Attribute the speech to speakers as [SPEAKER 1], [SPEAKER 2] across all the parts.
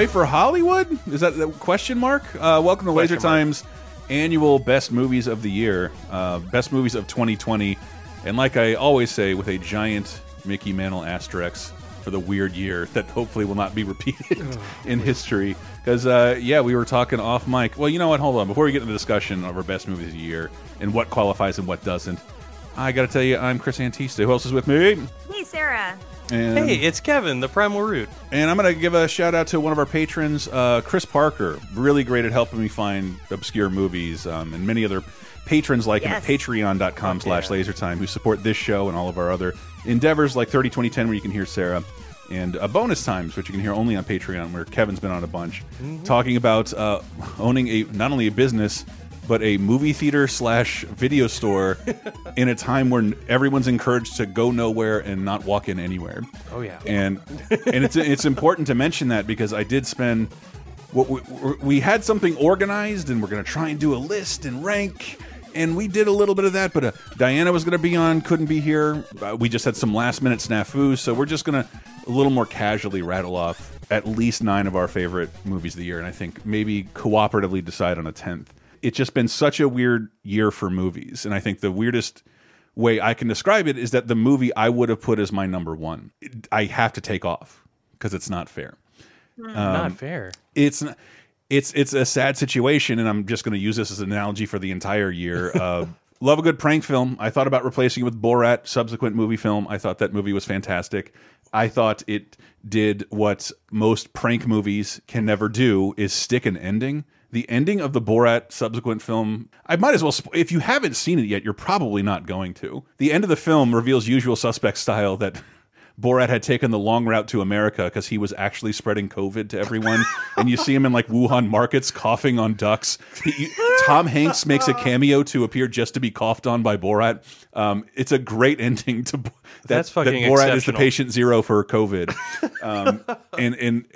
[SPEAKER 1] Hooray for Hollywood? Is that the question mark? Uh, welcome to Laser Times annual Best Movies of the Year, uh, Best Movies of 2020. And like I always say, with a giant Mickey Mantle asterisk for the weird year that hopefully will not be repeated in history. Because, uh, yeah, we were talking off mic. Well, you know what? Hold on. Before we get into the discussion of our best movies of the year and what qualifies and what doesn't, I got to tell you, I'm Chris Antista. Who else is with me?
[SPEAKER 2] Hey, Sarah.
[SPEAKER 1] And,
[SPEAKER 3] Hey, it's Kevin, the Primal Root.
[SPEAKER 1] and I'm going to give a shout out to one of our patrons, uh, Chris Parker. Really great at helping me find obscure movies um, and many other patrons like him at
[SPEAKER 2] Yes.
[SPEAKER 1] patreon.com slash lasertime who support this show and all of our other endeavors like 30 2010 where you can hear Sarah and uh, bonus times which you can hear only on Patreon where Kevin's been on a bunch talking about uh, owning a not only a business but a movie theater slash video store in a time when everyone's encouraged to go nowhere and not walk in anywhere.
[SPEAKER 3] Oh, yeah.
[SPEAKER 1] and and it's it's important to mention that because I did spend what we, we had something organized and we're going to try and do a list and rank. And we did a little bit of that, but uh, Diana was going to be on, couldn't be here. Uh, we just had some last minute snafus, so we're just going to a little more casually rattle off at least nine of our favorite movies of the year, and I think maybe cooperatively decide on a tenth. It's just been such a weird year for movies, and I think the weirdest way I can describe it is that the movie I would have put as my number one, I have to take off because it's not fair
[SPEAKER 3] Not fair.
[SPEAKER 1] it's n- it's it's a sad situation, and I'm just going to use this as an analogy for the entire year. Uh, love a good prank film. I thought about replacing it with Borat, subsequent movie film. I thought that movie was fantastic. I thought it did what most prank movies can never do: is stick an ending. The ending of the Borat subsequent film, I might as well. If you haven't seen it yet, you're probably not going to. The end of the film reveals usual suspect style that Borat had taken the long route to America because he was actually spreading COVID to everyone. and you see him in like Wuhan markets coughing on ducks. He, Tom Hanks makes a cameo to appear just to be coughed on by Borat. Um, it's a great ending to that,
[SPEAKER 3] That's
[SPEAKER 1] that Borat is the patient zero for COVID. Um, and and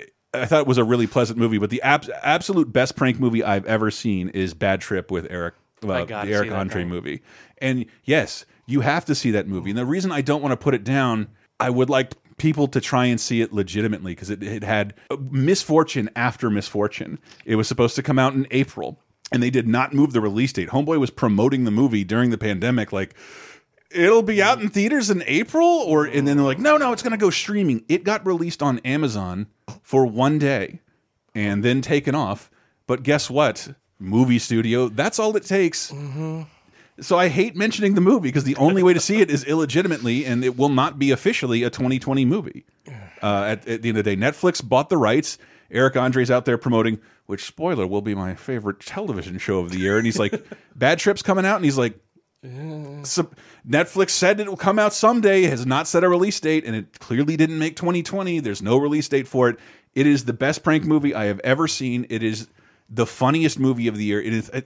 [SPEAKER 1] I thought it was a really pleasant movie. But the abs absolute best prank movie I've ever seen is Bad Trip with Eric, uh, the Eric Andre
[SPEAKER 3] guy.
[SPEAKER 1] movie. And yes, you have to see that movie. And the reason I don't want to put it down, I would like people to try and see it legitimately because it, it had misfortune after misfortune. It was supposed to come out in April. And they did not move the release date. Homeboy was promoting the movie during the pandemic, like it'll be out in theaters in April or and then they're like no no it's going to go streaming. It got released on Amazon for one day and then taken off. But guess what? Movie studio that's all it takes. So I hate mentioning the movie because the only way to see it is illegitimately and it will not be officially a 2020 movie. Uh, at, at the end of the day Netflix bought the rights. Eric Andre's out there promoting which spoiler will be my favorite television show of the year. And he's like Bad Trip's coming out. And he's like Netflix said it will come out someday, has not set a release date, and it clearly didn't make 2020. There's no release date for it. It is the best prank movie I have ever seen. It is the funniest movie of the year. It is uh,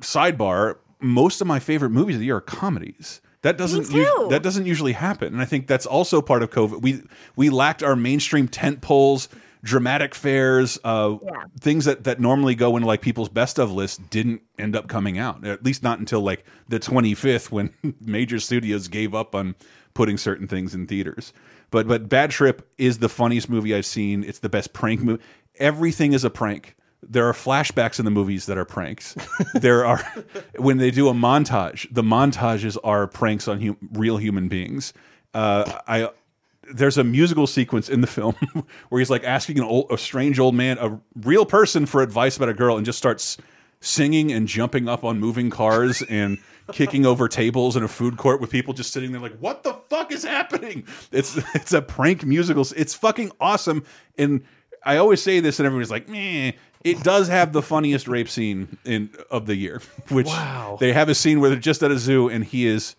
[SPEAKER 1] sidebar. Most of my favorite movies of the year are comedies. That doesn't that doesn't usually happen, and I think that's also part of COVID. We we lacked our mainstream tent poles, dramatic fairs, uh,
[SPEAKER 2] Yeah.
[SPEAKER 1] things that that normally go into like people's best of lists didn't end up coming out. At least not until like the 25th when major studios gave up on putting certain things in theaters. But but Bad Trip is the funniest movie I've seen. It's the best prank movie. Everything is a prank. There are flashbacks in the movies that are pranks. there are when they do a montage. The montages are pranks on hu real human beings. Uh, I there's a musical sequence in the film where he's like asking an old, a strange old man, a real person, for advice about a girl, and just starts singing and jumping up on moving cars and kicking over tables in a food court with people just sitting there like, what the fuck is happening? It's it's a prank musical. It's fucking awesome. And I always say this, and everybody's like, meh. It does have the funniest rape scene in of the year, which
[SPEAKER 3] Wow.
[SPEAKER 1] they have a scene where they're just at a zoo and he is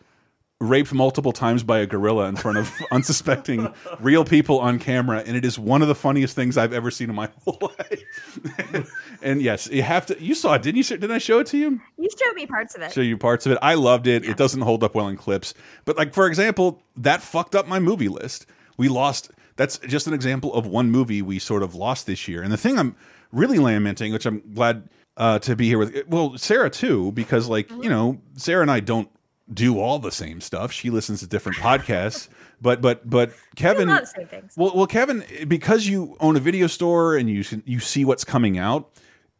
[SPEAKER 1] raped multiple times by a gorilla in front of unsuspecting real people on camera and it is one of the funniest things i've ever seen in my whole life. And yes you have to you saw it didn't you didn't i show it to you?
[SPEAKER 2] You showed me parts of it.
[SPEAKER 1] show you parts of it. I loved it. It doesn't hold up well in clips. But like for example that fucked up my movie list. We lost that's just an example of one movie we sort of lost this year. And the thing i'm really lamenting which i'm glad uh, to be here with well sarah too because like you know sarah and i don't do all the same stuff. She listens to different podcasts. But but but Kevin,
[SPEAKER 2] a same things.
[SPEAKER 1] well, well, Kevin, because you own a video store and you you see what's coming out,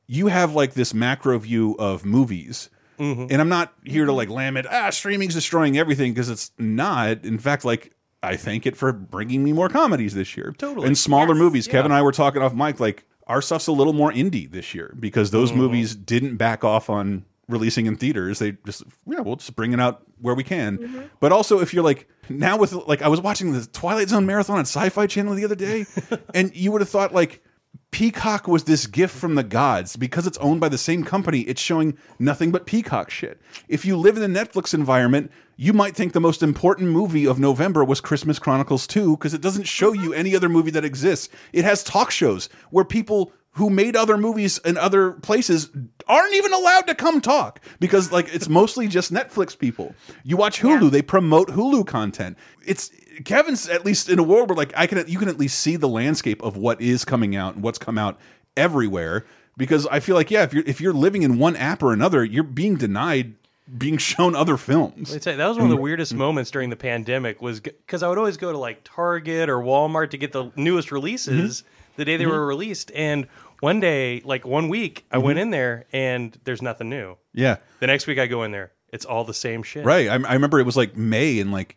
[SPEAKER 1] you have like this macro view of movies.
[SPEAKER 3] Mm-hmm.
[SPEAKER 1] And I'm not here to like lament ah streaming's destroying everything because it's not. In fact, like I thank it for bringing me more comedies this year.
[SPEAKER 3] Totally.
[SPEAKER 1] And smaller
[SPEAKER 2] Yes.
[SPEAKER 1] movies. Kevin and I were talking off mic like our stuff's a little more indie this year because those
[SPEAKER 3] Mm-hmm.
[SPEAKER 1] movies didn't back off on releasing in theaters. They just yeah, we'll just bring it out where we can.
[SPEAKER 2] Mm-hmm.
[SPEAKER 1] But also if you're like now with like I was watching the Twilight Zone marathon on Sci-Fi Channel the other day, and you would have thought like Peacock was this gift from the gods because it's owned by the same company. It's showing nothing but Peacock shit. If you live in the Netflix environment, you might think the most important movie of November was Christmas Chronicles 2 because it doesn't show you any other movie that exists. It has talk shows where people who made other movies in other places aren't even allowed to come talk because like it's mostly just Netflix people. You watch Hulu,
[SPEAKER 2] Yeah.
[SPEAKER 1] they promote Hulu content. It's Kevin's at least in a world where like I can you can at least see the landscape of what is coming out and what's come out everywhere because I feel like yeah if you're if you're living in one app or another you're being denied being shown other films.
[SPEAKER 3] I'd say that was one of the mm. weirdest mm. moments during the pandemic was because I would always go to like Target or Walmart to get the newest releases mm-hmm. the day they mm-hmm. were released. And one day, like one week, I went mm-hmm. in there and there's nothing new.
[SPEAKER 1] Yeah.
[SPEAKER 3] The next week I go in there, it's all the same shit.
[SPEAKER 1] Right. I, I remember it was like May and like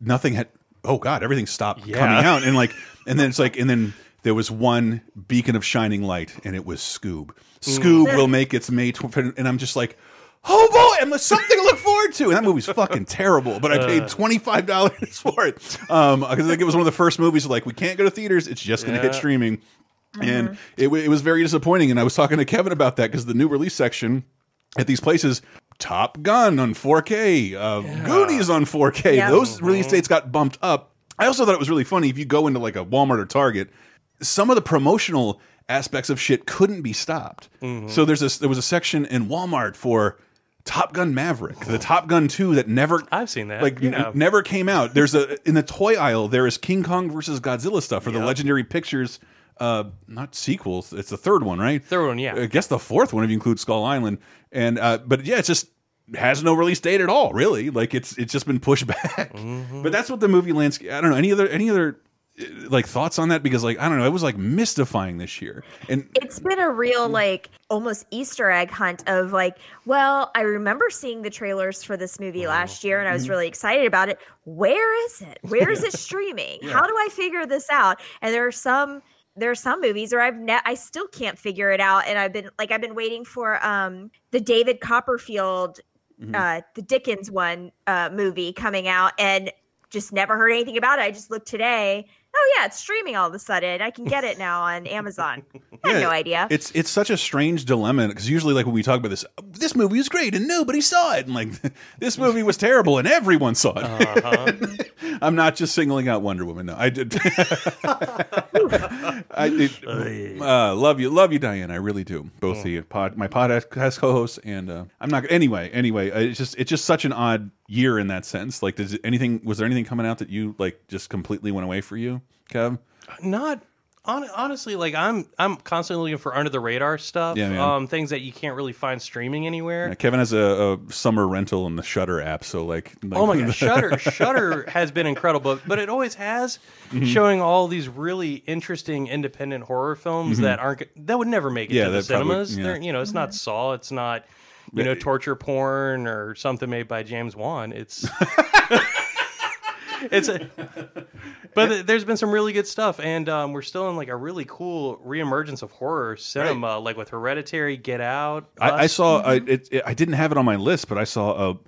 [SPEAKER 1] nothing had. Oh God, everything stopped
[SPEAKER 3] Yeah.
[SPEAKER 1] coming out, and like, and then it's like, and then there was one beacon of shining light, and it was Scoob. Mm. Scoob will make its May, tw and I'm just like. Oh boy, and there's something to look forward to. And that movie's fucking terrible, but I uh. paid twenty five dollars for it um, because I think it was one of the first movies like we can't go to theaters; it's just going to hit
[SPEAKER 3] Yeah.
[SPEAKER 1] streaming, and mm-hmm. it, it was very disappointing. And I was talking to Kevin about that because the new release section at these places Top Gun on 4K, uh, Goonies on 4K.
[SPEAKER 2] Yeah.
[SPEAKER 1] Those mm-hmm. release dates got bumped up. I also thought it was really funny if you go into like a Walmart or Target, some of the promotional aspects of shit couldn't be stopped. Mm-hmm. So there's this there was a section in Walmart for Top Gun Maverick, the Top Gun 2 that never
[SPEAKER 3] I've seen that.
[SPEAKER 1] like
[SPEAKER 3] Yeah.
[SPEAKER 1] n- never came out. There's a in the toy aisle there is King Kong versus Godzilla stuff for the Legendary Pictures uh not sequels. It's the third one, right?
[SPEAKER 3] Third one, yeah.
[SPEAKER 1] I guess the fourth one if you include Skull Island. And uh but yeah, it's just has no release date at all, really. Like it's it's just been pushed back.
[SPEAKER 3] Mm-hmm.
[SPEAKER 1] But that's what the movie landscape I don't know. Any other any other uh, like thoughts on that because like I don't know, it was like mystifying this year. And
[SPEAKER 2] It's been a real like almost Easter egg hunt of like, well, I remember seeing the trailers for this movie last year and I was really excited about it. Where is it? Where is it streaming? How do I figure this out? And there are some there are some movies where I've ne- I still can't figure it out and I've been like I've been waiting for um the David Copperfield uh the Dickens one uh movie coming out and just never heard anything about it. I just looked today. Oh yeah, it's streaming all of a sudden. I can get it now on Amazon. I had
[SPEAKER 1] Yeah,
[SPEAKER 2] no idea.
[SPEAKER 1] It's it's such a strange dilemma because usually like when we talk about this, this movie was great and nobody saw it, and like this movie was terrible and everyone saw it.
[SPEAKER 3] Uh-huh.
[SPEAKER 1] I'm not just singling out Wonder Woman. No, I did. I did. Uh, love you, love you, Diane. I really do. Both the pod, my podcast co-hosts, and uh, I'm not. Anyway, anyway, uh, it's just it's just such an odd year in that sense. Like, does anything was there anything coming out that you like just completely went away for you, Kev?
[SPEAKER 3] Not hon honestly, like I'm I'm constantly looking for under the radar stuff.
[SPEAKER 1] Yeah,
[SPEAKER 3] um, things that you can't really find streaming anywhere.
[SPEAKER 1] Yeah, Kevin has a, a summer rental in the Shudder app, so like, like
[SPEAKER 3] Oh my god, Shudder Shudder has been incredible, but it always has,
[SPEAKER 1] Mm-hmm.
[SPEAKER 3] showing all these really interesting independent horror films that aren't that would never make it
[SPEAKER 1] Mm-hmm. Yeah,
[SPEAKER 3] to the
[SPEAKER 1] that probably-
[SPEAKER 3] cinemas.
[SPEAKER 1] yeah.
[SPEAKER 3] They're, you know, it's not Saw, it's not you know torture porn or something made by James Wan. It's it's a but th- there's been some really good stuff and um, we're still in like a really cool reemergence of horror cinema like with hereditary get out
[SPEAKER 1] I, I
[SPEAKER 3] Us.
[SPEAKER 1] saw. I, it, it- I didn't have it on my list, but I saw a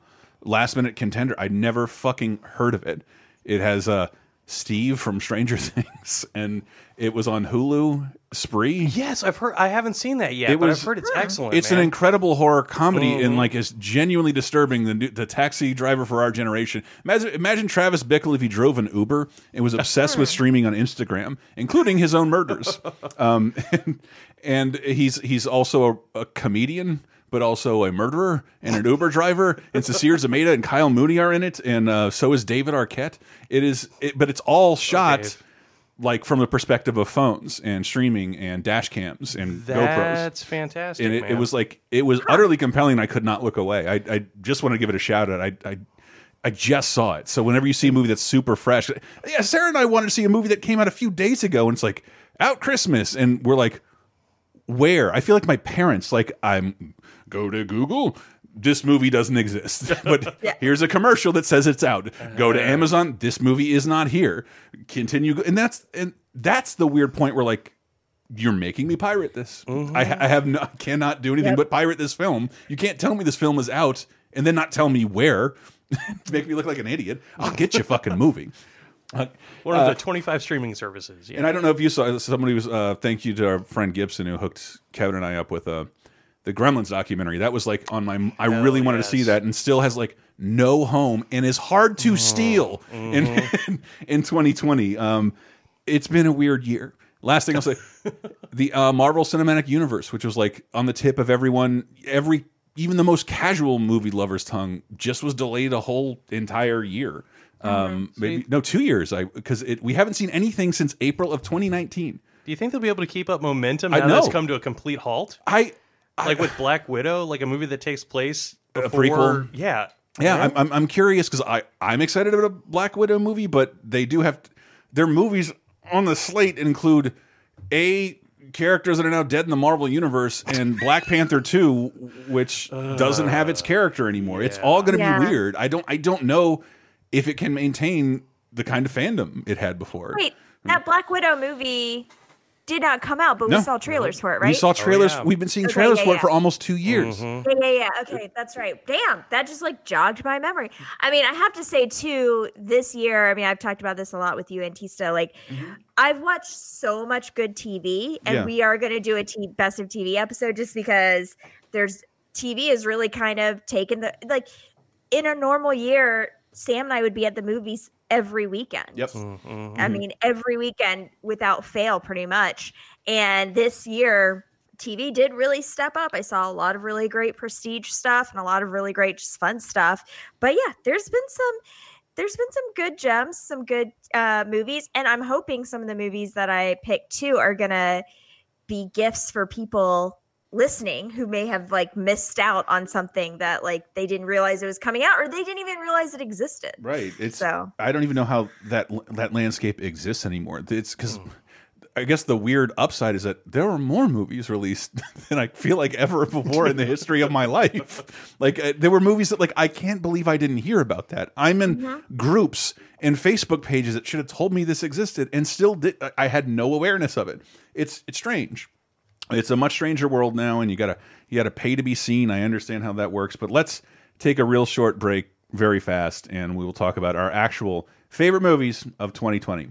[SPEAKER 1] last minute contender. I never fucking heard of it. It has uh, Steve from Stranger Things, and it was on Hulu. Spree.
[SPEAKER 3] yes i've heard i haven't seen that yet
[SPEAKER 1] It
[SPEAKER 3] but
[SPEAKER 1] was-
[SPEAKER 3] i've heard it's excellent
[SPEAKER 1] It's an incredible horror comedy,
[SPEAKER 3] Mm-hmm.
[SPEAKER 1] and like is genuinely disturbing. The new- the taxi driver for our generation. Imagine, imagine Travis Bickle if he drove an Uber and was obsessed with streaming on Instagram, including his own murders. um, and, and he's he's also a, a comedian. But also a murderer and an Uber driver, and Sasheer Zamata and Kyle Mooney are in it, and uh, so is David Arquette. It is, it, but it's all shot
[SPEAKER 3] Dave.
[SPEAKER 1] like from the perspective of phones and streaming and dash cams and GoPros
[SPEAKER 3] that's fantastic
[SPEAKER 1] and it, it was like it was utterly compelling. I could not look away. I, I just want to give it a shout out. I, I I just saw it. So whenever you see a movie that's super fresh, yeah, Sarah and I wanted to see a movie that came out a few days ago, and it's like out Christmas, and we're like, where? I feel like my parents, like I'm go to Google. This movie doesn't exist, but
[SPEAKER 2] Yeah.
[SPEAKER 1] here's a commercial that says it's out. Go to Amazon. This movie is not here. Continue, and that's and that's the weird point where like you're making me pirate this. I, I have no, I cannot do anything
[SPEAKER 2] Yep.
[SPEAKER 1] but pirate this film. You can't tell me this film is out and then not tell me where to make me look like an idiot. I'll get you fucking movie. Uh,
[SPEAKER 3] One of the 25 streaming services. Yeah.
[SPEAKER 1] and I don't know if you saw somebody was. Uh, thank you to our friend Gibson who hooked Kevin and I up with uh, the Gremlins documentary. That was like on my. I really wanted to see that, and still has like no home and is hard to steal in in 2020. Um, it's been a weird year. Last thing I'll say, the uh, Marvel Cinematic Universe, which was like on the tip of everyone, every even the most casual movie lover's tongue, just was delayed a whole entire year. Um, maybe no, two years. I because it we haven't seen anything since April of 2019.
[SPEAKER 3] Do you think they'll be able to keep up momentum
[SPEAKER 1] I
[SPEAKER 3] now that's come to a complete halt?
[SPEAKER 1] I
[SPEAKER 3] Like with Black Widow, like a movie that takes place
[SPEAKER 1] A
[SPEAKER 3] before,
[SPEAKER 1] prequel?
[SPEAKER 3] Yeah.
[SPEAKER 1] yeah, I'm I'm, I'm curious because I I'm excited about a Black Widow movie, but they do have their movies on the slate include a characters that are now dead in the Marvel universe and Black Panther 2 which uh, doesn't have its character anymore. It's all going to
[SPEAKER 2] Yeah.
[SPEAKER 1] be weird. I don't I don't know if it can maintain the kind of fandom it had before.
[SPEAKER 2] Wait, that Black Widow movie did not come out, but
[SPEAKER 1] No.
[SPEAKER 2] we saw trailers for it, right?
[SPEAKER 1] We saw oh, trailers.
[SPEAKER 3] yeah.
[SPEAKER 1] We've been seeing
[SPEAKER 2] Okay,
[SPEAKER 1] trailers
[SPEAKER 2] yeah,
[SPEAKER 1] for it for almost 2 years. Mm-hmm.
[SPEAKER 2] Yeah, yeah, yeah. Okay, that's right. Damn, that just like jogged my memory. I mean, I have to say too, this year, I mean, I've talked about this a lot with you, Antista. Like, mm-hmm. I've watched so much good TV, and
[SPEAKER 1] Yeah.
[SPEAKER 2] we are going to do a t- best of TV episode just because there's TV is really kind of taken the like in a normal year. Sam and I would be at the movies every weekend.
[SPEAKER 1] Yep.
[SPEAKER 3] Mm-hmm.
[SPEAKER 2] I mean, every weekend without fail, pretty much. And this year, TV did really step up. I saw a lot of really great prestige stuff and a lot of really great just fun stuff. But yeah, there's been some there's been some good gems, some good uh, movies, and I'm hoping some of the movies that I picked too are gonna be gifts for people listening who may have like missed out on something that like they didn't realize it was coming out or they didn't even realize it existed.
[SPEAKER 1] Right. It's
[SPEAKER 2] So-
[SPEAKER 1] I don't even know how that that landscape exists anymore. It's because I guess the weird upside is that there were more movies released than I feel like ever before in the history of my life. Like uh, there were movies that like I can't believe I didn't hear about that. I'm in groups and Facebook pages that should have told me this existed and still did. I- I had no awareness of it. It's it's strange. It's a much stranger world now, and you gotta you gotta pay to be seen. I understand how that works, but let's take a real short break very fast, and we will talk about our actual favorite movies of 2020.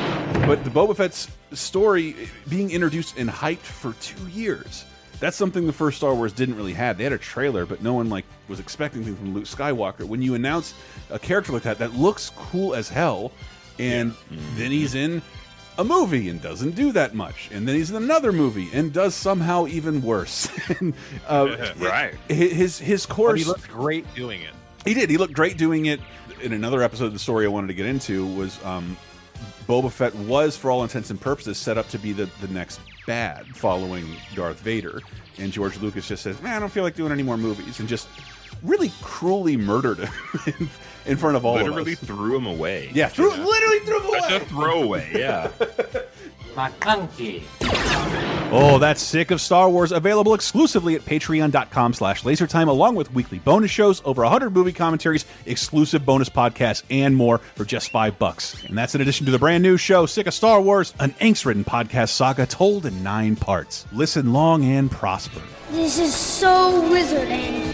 [SPEAKER 1] But the Boba Fett's story being introduced and hyped for two years. That's something the first Star Wars didn't really have. They had a trailer, but no one like was expecting things from Luke Skywalker. When you announce a character like that, that looks cool as hell, and then he's in a movie and doesn't do that much, and then he's in another movie and does somehow even worse. and, uh,
[SPEAKER 4] Right.
[SPEAKER 1] His his
[SPEAKER 4] But
[SPEAKER 1] course.
[SPEAKER 4] he looked great doing it.
[SPEAKER 1] He did. He looked great doing it. In another episode of the story I wanted to get into was um, Boba Fett was, for all intents and purposes, set up to be the, the next bad following Darth Vader. And George Lucas just says, man, I don't feel like doing any more movies. And just really cruelly murdered him in, front of all
[SPEAKER 4] Literally
[SPEAKER 1] of us.
[SPEAKER 4] Literally threw him away.
[SPEAKER 1] Yeah, threw, literally threw him
[SPEAKER 4] That's a
[SPEAKER 1] away.
[SPEAKER 4] throwaway. Yeah.
[SPEAKER 5] McClunky.
[SPEAKER 1] Oh, that's sick of Star Wars. Available exclusively at patreon.com slash lasertime, along with weekly bonus shows, over 100 movie commentaries, exclusive bonus podcasts, and more for just five bucks. And that's in addition to the brand new show, Sick of Star Wars, an angst-ridden podcast saga told in nine parts. Listen long and prosper.
[SPEAKER 6] This is so wizarding.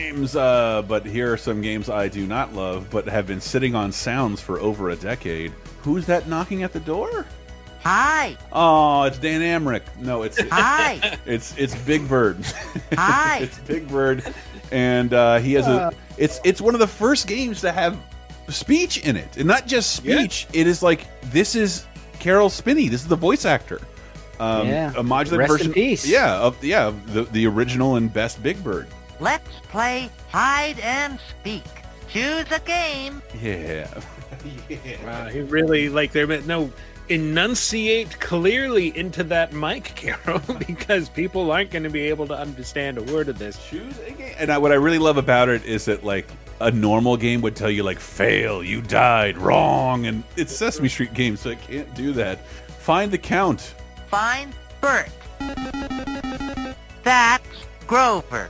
[SPEAKER 1] Games, uh, but here are some games I do not love, but have been sitting on sounds for over a decade. Who's that knocking at the door?
[SPEAKER 7] Hi.
[SPEAKER 1] Oh, it's Dan Amrich. No, it's
[SPEAKER 7] Hi.
[SPEAKER 1] it's it's Big Bird.
[SPEAKER 7] Hi.
[SPEAKER 1] it's Big Bird, and uh, he has a. It's it's one of the first games to have speech in it, and not just speech. It is like this is Caroll Spinney. This is the voice actor. Um,
[SPEAKER 8] Yeah.
[SPEAKER 1] a modular
[SPEAKER 8] Rest in
[SPEAKER 1] version.
[SPEAKER 8] peace.
[SPEAKER 1] Yeah, of yeah, of the the original and best Big Bird.
[SPEAKER 7] Let's play hide and speak. Choose a game.
[SPEAKER 1] Yeah.
[SPEAKER 6] Wow, he really like there. No, enunciate clearly into that mic, Caroll, because people aren't going to be able to understand a word of this.
[SPEAKER 1] Choose a game. And I, what I really love about it is that like a normal game would tell you like fail, you died, wrong, and it's Sesame Street game, so it can't do that. Find the count.
[SPEAKER 7] Find Bert. That's Grover.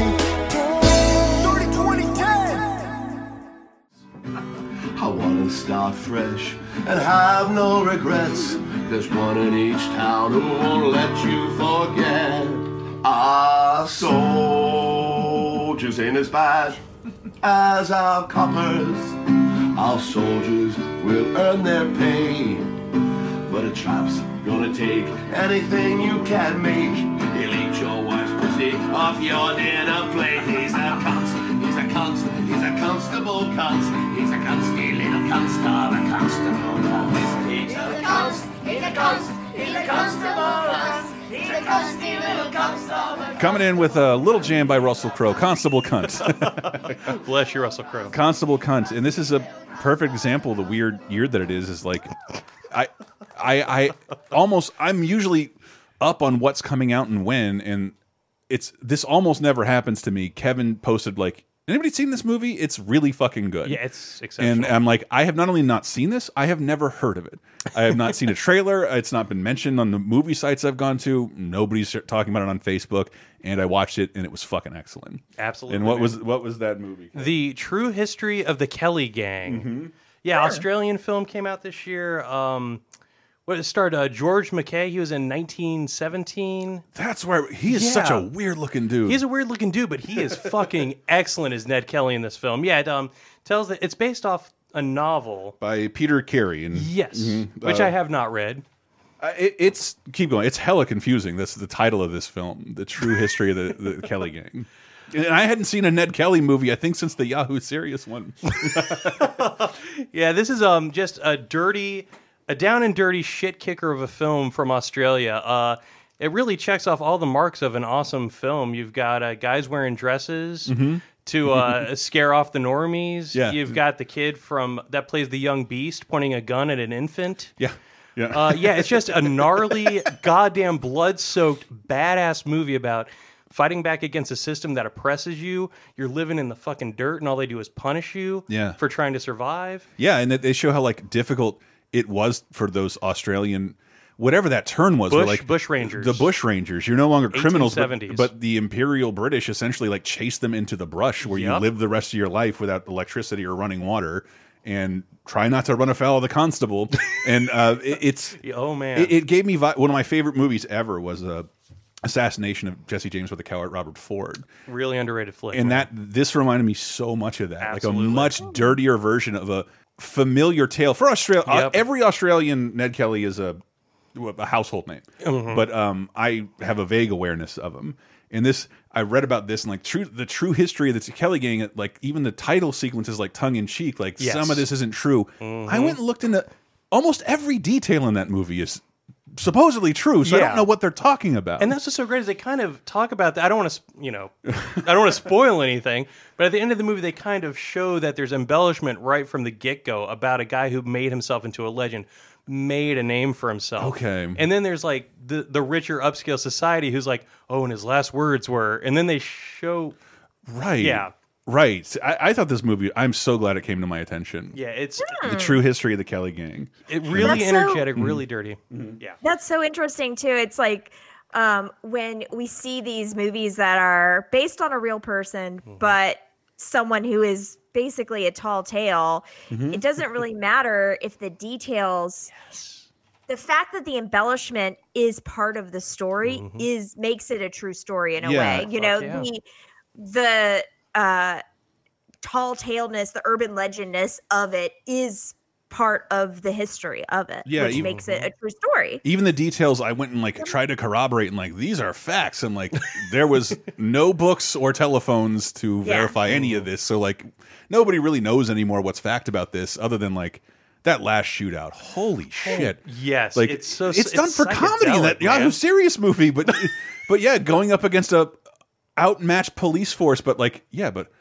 [SPEAKER 9] I wanna start fresh and have no regrets. There's one in each town who won't let you forget. Our soldiers ain't as bad as our coppers. Our soldiers will earn their pay. But a trap's gonna take anything you can make. He'll eat your wife's pussy off your dinner plate. He's a const, he's he's a constable const. He's a consty little constable, a constable const. He's a const, he's a const, he's a constable const. He's a consty little constable.
[SPEAKER 1] Coming in with a little jam by Russell Crowe, Constable Cunt.
[SPEAKER 3] Bless you, Russell Crowe.
[SPEAKER 1] Constable Cunt, and this is a perfect example of the weird year that it is. Is like, I, I, I almost I'm usually up on what's coming out and when, and it's this almost never happens to me. Kevin posted like, anybody seen this movie? It's really fucking good.
[SPEAKER 3] Yeah, it's exceptional.
[SPEAKER 1] And I'm like, I have not only not seen this, I have never heard of it. I have not seen a trailer. It's not been mentioned on the movie sites I've gone to. Nobody's talking about it on Facebook. And I watched it, and it was fucking excellent.
[SPEAKER 3] Absolutely,
[SPEAKER 1] And what
[SPEAKER 3] man.
[SPEAKER 1] was what was that movie?
[SPEAKER 3] The True History of the Kelly Gang.
[SPEAKER 1] Mm-hmm.
[SPEAKER 3] Yeah, Australian film came out this year. Um, what it starred uh, George McKay. He was in 1917.
[SPEAKER 1] That's where he is such a weird looking dude.
[SPEAKER 3] He's a weird looking dude, but he is fucking excellent as Ned Kelly in this film. Yeah, it um, tells that it's based off a novel.
[SPEAKER 1] by Peter Carey, and
[SPEAKER 3] Yes,
[SPEAKER 1] Mhm.
[SPEAKER 3] which
[SPEAKER 1] Uh,
[SPEAKER 3] I have not read.
[SPEAKER 1] uh, it, it's keep going. It's hella confusing. That's the title of this film, the true history of the, the Kelly gang. And I hadn't seen a Ned Kelly movie, I think, since the Yahoo Serious one.
[SPEAKER 3] Yeah, this is um just a dirty, a down and dirty shit kicker of a film from Australia. Uh, it really checks off all the marks of an awesome film. You've got uh, guys wearing dresses to uh, scare off the normies.
[SPEAKER 1] Yeah.
[SPEAKER 3] You've got the kid from that plays the young beast pointing a gun at an infant.
[SPEAKER 1] yeah, yeah.
[SPEAKER 3] Uh, yeah, it's just a gnarly, goddamn blood-soaked, badass movie about fighting back against a system that oppresses you. You're living in the fucking dirt, and all they do is punish you
[SPEAKER 1] Yeah.
[SPEAKER 3] for trying to survive.
[SPEAKER 1] Yeah, and they show how like difficult it was for those Australian, whatever that term was,
[SPEAKER 3] Bush-
[SPEAKER 1] like
[SPEAKER 3] bush rangers.
[SPEAKER 1] The bush rangers. You're no longer criminals, but, but the Imperial British essentially like chased them into the brush, where you live the rest of your life without electricity or running water, and try not to run afoul of the constable. and uh, it, it's
[SPEAKER 3] Oh man,
[SPEAKER 1] it, it gave me vi one of my favorite movies ever was uh, assassination of Jesse James with the coward Robert Ford.
[SPEAKER 3] really underrated flick.
[SPEAKER 1] And that this reminded me so much of that,
[SPEAKER 3] Absolutely.
[SPEAKER 1] like a much dirtier version of a familiar tale for Australia.
[SPEAKER 3] Yep.
[SPEAKER 1] every Australian Ned Kelly is a a household name,
[SPEAKER 3] Mhm.
[SPEAKER 1] but um, I have a vague awareness of him. And this, I read about this and like true the true history of the Kelly Gang. Like even the title sequence is like tongue in cheek. Like
[SPEAKER 3] Yes.
[SPEAKER 1] some of this isn't true. I
[SPEAKER 3] Mhm.
[SPEAKER 1] went and looked into almost every detail in that movie is supposedly true. So I don't know what they're talking about.
[SPEAKER 3] And that's what's so great is they kind of talk about that. I don't want to, you know, I don't want to spoil anything, but at the end of the movie, they kind of show that there's embellishment right from the get go about a guy who made himself into a legend, made a name for himself.
[SPEAKER 1] Okay.
[SPEAKER 3] And then there's like the the richer upscale society who's like, oh, and his last words were, and then they show,
[SPEAKER 1] right.
[SPEAKER 3] Yeah.
[SPEAKER 1] Right. I, I thought this movie. I'm so glad it came to my attention.
[SPEAKER 3] yeah, it's
[SPEAKER 1] The true history of the Kelly Gang.
[SPEAKER 3] it really
[SPEAKER 2] That's so-
[SPEAKER 3] energetic, really dirty. Yeah.
[SPEAKER 2] That's so interesting too. It's like um, when we see these movies that are based on a real person,
[SPEAKER 3] Mm-hmm.
[SPEAKER 2] but someone who is basically a tall tale.
[SPEAKER 3] Mm-hmm.
[SPEAKER 2] It doesn't really matter if the details. The fact that the embellishment is part of the story is makes it a true story in a
[SPEAKER 1] Yeah.
[SPEAKER 2] way. You know,
[SPEAKER 3] Mm-hmm. Yeah.
[SPEAKER 2] the the uh, tall taleness, the urban legendness of it is part of the history of it,
[SPEAKER 1] Yeah,
[SPEAKER 2] which
[SPEAKER 1] even-
[SPEAKER 2] makes it a true story.
[SPEAKER 1] Even the details, I went and like tried to corroborate and like these are facts, and like there was no books or telephones to
[SPEAKER 2] Yeah.
[SPEAKER 1] verify any of this. So like nobody really knows anymore what's fact about this, other than like that last shootout. Holy shit!
[SPEAKER 3] Yes,
[SPEAKER 1] like
[SPEAKER 3] it's so
[SPEAKER 1] it's done for comedy in that
[SPEAKER 3] psychedelic,
[SPEAKER 1] Yahoo. Serious movie, but but yeah, going up against a outmatched police force, but like yeah, but.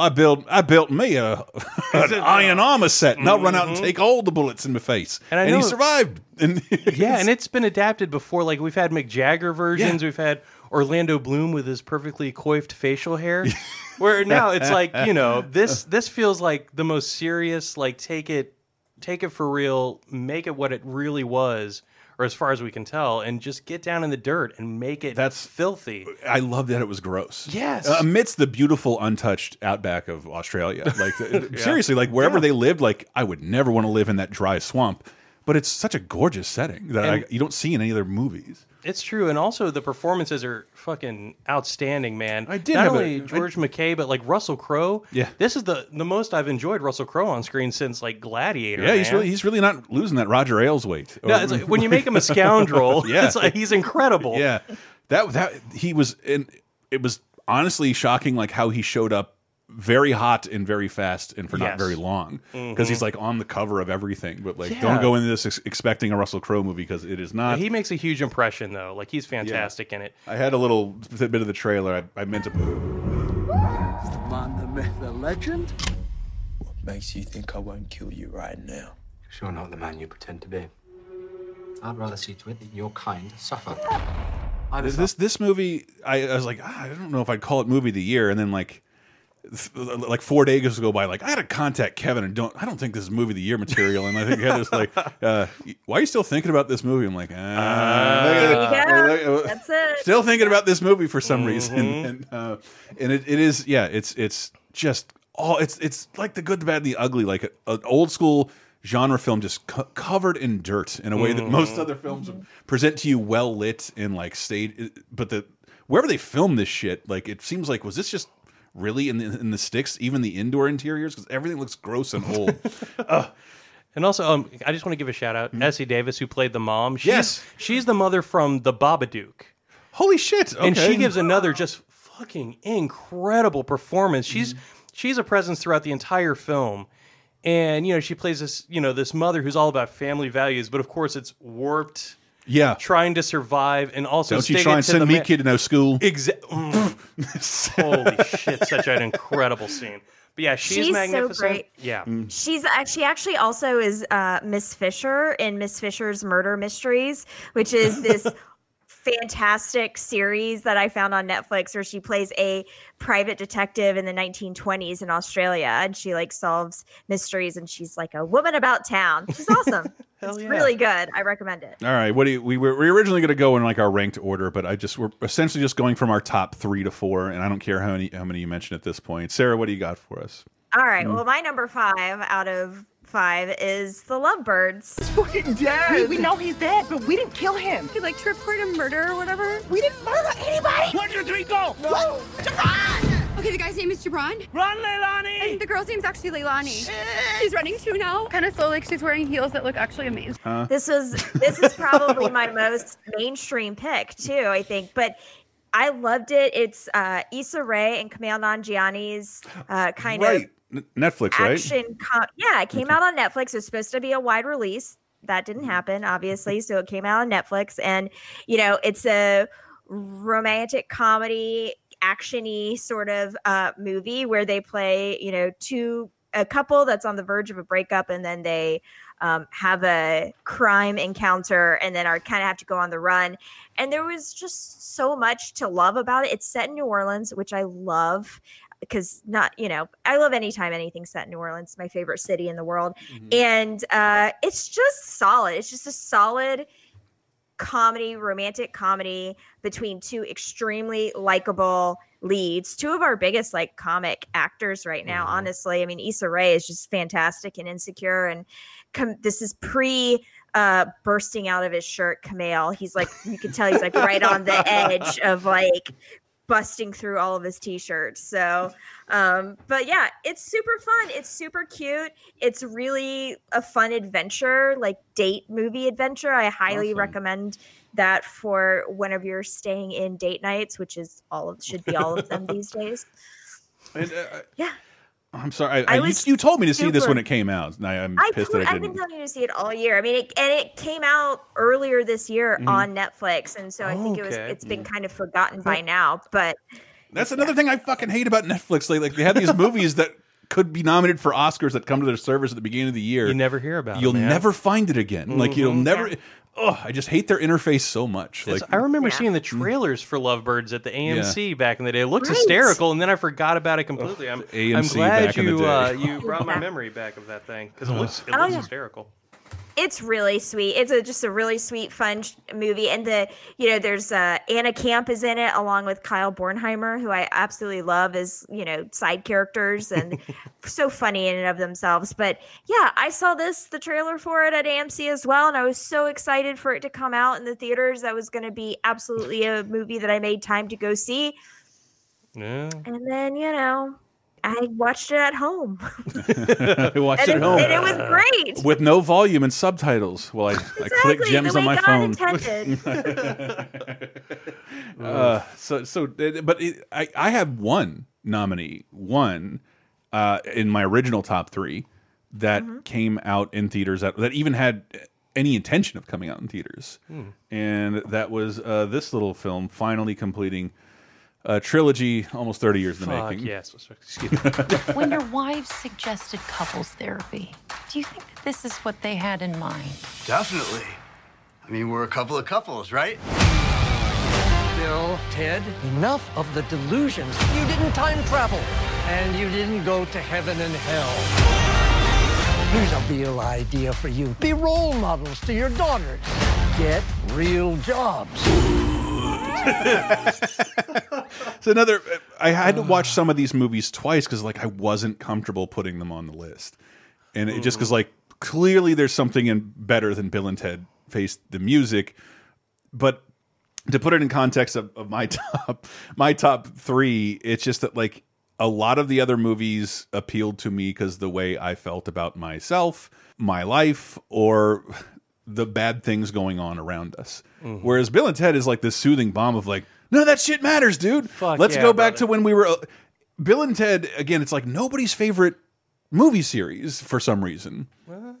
[SPEAKER 1] I built I built me a an iron armor set, and I'll run out and mm-hmm. take all the bullets in my face,
[SPEAKER 3] And I
[SPEAKER 1] and he survived. And
[SPEAKER 3] Yeah, and it's been adapted before. Like we've had Mick Jagger versions, we've had Orlando Bloom with his perfectly coiffed facial hair. Where now it's like you know this this feels like the most serious. Like take it take it for real, make it what it really was, or as far as we can tell, and just get down in the dirt and make it
[SPEAKER 1] That's-
[SPEAKER 3] filthy.
[SPEAKER 1] I love that it was gross.
[SPEAKER 3] Yes.
[SPEAKER 1] Uh, amidst the beautiful, untouched outback of Australia, like the- seriously, like wherever they lived, like I would never want to live in that dry swamp. But it's such a gorgeous setting that I, you don't see in any other movies.
[SPEAKER 3] It's true, and also the performances are fucking outstanding, man.
[SPEAKER 1] I did
[SPEAKER 3] not
[SPEAKER 1] have a-
[SPEAKER 3] only George McKay, but like Russell Crowe.
[SPEAKER 1] Yeah.
[SPEAKER 3] this is the the most I've enjoyed Russell Crowe on screen since like Gladiator.
[SPEAKER 1] Yeah, he's really he's really not losing that Roger Ailes weight.
[SPEAKER 3] No, it's like, when you make him a scoundrel,
[SPEAKER 1] Yeah.
[SPEAKER 3] it's like he's incredible.
[SPEAKER 1] yeah, that that he was, and it was honestly shocking, like how he showed up very hot and very fast and for not very long because he's like on the cover of everything. But like,
[SPEAKER 3] Yeah.
[SPEAKER 1] don't go into this ex expecting a Russell Crowe movie because it is not.
[SPEAKER 3] he makes a huge impression though. Like he's fantastic in it.
[SPEAKER 1] I had a little bit of the trailer. I, I meant to.
[SPEAKER 10] The man, the myth, the legend.
[SPEAKER 11] What makes you think I won't kill you right now?
[SPEAKER 5] Sure not the man you pretend to be. I'd rather see to it that your kind suffer.
[SPEAKER 1] This this, this movie, I, I was like, ah, I don't know if I'd call it movie of the year, and then like. Th- Like four days go by, like I had to contact Kevin and don't. I don't think this is movie of the year material, and I think Heather's like, uh, "Why are you still thinking about this movie?" I'm like, ah,
[SPEAKER 2] There
[SPEAKER 1] look at
[SPEAKER 2] you
[SPEAKER 1] it.
[SPEAKER 2] go.
[SPEAKER 1] Look-
[SPEAKER 2] That's it.
[SPEAKER 1] still thinking about this movie for some reason,
[SPEAKER 3] Mm-hmm.
[SPEAKER 1] and uh, and it, it is yeah, it's it's just all it's it's like the good, the bad, and the ugly, like a- an old school genre film just co covered in dirt in a way that most
[SPEAKER 3] Mm-hmm.
[SPEAKER 1] other films present to you well lit and like stayed, but the wherever they filmed this shit, like it seems like was this just really in the, in the sticks, even the indoor interiors because everything looks gross and old.
[SPEAKER 3] And also, um, I just want to give a shout out Essie Davis who played the mom. She's,
[SPEAKER 1] Hmm. Yes.
[SPEAKER 3] she's the mother from The Babadook,
[SPEAKER 1] Holy shit! Okay.
[SPEAKER 3] and she gives another just fucking incredible performance. She's
[SPEAKER 1] Hmm.
[SPEAKER 3] she's a presence throughout the entire film. And you know she plays this, you know, this mother who's all about family values, but of course it's warped,
[SPEAKER 1] yeah.
[SPEAKER 3] trying to survive, and also
[SPEAKER 1] Don't you try and
[SPEAKER 3] to
[SPEAKER 1] send me
[SPEAKER 3] ma-
[SPEAKER 1] kid to no school.
[SPEAKER 3] Exactly. Mm. Holy shit! Such an incredible scene. But yeah, she's,
[SPEAKER 2] She's so great.
[SPEAKER 3] Yeah,
[SPEAKER 2] She's act- she actually also is uh, Miss Fisher in Miss Fisher's Murder Mysteries, which is this fantastic series that I found on Netflix where she plays a private detective in the 1920s in Australia and she like solves mysteries and she's like a woman about town. She's awesome. it's
[SPEAKER 3] yeah.
[SPEAKER 2] really good. I recommend it.
[SPEAKER 1] All right, what do you, we were we were originally going to go in like our ranked order, but I just we're essentially just going from our top three to four, and I don't care how many how many you mentioned at this point. Sarah, what do you got for us?
[SPEAKER 2] All right. Hmm. Well, my number five out of five is The Lovebirds.
[SPEAKER 10] He's Fucking dead.
[SPEAKER 12] We, we know he's dead, but we didn't kill him. He like reported murder or whatever. We didn't murder anybody.
[SPEAKER 10] One, two, three, go.
[SPEAKER 12] No. Okay,
[SPEAKER 13] Okay, the guy's name is Jabron.
[SPEAKER 6] Run, Leilani!
[SPEAKER 13] And the girl's name's actually Leilani. she's running too now. Kind of slow, like she's wearing heels that look actually amazing.
[SPEAKER 2] This was this is probably my most mainstream pick too, I think. But I loved it. It's uh, Issa Rae and Kumail Nanjiani's uh, kind of
[SPEAKER 1] right. N- Netflix, right?
[SPEAKER 2] action. Com- yeah, it came out on Netflix. It was supposed to be a wide release. That didn't
[SPEAKER 1] Mm-hmm.
[SPEAKER 2] happen, obviously. So it came out on Netflix, and you know, it's a romantic comedy, actiony sort of uh, movie where they play, you know, two a couple that's on the verge of a breakup, and then they um, have a crime encounter, and then are kind of have to go on the run. And there was just so much to love about it. It's set in New Orleans, which I love because not you know i love anytime anything's set in new orleans my favorite city in the world and uh it's just solid it's just a solid comedy romantic comedy between two extremely likable leads two of our biggest like comic actors right now honestly. I mean Issa Rae is just fantastic and insecure and com- this is pre uh bursting out of his shirt Kumail he's like you can tell he's like right on the edge of like busting through all of his t-shirts. So um but yeah it's super fun. It's super cute. It's really a fun adventure like date movie adventure. I highly
[SPEAKER 1] Awesome.
[SPEAKER 2] recommend that for whenever you're staying in date nights which is all of should be all of them these days.
[SPEAKER 1] And, uh,
[SPEAKER 2] yeah
[SPEAKER 1] I'm sorry. I,
[SPEAKER 2] I
[SPEAKER 1] I,
[SPEAKER 2] was
[SPEAKER 1] you, you told me to see this when it came out. and I, I'm
[SPEAKER 2] I
[SPEAKER 1] pissed
[SPEAKER 2] told-
[SPEAKER 1] that I
[SPEAKER 2] I've been
[SPEAKER 1] didn't.
[SPEAKER 2] telling you to see it all year. I mean, it, and it came out earlier this year
[SPEAKER 1] Mhm.
[SPEAKER 2] on Netflix, and so I think it was
[SPEAKER 1] Okay.
[SPEAKER 2] it's been kind of forgotten by now. But
[SPEAKER 1] That's another thing I fucking hate about Netflix. Like, like they have these movies that could be nominated for Oscars that come to their service at the beginning of the year.
[SPEAKER 3] You never hear about 'em,
[SPEAKER 1] You'll
[SPEAKER 3] man.
[SPEAKER 1] never find it again. Like you'll
[SPEAKER 3] Mhm.
[SPEAKER 1] never. Oh, I just hate their interface so much. Like
[SPEAKER 3] I remember seeing the trailers for Lovebirds at the AMC back in the day. It looks
[SPEAKER 2] Right.
[SPEAKER 3] hysterical, and then I forgot about it completely. I'm, I'm glad
[SPEAKER 1] back in the
[SPEAKER 3] you
[SPEAKER 1] day.
[SPEAKER 3] uh, you brought my memory back of that thing because it looks it
[SPEAKER 2] Oh,
[SPEAKER 3] looks
[SPEAKER 2] yeah.
[SPEAKER 3] hysterical.
[SPEAKER 2] It's really sweet. It's a, just a really sweet, fun sh- movie, and the you know there's uh, Anna Camp is in it along with Kyle Bornheimer, who I absolutely love as you know side characters and so funny in and of themselves. But yeah, I saw this the trailer for it at AMC as well, and I was so excited for it to come out in the theaters. That was going to be absolutely a movie that I made time to go see,
[SPEAKER 3] Yeah.
[SPEAKER 2] and then you know I watched it at home,
[SPEAKER 1] I watched
[SPEAKER 2] and
[SPEAKER 1] it at home
[SPEAKER 2] and it was great.
[SPEAKER 1] with no volume and subtitles. Well, I, I click gems on my
[SPEAKER 2] God
[SPEAKER 1] phone. uh, so so, uh, but it, I I have one nominee, one uh, in my original top three that
[SPEAKER 2] Mm-hmm.
[SPEAKER 1] came out in theaters that that even had any intention of coming out in theaters,
[SPEAKER 3] Hmm.
[SPEAKER 1] and that was uh, this little film finally completing a trilogy almost thirty years in the
[SPEAKER 3] Fuck
[SPEAKER 1] making.
[SPEAKER 3] yes. Excuse me.
[SPEAKER 14] When your wives suggested couples therapy, do you think that this is what they had in mind?
[SPEAKER 15] Definitely. I mean, we're a couple of couples, right?
[SPEAKER 16] Bill, Ted, enough of the delusions. You didn't time travel, and you didn't go to heaven and hell. Here's a real idea for you. Be role models to your daughters. Get real jobs.
[SPEAKER 1] So another, I had to watch some of these movies twice because like I wasn't comfortable putting them on the list, and it just because like clearly there's something in better than Bill and Ted Face the Music, but to put it in context of, of my top my top three, it's just that like a lot of the other movies appealed to me because the way I felt about myself, my life, or the bad things going on around us.
[SPEAKER 3] Mhm.
[SPEAKER 1] Whereas Bill and Ted is like this soothing balm of like, none of that shit matters, dude. Let's
[SPEAKER 3] yeah,
[SPEAKER 1] go back
[SPEAKER 3] brother.
[SPEAKER 1] to when we were. uh, Bill and Ted again. It's like nobody's favorite movie series for some reason.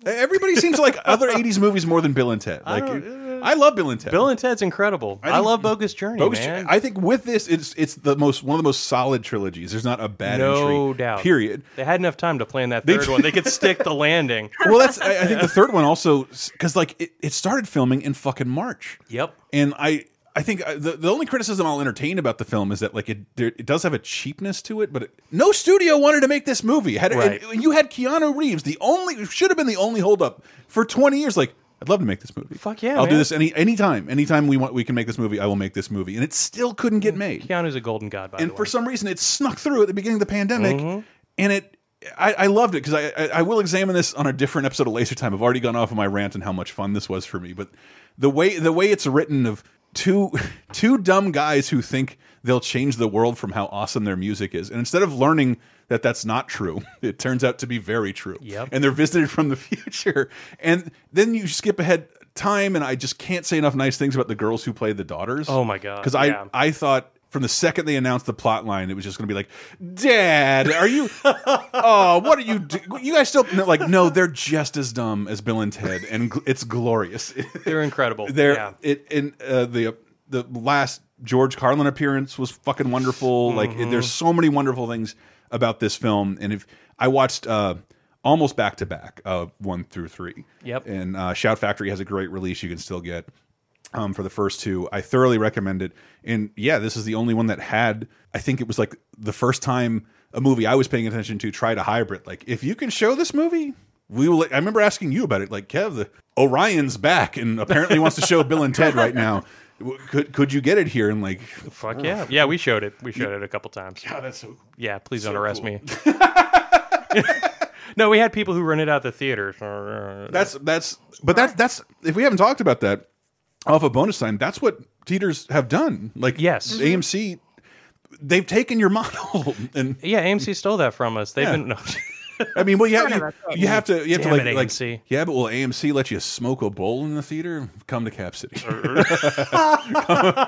[SPEAKER 1] Everybody seems to like other '80s movies more than Bill and Ted.
[SPEAKER 3] I
[SPEAKER 1] Like,
[SPEAKER 3] don't-
[SPEAKER 1] I, love Bill and Ted.
[SPEAKER 3] Bill and Ted's incredible. I,
[SPEAKER 1] think-
[SPEAKER 3] love Bogus Journey,
[SPEAKER 1] Bogus-
[SPEAKER 3] man.
[SPEAKER 1] I think with this, it's it's the most one of the most solid trilogies. There's not a bad
[SPEAKER 3] no
[SPEAKER 1] entry.
[SPEAKER 3] doubt.
[SPEAKER 1] Period.
[SPEAKER 3] They had enough time to plan that third one. They could stick the landing.
[SPEAKER 1] Well, that's I, I think the third one also because like it, it started filming in fucking March.
[SPEAKER 3] Yep.
[SPEAKER 1] And I I think uh, the the only criticism I'll entertain about the film is that like it there, it does have a cheapness to it, but it, no studio wanted to make this movie. Had
[SPEAKER 3] Right.
[SPEAKER 1] and you had Keanu Reeves, the only should have been the only holdup for 20 years. Like I'd love to make this movie.
[SPEAKER 3] Fuck yeah,
[SPEAKER 1] I'll do this any anytime. Anytime we want we can make this movie, I will make this movie. And it still couldn't get made.
[SPEAKER 3] Keanu's a golden god, by the way.
[SPEAKER 1] and for some reason it snuck through at the beginning of the pandemic
[SPEAKER 3] Mhm.
[SPEAKER 1] and it I, I loved it because I, I I will examine this on a different episode of Laser Time. I've already gone off of my rant and how much fun this was for me, but the way the way it's written of two two dumb guys who think they'll change the world from how awesome their music is, and instead of learning that that's not true, it turns out to be very true.
[SPEAKER 3] Yep.
[SPEAKER 1] And they're visited from the future, and then you skip ahead time, and I just can't say enough nice things about the girls who play the daughters.
[SPEAKER 3] Oh my God,
[SPEAKER 1] Because
[SPEAKER 3] yeah.
[SPEAKER 1] I I thought. From the second they announced the plot line, it was just going to be like, "Dad, are you? oh, what are you? Do you guys still like? No, they're just as dumb as Bill and Ted, and it's glorious.
[SPEAKER 3] They're incredible.
[SPEAKER 1] They're
[SPEAKER 3] yeah.
[SPEAKER 1] it in uh, the the last George Carlin appearance was fucking wonderful. Like
[SPEAKER 3] Mhm.
[SPEAKER 1] there's so many wonderful things about this film, and if I watched uh, almost back to back, uh, one through three.
[SPEAKER 3] Yep.
[SPEAKER 1] And uh, Shout Factory has a great release you can still get. Um, for the first two, I thoroughly recommend it. And yeah, this is the only one that had. I think it was like the first time a movie I was paying attention to tried a hybrid. Like, if you can show this movie, we will. I remember asking you about it. Like, Kev, the Orion's back and apparently wants to show Bill and Ted right now. Could could you get it here? And like,
[SPEAKER 3] Fuck yeah, yeah. We showed it. We showed it a couple times.
[SPEAKER 1] God, that's so.
[SPEAKER 3] Yeah, please
[SPEAKER 1] so
[SPEAKER 3] don't arrest
[SPEAKER 1] cool.
[SPEAKER 3] me. no, we had people who rented out the theater.
[SPEAKER 1] That's that's. But that's that's. If we haven't talked about that off a bonus sign, that's what theaters have done. Like,
[SPEAKER 3] Yes.
[SPEAKER 1] AMC, mm-hmm. they've taken your model and
[SPEAKER 3] yeah, AMC stole that from us. They've
[SPEAKER 1] Yeah.
[SPEAKER 3] been no.
[SPEAKER 1] I mean, well, you have, you, you have to, you have to like,
[SPEAKER 3] it,
[SPEAKER 1] like,
[SPEAKER 3] AMC.
[SPEAKER 1] yeah, but will AMC let you smoke a bowl in the theater? Come to Cap City. come,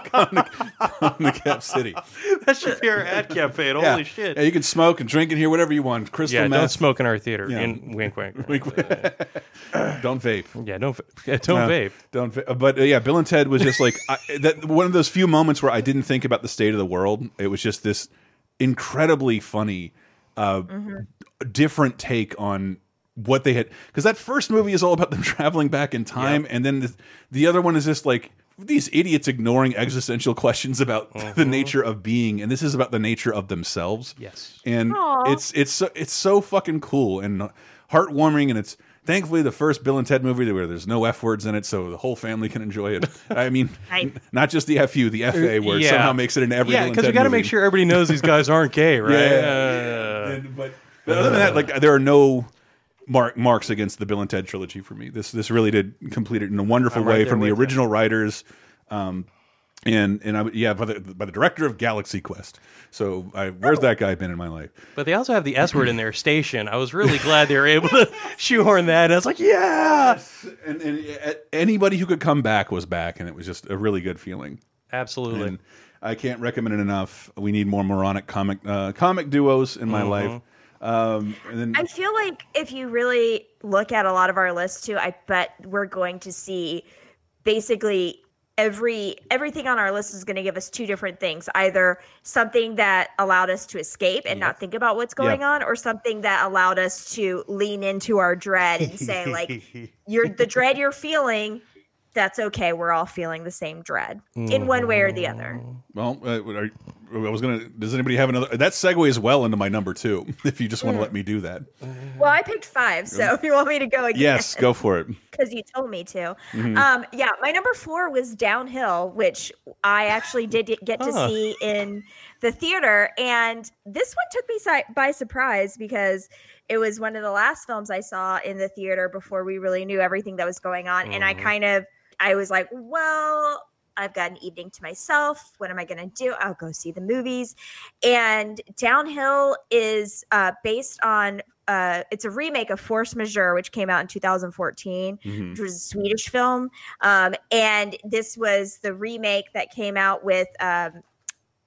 [SPEAKER 1] come to, come to Cap City.
[SPEAKER 3] that should be our ad campaign.
[SPEAKER 1] Yeah.
[SPEAKER 3] Holy shit.
[SPEAKER 1] Yeah, you can smoke and drink in here, whatever you want. Crystal
[SPEAKER 3] Yeah,
[SPEAKER 1] meth.
[SPEAKER 3] don't smoke in our theater.
[SPEAKER 1] Yeah.
[SPEAKER 3] In wink, wink.
[SPEAKER 1] Wink, wink. don't vape.
[SPEAKER 3] Yeah, don't va- don't
[SPEAKER 1] No,
[SPEAKER 3] vape.
[SPEAKER 1] Don't. va- But uh, yeah, Bill and Ted was just like I, that. One of those few moments where I didn't think about the state of the world. It was just this incredibly funny, uh, different take on what they had. Because that first movie is all about them traveling back in time, and then the, the other one is just like these idiots ignoring existential questions about the nature of being, and this is about the nature of themselves.
[SPEAKER 3] Yes,
[SPEAKER 1] and
[SPEAKER 2] Aw.
[SPEAKER 1] it's it's so, it's so fucking cool and heartwarming, and it's thankfully the first Bill and Ted movie where there's no f words in it, so the whole family can enjoy it. I mean,
[SPEAKER 2] Nice.
[SPEAKER 1] not just the fu, the fa word
[SPEAKER 3] Yeah.
[SPEAKER 1] somehow makes it in every.
[SPEAKER 3] Yeah, because we got to make sure everybody knows these guys aren't gay, right?
[SPEAKER 1] Yeah.
[SPEAKER 3] Uh,
[SPEAKER 1] And- but, but other than that, like there are no mark, marks against the Bill and Ted trilogy for me. This this really did complete it in a wonderful
[SPEAKER 3] I'm
[SPEAKER 1] way from the
[SPEAKER 3] with you.
[SPEAKER 1] original writers. Um, and and I, yeah, by the by the director of Galaxy Quest. So I, where's that guy been in my life?
[SPEAKER 3] But they also have the S word in their station. I was really glad they were able to shoehorn that. And I was like, yeah,
[SPEAKER 1] And, and uh, anybody who could come back was back, and it was just a really good feeling.
[SPEAKER 3] absolutely.
[SPEAKER 1] And I can't recommend it enough. We need more moronic comic uh, comic duos in my
[SPEAKER 3] Mhm.
[SPEAKER 1] life. Um, and then
[SPEAKER 2] I feel like if you really look at a lot of our lists too, I bet we're going to see basically every everything on our list is going to give us two different things either something that allowed us to escape and not think about what's going
[SPEAKER 17] Yep.
[SPEAKER 2] on or something that allowed us to lean into our dread and say like you're the dread you're feeling that's okay we're all feeling the same dread in one way or the other
[SPEAKER 1] Well, uh, are, I was gonna. Does anybody have another? That segues well into my number two. If you just want to
[SPEAKER 2] Mm.
[SPEAKER 1] let me do that,
[SPEAKER 2] well i picked five so if you want me to go again
[SPEAKER 1] yes, go for it.
[SPEAKER 2] because you told me to.
[SPEAKER 1] Mhm.
[SPEAKER 2] Um, yeah, my number four was Downhill, which I actually did get to
[SPEAKER 17] Huh.
[SPEAKER 2] see in the theater, and this one took me si- by surprise because it was one of the last films I saw in the theater before we really knew everything that was going on, and I
[SPEAKER 17] Mhm.
[SPEAKER 2] kind of I was like, well. I've got an evening to myself. What am I going to do? I'll go see the movies. And Downhill is uh, based on, uh, it's a remake of Force Majeure, which came out in 2014
[SPEAKER 17] Mhm.
[SPEAKER 2] which was a Swedish film. Um, and this was the remake that came out with um,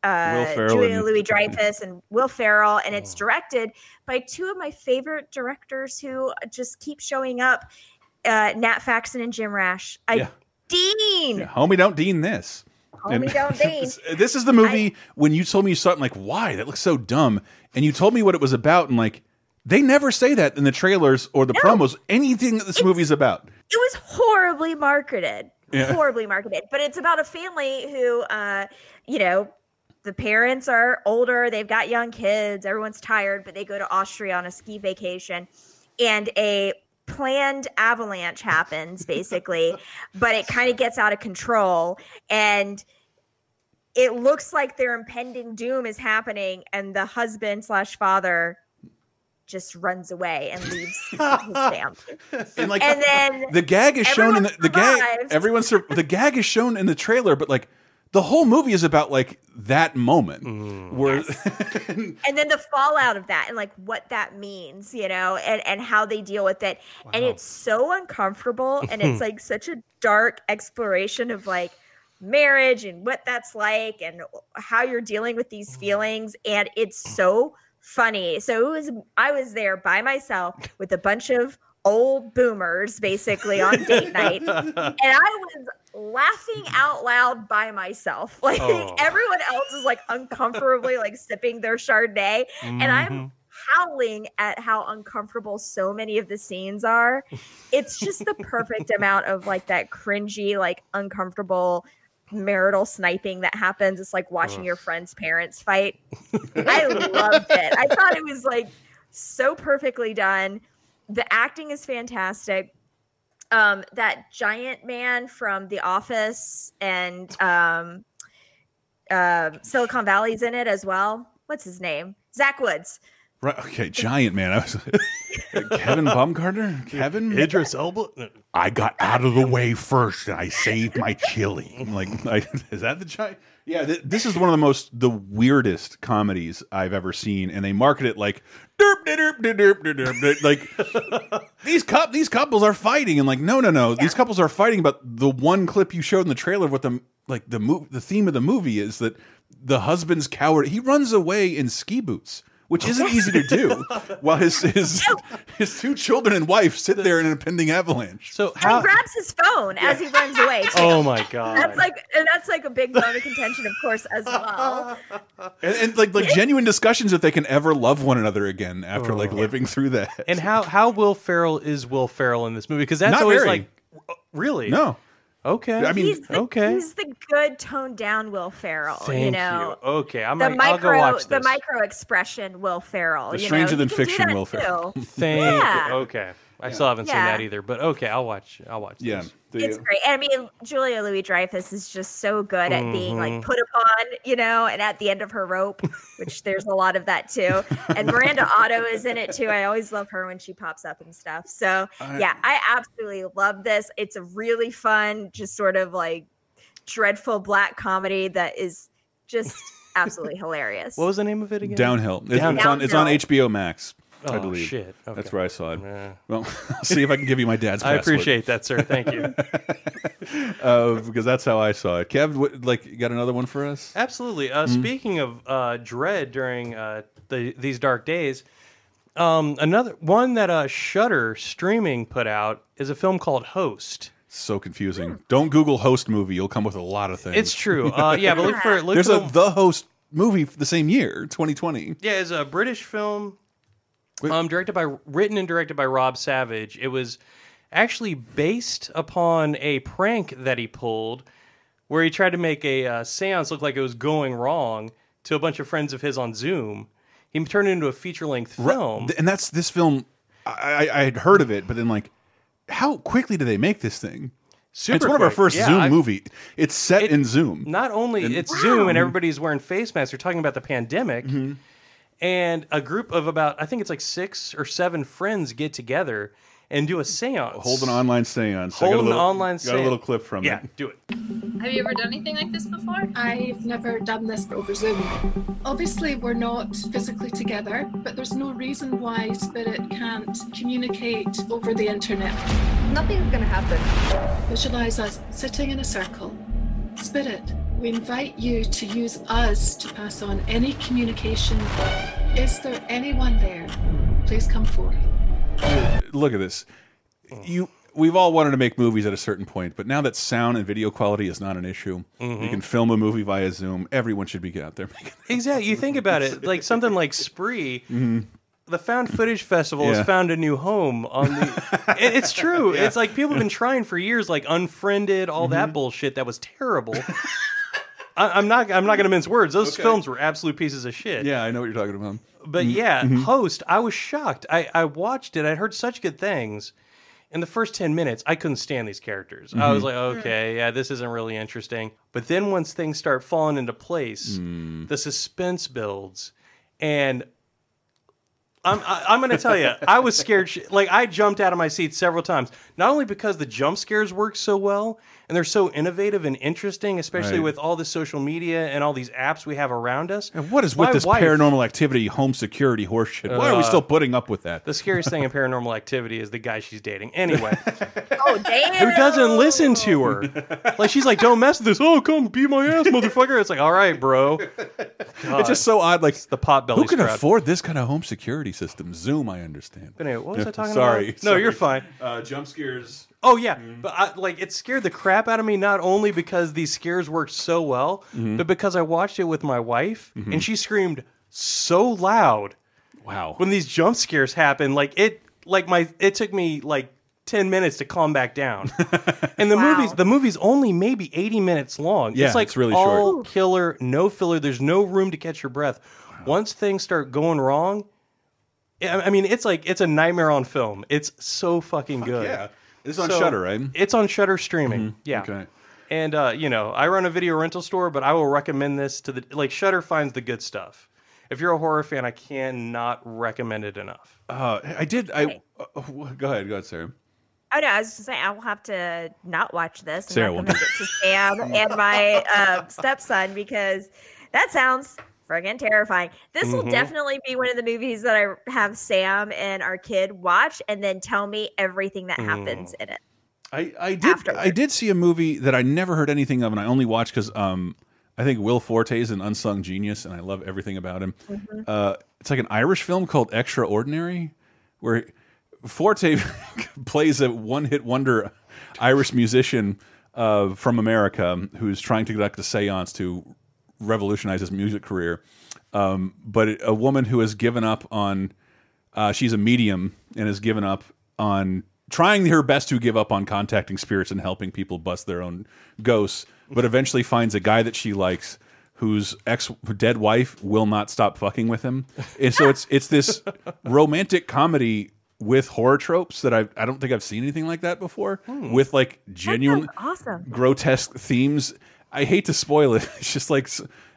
[SPEAKER 2] uh, Julia
[SPEAKER 1] and-
[SPEAKER 2] Louis Dreyfus and Will Ferrell, and it's directed by two of my favorite directors who just keep showing up. Uh, Nat Faxon and Jim Rash. I
[SPEAKER 1] Yeah.
[SPEAKER 2] Dean.
[SPEAKER 1] Homie, don't dean this.
[SPEAKER 2] Homie, don't dean.
[SPEAKER 1] this is the movie when you told me you saw it. I'm like, why? That looks so dumb. And you told me what it was about, and like, they never say that in the trailers or the promos. Anything that this movie's about.
[SPEAKER 2] it was horribly marketed
[SPEAKER 1] Yeah.
[SPEAKER 2] horribly marketed but it's about a family who uh you know the parents are older they've got young kids everyone's tired but they go to austria on a ski vacation and a planned avalanche happens basically but it kind of gets out of control and it looks like their impending doom is happening and the husband slash father just runs away and leaves his family.
[SPEAKER 1] And like
[SPEAKER 2] and then
[SPEAKER 1] the gag is shown in the, the gag.
[SPEAKER 2] survives.
[SPEAKER 1] Everyone, sur- the gag is shown in the trailer, but like the whole movie is about like that moment
[SPEAKER 3] Mm.
[SPEAKER 1] where
[SPEAKER 2] and then the fallout of that and like what that means you know and and how they deal with it. And it's so uncomfortable and it's like such a dark exploration of like marriage and what that's like and how you're dealing with these feelings. And it's so funny. So it was i was there by myself with a bunch of old boomers basically on date night. And i was laughing out loud by myself. Like
[SPEAKER 17] Oh.
[SPEAKER 2] everyone else is like uncomfortably like sipping their chardonnay and i'm
[SPEAKER 17] Mhm.
[SPEAKER 2] howling at how uncomfortable so many of the scenes are. It's just the perfect amount of like that cringy like uncomfortable marital sniping that happens. It's like watching
[SPEAKER 17] Ugh.
[SPEAKER 2] your friend's parents fight. I loved it. I thought it was like so perfectly done. The acting is fantastic um that giant man from the office and um uh, silicon valley's in it as well what's his name zach woods
[SPEAKER 1] right, okay, giant man. I was Kevin Baumgartner, Kevin
[SPEAKER 3] Idris Elba.
[SPEAKER 1] I got out of the way first, and I saved my chili. I'm like, like, is that the giant? Yeah, th this is one of the most the weirdest comedies I've ever seen, and they market it like derp, derp, derp, derp, derp, derp, like these cou these couples are fighting, and like, no, no, no, these couples are fighting about the one clip you showed in the trailer of what the like the move the theme of the movie is that the husband's coward he runs away in ski boots. Which isn't easy to do, while his his his two children and wife sit there in an impending avalanche.
[SPEAKER 3] So
[SPEAKER 2] and he grabs his phone as he runs away. Too.
[SPEAKER 3] Oh my god!
[SPEAKER 2] That's like and that's like a big bone of contention, of course, as well.
[SPEAKER 1] and, and like like genuine discussions if they can ever love one another again after oh. like
[SPEAKER 3] Oh.
[SPEAKER 1] living through that.
[SPEAKER 3] And how how Will Ferrell is Will Ferrell in this movie? Because that's
[SPEAKER 1] Not
[SPEAKER 3] always
[SPEAKER 1] very.
[SPEAKER 3] like, really?
[SPEAKER 1] No.
[SPEAKER 3] Okay.
[SPEAKER 1] I mean,
[SPEAKER 2] he's the,
[SPEAKER 3] okay.
[SPEAKER 2] he's the good toned down Will Ferrell.
[SPEAKER 3] Thank
[SPEAKER 2] you know,
[SPEAKER 3] Okay, I'm
[SPEAKER 2] the
[SPEAKER 3] like, I'll go
[SPEAKER 2] micro
[SPEAKER 3] watch
[SPEAKER 2] the micro expression Will Ferrell.
[SPEAKER 1] The
[SPEAKER 2] you
[SPEAKER 1] stranger
[SPEAKER 2] know?
[SPEAKER 1] than
[SPEAKER 2] He
[SPEAKER 1] fiction
[SPEAKER 2] that
[SPEAKER 1] Will Ferrell.
[SPEAKER 3] Thank
[SPEAKER 2] Yeah.
[SPEAKER 3] you. Okay. I still haven't seen that either, but okay, I'll watch. I'll watch.
[SPEAKER 1] Yeah,
[SPEAKER 3] this.
[SPEAKER 2] It's great. And I mean, Julia Louis Dreyfus is just so good at being like
[SPEAKER 3] Mhm.
[SPEAKER 2] put upon, you know, and at the end of her rope, which there's a lot of that too. And Miranda Otto is in it too. I always love her when she pops up and stuff. So
[SPEAKER 17] I-
[SPEAKER 2] yeah, I absolutely love this. It's a really fun, just sort of like dreadful black comedy that is just absolutely hilarious.
[SPEAKER 3] What was the name of it again?
[SPEAKER 1] Downhill. It's,
[SPEAKER 3] Downhill.
[SPEAKER 1] it's on it's on HBO Max. I
[SPEAKER 3] Oh,
[SPEAKER 1] believe.
[SPEAKER 3] shit. Okay.
[SPEAKER 1] That's where I saw it.
[SPEAKER 3] Yeah.
[SPEAKER 1] Well, I'll see if I can give you my dad's.
[SPEAKER 3] I
[SPEAKER 1] password.
[SPEAKER 3] appreciate that, sir. Thank you.
[SPEAKER 1] uh, because that's how I saw it. Kev, what, like, you got another one for us?
[SPEAKER 3] Absolutely. Uh,
[SPEAKER 1] Mhm.
[SPEAKER 3] Speaking of uh, dread during uh, the, these dark days, um, another one that uh, Shudder streaming put out is a film called Host.
[SPEAKER 1] So confusing. Don't Google host movie. You'll come with a lot of things.
[SPEAKER 3] It's true. Uh, yeah, but look for look
[SPEAKER 1] There's
[SPEAKER 3] for
[SPEAKER 1] a
[SPEAKER 3] the-
[SPEAKER 1] the host movie the same year, 2020.
[SPEAKER 3] Yeah, it's a British film, um, directed by written and directed by Rob Savage. It was actually based upon a prank that he pulled, where he tried to make a uh, séance look like it was going wrong to a bunch of friends of his on Zoom. He turned it into a feature length film.
[SPEAKER 1] and that's this film. I, I I had heard of it, but then like, how quickly do they make this thing?
[SPEAKER 3] Super
[SPEAKER 1] it's one of our first
[SPEAKER 3] Yeah,
[SPEAKER 1] Zoom
[SPEAKER 3] I-
[SPEAKER 1] movie. It's set in Zoom.
[SPEAKER 3] Not only
[SPEAKER 1] And-
[SPEAKER 3] it's Zoom and
[SPEAKER 1] Wow.
[SPEAKER 3] everybody's wearing face masks, they're talking about the pandemic.
[SPEAKER 1] Mm-hmm.
[SPEAKER 3] And a group of about, I think it's like six or seven friends get together and do a seance.
[SPEAKER 1] Hold an online seance.
[SPEAKER 3] Hold
[SPEAKER 1] a
[SPEAKER 3] an
[SPEAKER 1] little,
[SPEAKER 3] online
[SPEAKER 1] got a little clip from
[SPEAKER 3] Yeah,
[SPEAKER 1] it.
[SPEAKER 3] do it.
[SPEAKER 17] Have you ever done anything like this before? I've never done this over Zoom. Obviously, we're not physically together, but there's no reason why Spirit can't communicate over the internet. Nothing's gonna happen. Visualize us sitting in a circle. Spirit, we invite you to use us to pass on any communication. Is there anyone there? Please come forward.
[SPEAKER 1] Look at this. You. We've all wanted to make movies at a certain point, but now that sound and video quality is not an issue, you
[SPEAKER 3] Mhm.
[SPEAKER 1] can film a movie via Zoom. Everyone should be out there making.
[SPEAKER 3] Exactly. You think about it, like something like Spree. The Found Footage Festival
[SPEAKER 1] Yeah.
[SPEAKER 3] has found a new home on the. It- it's true.
[SPEAKER 1] Yeah.
[SPEAKER 3] It's like people have been trying for years, like Unfriended, all that bullshit that was terrible. I, I'm not. I'm not going to mince words. Those
[SPEAKER 1] Okay.
[SPEAKER 3] films were absolute pieces of shit.
[SPEAKER 1] Yeah, I know what you're talking about.
[SPEAKER 3] But
[SPEAKER 1] Mhm.
[SPEAKER 3] yeah,
[SPEAKER 1] Mhm.
[SPEAKER 3] Host, I was shocked. I, I watched it. I'd heard such good things. In the first 10 minutes, I couldn't stand these characters. I was
[SPEAKER 1] Mhm.
[SPEAKER 3] like, okay, yeah, this isn't really interesting. But then once things start falling into place,
[SPEAKER 1] Mm.
[SPEAKER 3] the suspense builds. And I'm I, I'm going to tell you, I was scared. sh- Like I jumped out of my seat several times. Not only because the jump scares work so well and they're so innovative and interesting, especially
[SPEAKER 1] Right.
[SPEAKER 3] with all the social media and all these apps we have around us.
[SPEAKER 1] And what is with
[SPEAKER 3] My
[SPEAKER 1] this
[SPEAKER 3] wife-
[SPEAKER 1] paranormal activity, home security horseshit? Why are we
[SPEAKER 3] Uh,
[SPEAKER 1] still putting up with that?
[SPEAKER 3] The scariest thing in paranormal activity is the guy she's dating. Anyway,
[SPEAKER 2] Oh damn!
[SPEAKER 3] who doesn't listen to her? Like she's like, "Don't mess with this." Oh, come beat my ass, motherfucker! It's like, all right, bro.
[SPEAKER 1] It's just so odd. Like
[SPEAKER 3] the pot belly.
[SPEAKER 1] who can
[SPEAKER 3] crowd.
[SPEAKER 1] afford this kind of home security system? Zoom, I understand.
[SPEAKER 3] But anyway, what was I talking
[SPEAKER 1] sorry,
[SPEAKER 3] about? No, you're fine.
[SPEAKER 1] Uh, jump scares.
[SPEAKER 3] Oh yeah, but I, like it scared the crap out of me. Not only because these scares worked so well,
[SPEAKER 1] Mhm.
[SPEAKER 3] but because I watched it with my wife
[SPEAKER 1] Mhm.
[SPEAKER 3] and she screamed so loud.
[SPEAKER 1] Wow!
[SPEAKER 3] When these jump scares happen, like it, like my, it took me like ten minutes to calm back down. and the movies, the movie's only maybe eighty minutes long.
[SPEAKER 1] Yeah,
[SPEAKER 3] it's like
[SPEAKER 1] it's really
[SPEAKER 3] all
[SPEAKER 1] short.
[SPEAKER 3] killer, no filler. There's no room to catch your breath. Once things start going wrong. I I mean, it's like it's a nightmare on film. It's so fucking good.
[SPEAKER 1] yeah. It's on Shudder, right?
[SPEAKER 3] It's on Shudder streaming.
[SPEAKER 1] Mhm.
[SPEAKER 3] Yeah.
[SPEAKER 1] Okay.
[SPEAKER 3] And uh, you know, I run a video rental store, but I will recommend this to the like Shudder finds the good stuff. If you're a horror fan, I cannot recommend it enough.
[SPEAKER 1] Uh, I did. I uh, go ahead. Go ahead, Sarah.
[SPEAKER 2] Oh no, I was just saying I will have to not watch this and
[SPEAKER 1] Sarah will
[SPEAKER 2] recommend it to Sam and my uh, stepson because that sounds friggin' terrifying. This will
[SPEAKER 1] Mhm.
[SPEAKER 2] definitely be one of the movies that I have Sam and our kid watch and then tell me everything that happens in it.
[SPEAKER 1] I, I did I did see a movie that I never heard anything of, and I only watched because um, I think Will Forte is an unsung genius, and I love everything about him.
[SPEAKER 2] Mhm.
[SPEAKER 1] Uh, it's like an Irish film called Extraordinary, where Forte plays a one-hit wonder Irish musician uh, from America who's trying to conduct a séance to revolutionize his music career. Um, but it- a woman who has given up on, uh, she's a medium and has given up on trying her best to give up on contacting spirits and helping people bust their own ghosts, but eventually finds a guy that she likes whose ex dead wife will not stop fucking with him. And so it's it's this romantic comedy with horror tropes that I I don't think I've seen anything like that before with like genuine
[SPEAKER 2] awesome.
[SPEAKER 1] grotesque themes. I hate to spoil it. It's just like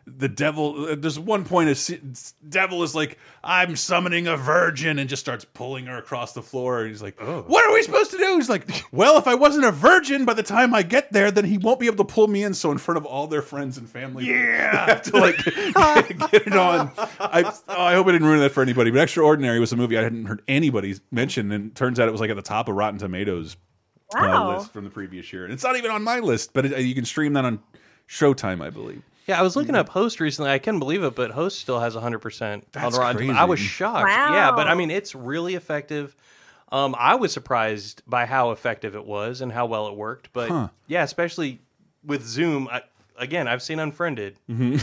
[SPEAKER 1] the devil. uh, There's one point, a se- devil is like, "I'm summoning a virgin," and just starts pulling her across the floor. And he's like, "What are we supposed to do?" He's like, "Well, if I wasn't a virgin by the time I get there, then he won't be able to pull me in." So in front of all their friends and family, yeah, I have to like get, get it on. I oh, I hope I didn't ruin that for anybody. But Extraordinary was a movie I hadn't heard anybody mention, and it turns out it was like at the top of Rotten Tomatoes uh, list from the previous year. And it's not even on my list, but it, you can stream that on Showtime, I believe.
[SPEAKER 3] Yeah, I was looking up Host recently. I couldn't believe it, but Host still has 100% on
[SPEAKER 1] That's
[SPEAKER 3] Rotten.
[SPEAKER 1] crazy.
[SPEAKER 3] I was shocked. Yeah, but I mean, it's really effective. Um, I was surprised by how effective it was and how well it worked. But
[SPEAKER 1] Huh.
[SPEAKER 3] yeah, especially with Zoom. I, again, I've seen Unfriended,
[SPEAKER 1] Mm-hmm.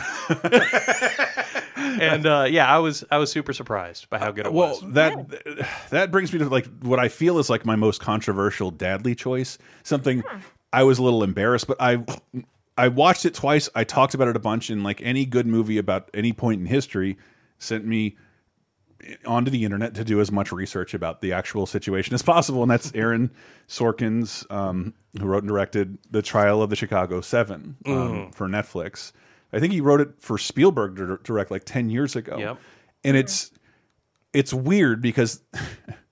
[SPEAKER 3] and uh, yeah, I was I was super surprised by how good it
[SPEAKER 1] well,
[SPEAKER 3] was.
[SPEAKER 1] that that brings me to like what I feel is like my most controversial dadly choice. Something I was a little embarrassed, but I I watched it twice. I talked about it a bunch, and like any good movie about any point in history, sent me onto the internet to do as much research about the actual situation as possible. And that's Aaron Sorkin's, um, who wrote and directed The Trial of the Chicago Seven um,
[SPEAKER 3] Mhm.
[SPEAKER 1] for Netflix. I think he wrote it for Spielberg to direct like 10 years ago.
[SPEAKER 3] Yep.
[SPEAKER 1] And it's it's weird because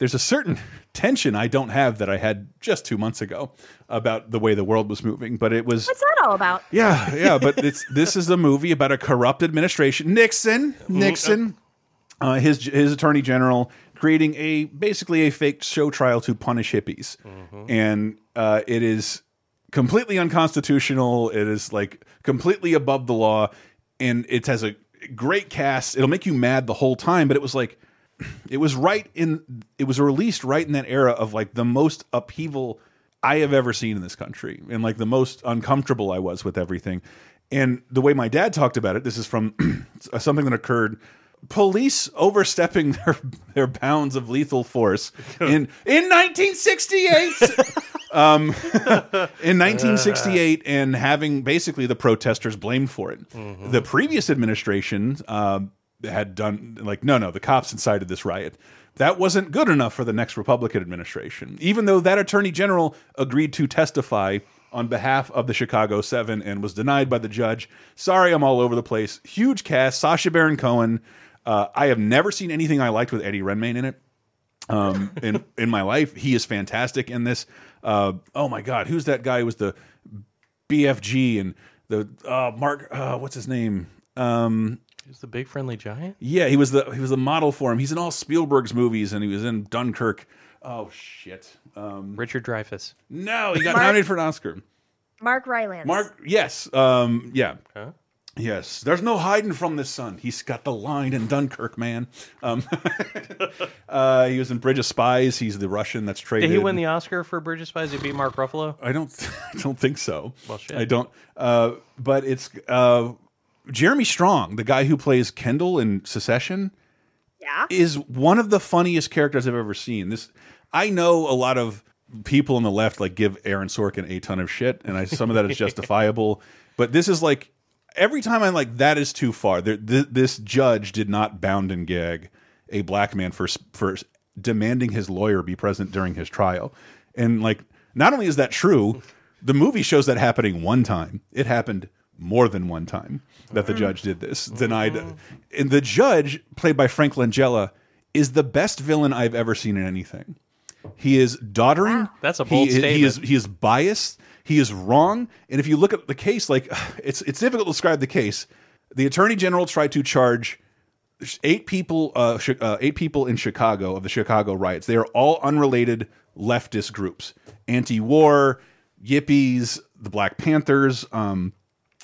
[SPEAKER 1] there's a certain tension I don't have that I had just two months ago about the way the world was moving. But it was
[SPEAKER 2] What's that all about?
[SPEAKER 1] yeah, yeah, but it's this is a movie about a corrupt administration. Nixon, Nixon, uh, his his attorney general creating a basically a fake show trial to punish hippies, and uh, it is completely unconstitutional. It is like completely above the law, and it has a great cast. It'll make you mad the whole time, but it was like it was right in it was released right in that era of like the most upheaval I have ever seen in this country and like the most uncomfortable I was with everything. And the way my dad talked about it, this is from something that occurred. Police overstepping their their bounds of lethal force in in 1968 um in 1968 and having basically the protesters blamed for it. The previous administration um had done like no no the cops incited this riot that wasn't good enough for the next republican administration even though that attorney general agreed to testify on behalf of the chicago 7 and was denied by the judge sorry i'm all over the place huge cast sacha baron cohen Uh, I have never seen anything I liked with Eddie Redmayne in it. Um, in in my life, he is fantastic in this. Uh, oh my God, who's that guy? Who was the BFG and the uh, Mark? Uh, what's his name? Um,
[SPEAKER 3] Is the big friendly giant?
[SPEAKER 1] yeah, he was the he was the model for him. He's in all Spielberg's movies, and he was in Dunkirk. Oh shit! Um,
[SPEAKER 3] Richard Dreyfuss.
[SPEAKER 1] no, he got
[SPEAKER 2] Mark-
[SPEAKER 1] nominated for an Oscar.
[SPEAKER 2] Mark Rylance.
[SPEAKER 1] Mark, yes, um, yeah, yes. There's no hiding from this son. He's got the line in Dunkirk, man. Um, uh, he was in Bridge of Spies. He's the Russian that's traded.
[SPEAKER 3] Did he win the Oscar for Bridge of Spies? He beat Mark Ruffalo.
[SPEAKER 1] I don't, I don't think so.
[SPEAKER 3] Well, shit.
[SPEAKER 1] I don't. Uh, but it's uh, Jeremy Strong, the guy who plays Kendall in Succession.
[SPEAKER 2] Yeah.
[SPEAKER 1] is one of the funniest characters I've ever seen. This I know a lot of people on the left like give Aaron Sorkin a ton of shit, and I some of that is justifiable. But this is like every time I'm like that is too far. There, th this judge did not bound and gag a black man for for demanding his lawyer be present during his trial, and like not only is that true, the movie shows that happening one time. It happened more than one time that the judge did this. Denied, and the judge, played by Frank Langella, is the best villain I've ever seen in anything. He is doddering.
[SPEAKER 3] That's a bold
[SPEAKER 1] he, He is
[SPEAKER 3] statement.
[SPEAKER 1] he is biased. He is wrong. And if you look at the case, like it's it's difficult to describe the case. The attorney general tried to charge eight people, uh, uh, eight people in Chicago of the Chicago riots. They are all unrelated leftist groups: anti-war, Yippies, the Black Panthers. Um,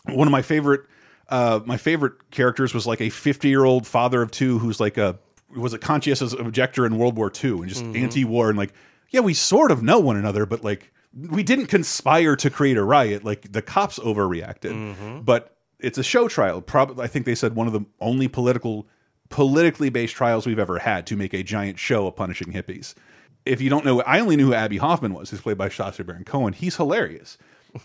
[SPEAKER 1] one of my favorite, uh, my favorite characters was like a fifty-year-old father of two who's like a was a conscientious objector in World War II and just
[SPEAKER 3] Mhm.
[SPEAKER 1] anti-war and like, yeah, we sort of know one another, but like we didn't conspire to create a riot. Like the cops overreacted, but it's a show trial. Probably, I think they said one of the only political, politically based trials we've ever had to make a giant show of punishing hippies. If you don't know, I only knew who Abbie Hoffman was, who's played by Sacha Baron Cohen. He's hilarious,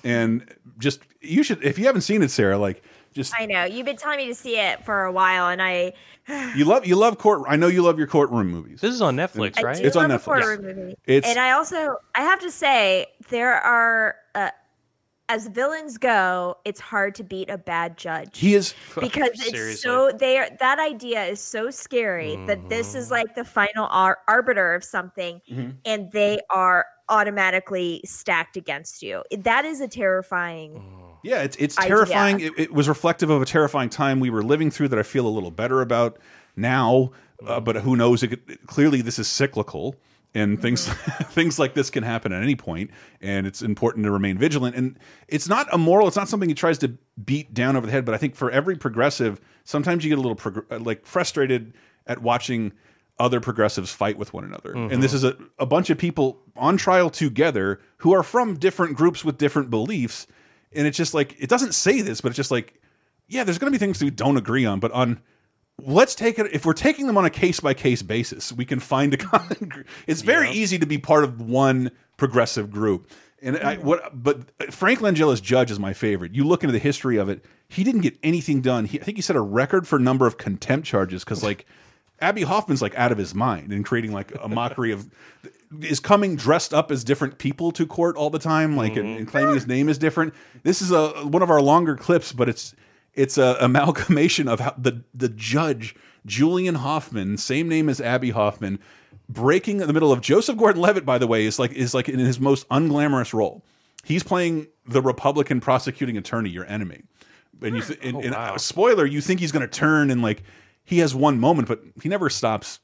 [SPEAKER 1] and just you should if you haven't seen it, Sarah, like just
[SPEAKER 2] I know you've been telling me to see it for a while, and I
[SPEAKER 1] you love you love court. I know you love your courtroom movies.
[SPEAKER 3] This is on Netflix,
[SPEAKER 2] I
[SPEAKER 3] right?
[SPEAKER 2] do
[SPEAKER 1] It's on
[SPEAKER 2] love a
[SPEAKER 1] Netflix.
[SPEAKER 2] horror movie.
[SPEAKER 1] It's-
[SPEAKER 2] and I also I have to say there are uh, as villains go, it's hard to beat a bad judge.
[SPEAKER 1] He is
[SPEAKER 2] because it's so they are that idea is so scary that this is like the final ar- arbiter of something,
[SPEAKER 1] Mhm.
[SPEAKER 2] and they are automatically stacked against you. That is a terrifying.
[SPEAKER 1] Yeah, it's it's terrifying. It, it was reflective of a terrifying time we were living through that I feel a little better about now. Uh, but who knows? It could, clearly, this is cyclical, and things things like this can happen at any point. And it's important to remain vigilant. And it's not immoral. It's not something he tries to beat down over the head. But I think for every progressive, sometimes you get a little prog- like frustrated at watching other progressives fight with one another. And this
[SPEAKER 3] Mhm.
[SPEAKER 1] is a, a bunch of people on trial together who are from different groups with different beliefs. And it's just like, it doesn't say this, but it's just like, yeah, there's going to be things we don't agree on, but on, let's take it, if we're taking them on a case by case basis, we can find a common gr- It's very easy to be part of one progressive group. And I, what, but Frank Langella's judge is my favorite. You look into the history of it, he didn't get anything done. He, I think he set a record for number of contempt charges because, like, Abbie Hoffman's like out of his mind and creating like a mockery of is coming dressed up as different people to court all the time, like and, and claiming his name is different. This is a one of our longer clips, but it's it's a amalgamation of how the the judge Julius Hoffman, same name as Abbie Hoffman, breaking in the middle of Joseph Gordon-Levitt. By the way, is like is like in his most unglamorous role. He's playing the Republican prosecuting attorney, your enemy. And you, th and, and, uh, spoiler, you think he's going to turn and like he has one moment, but he never stops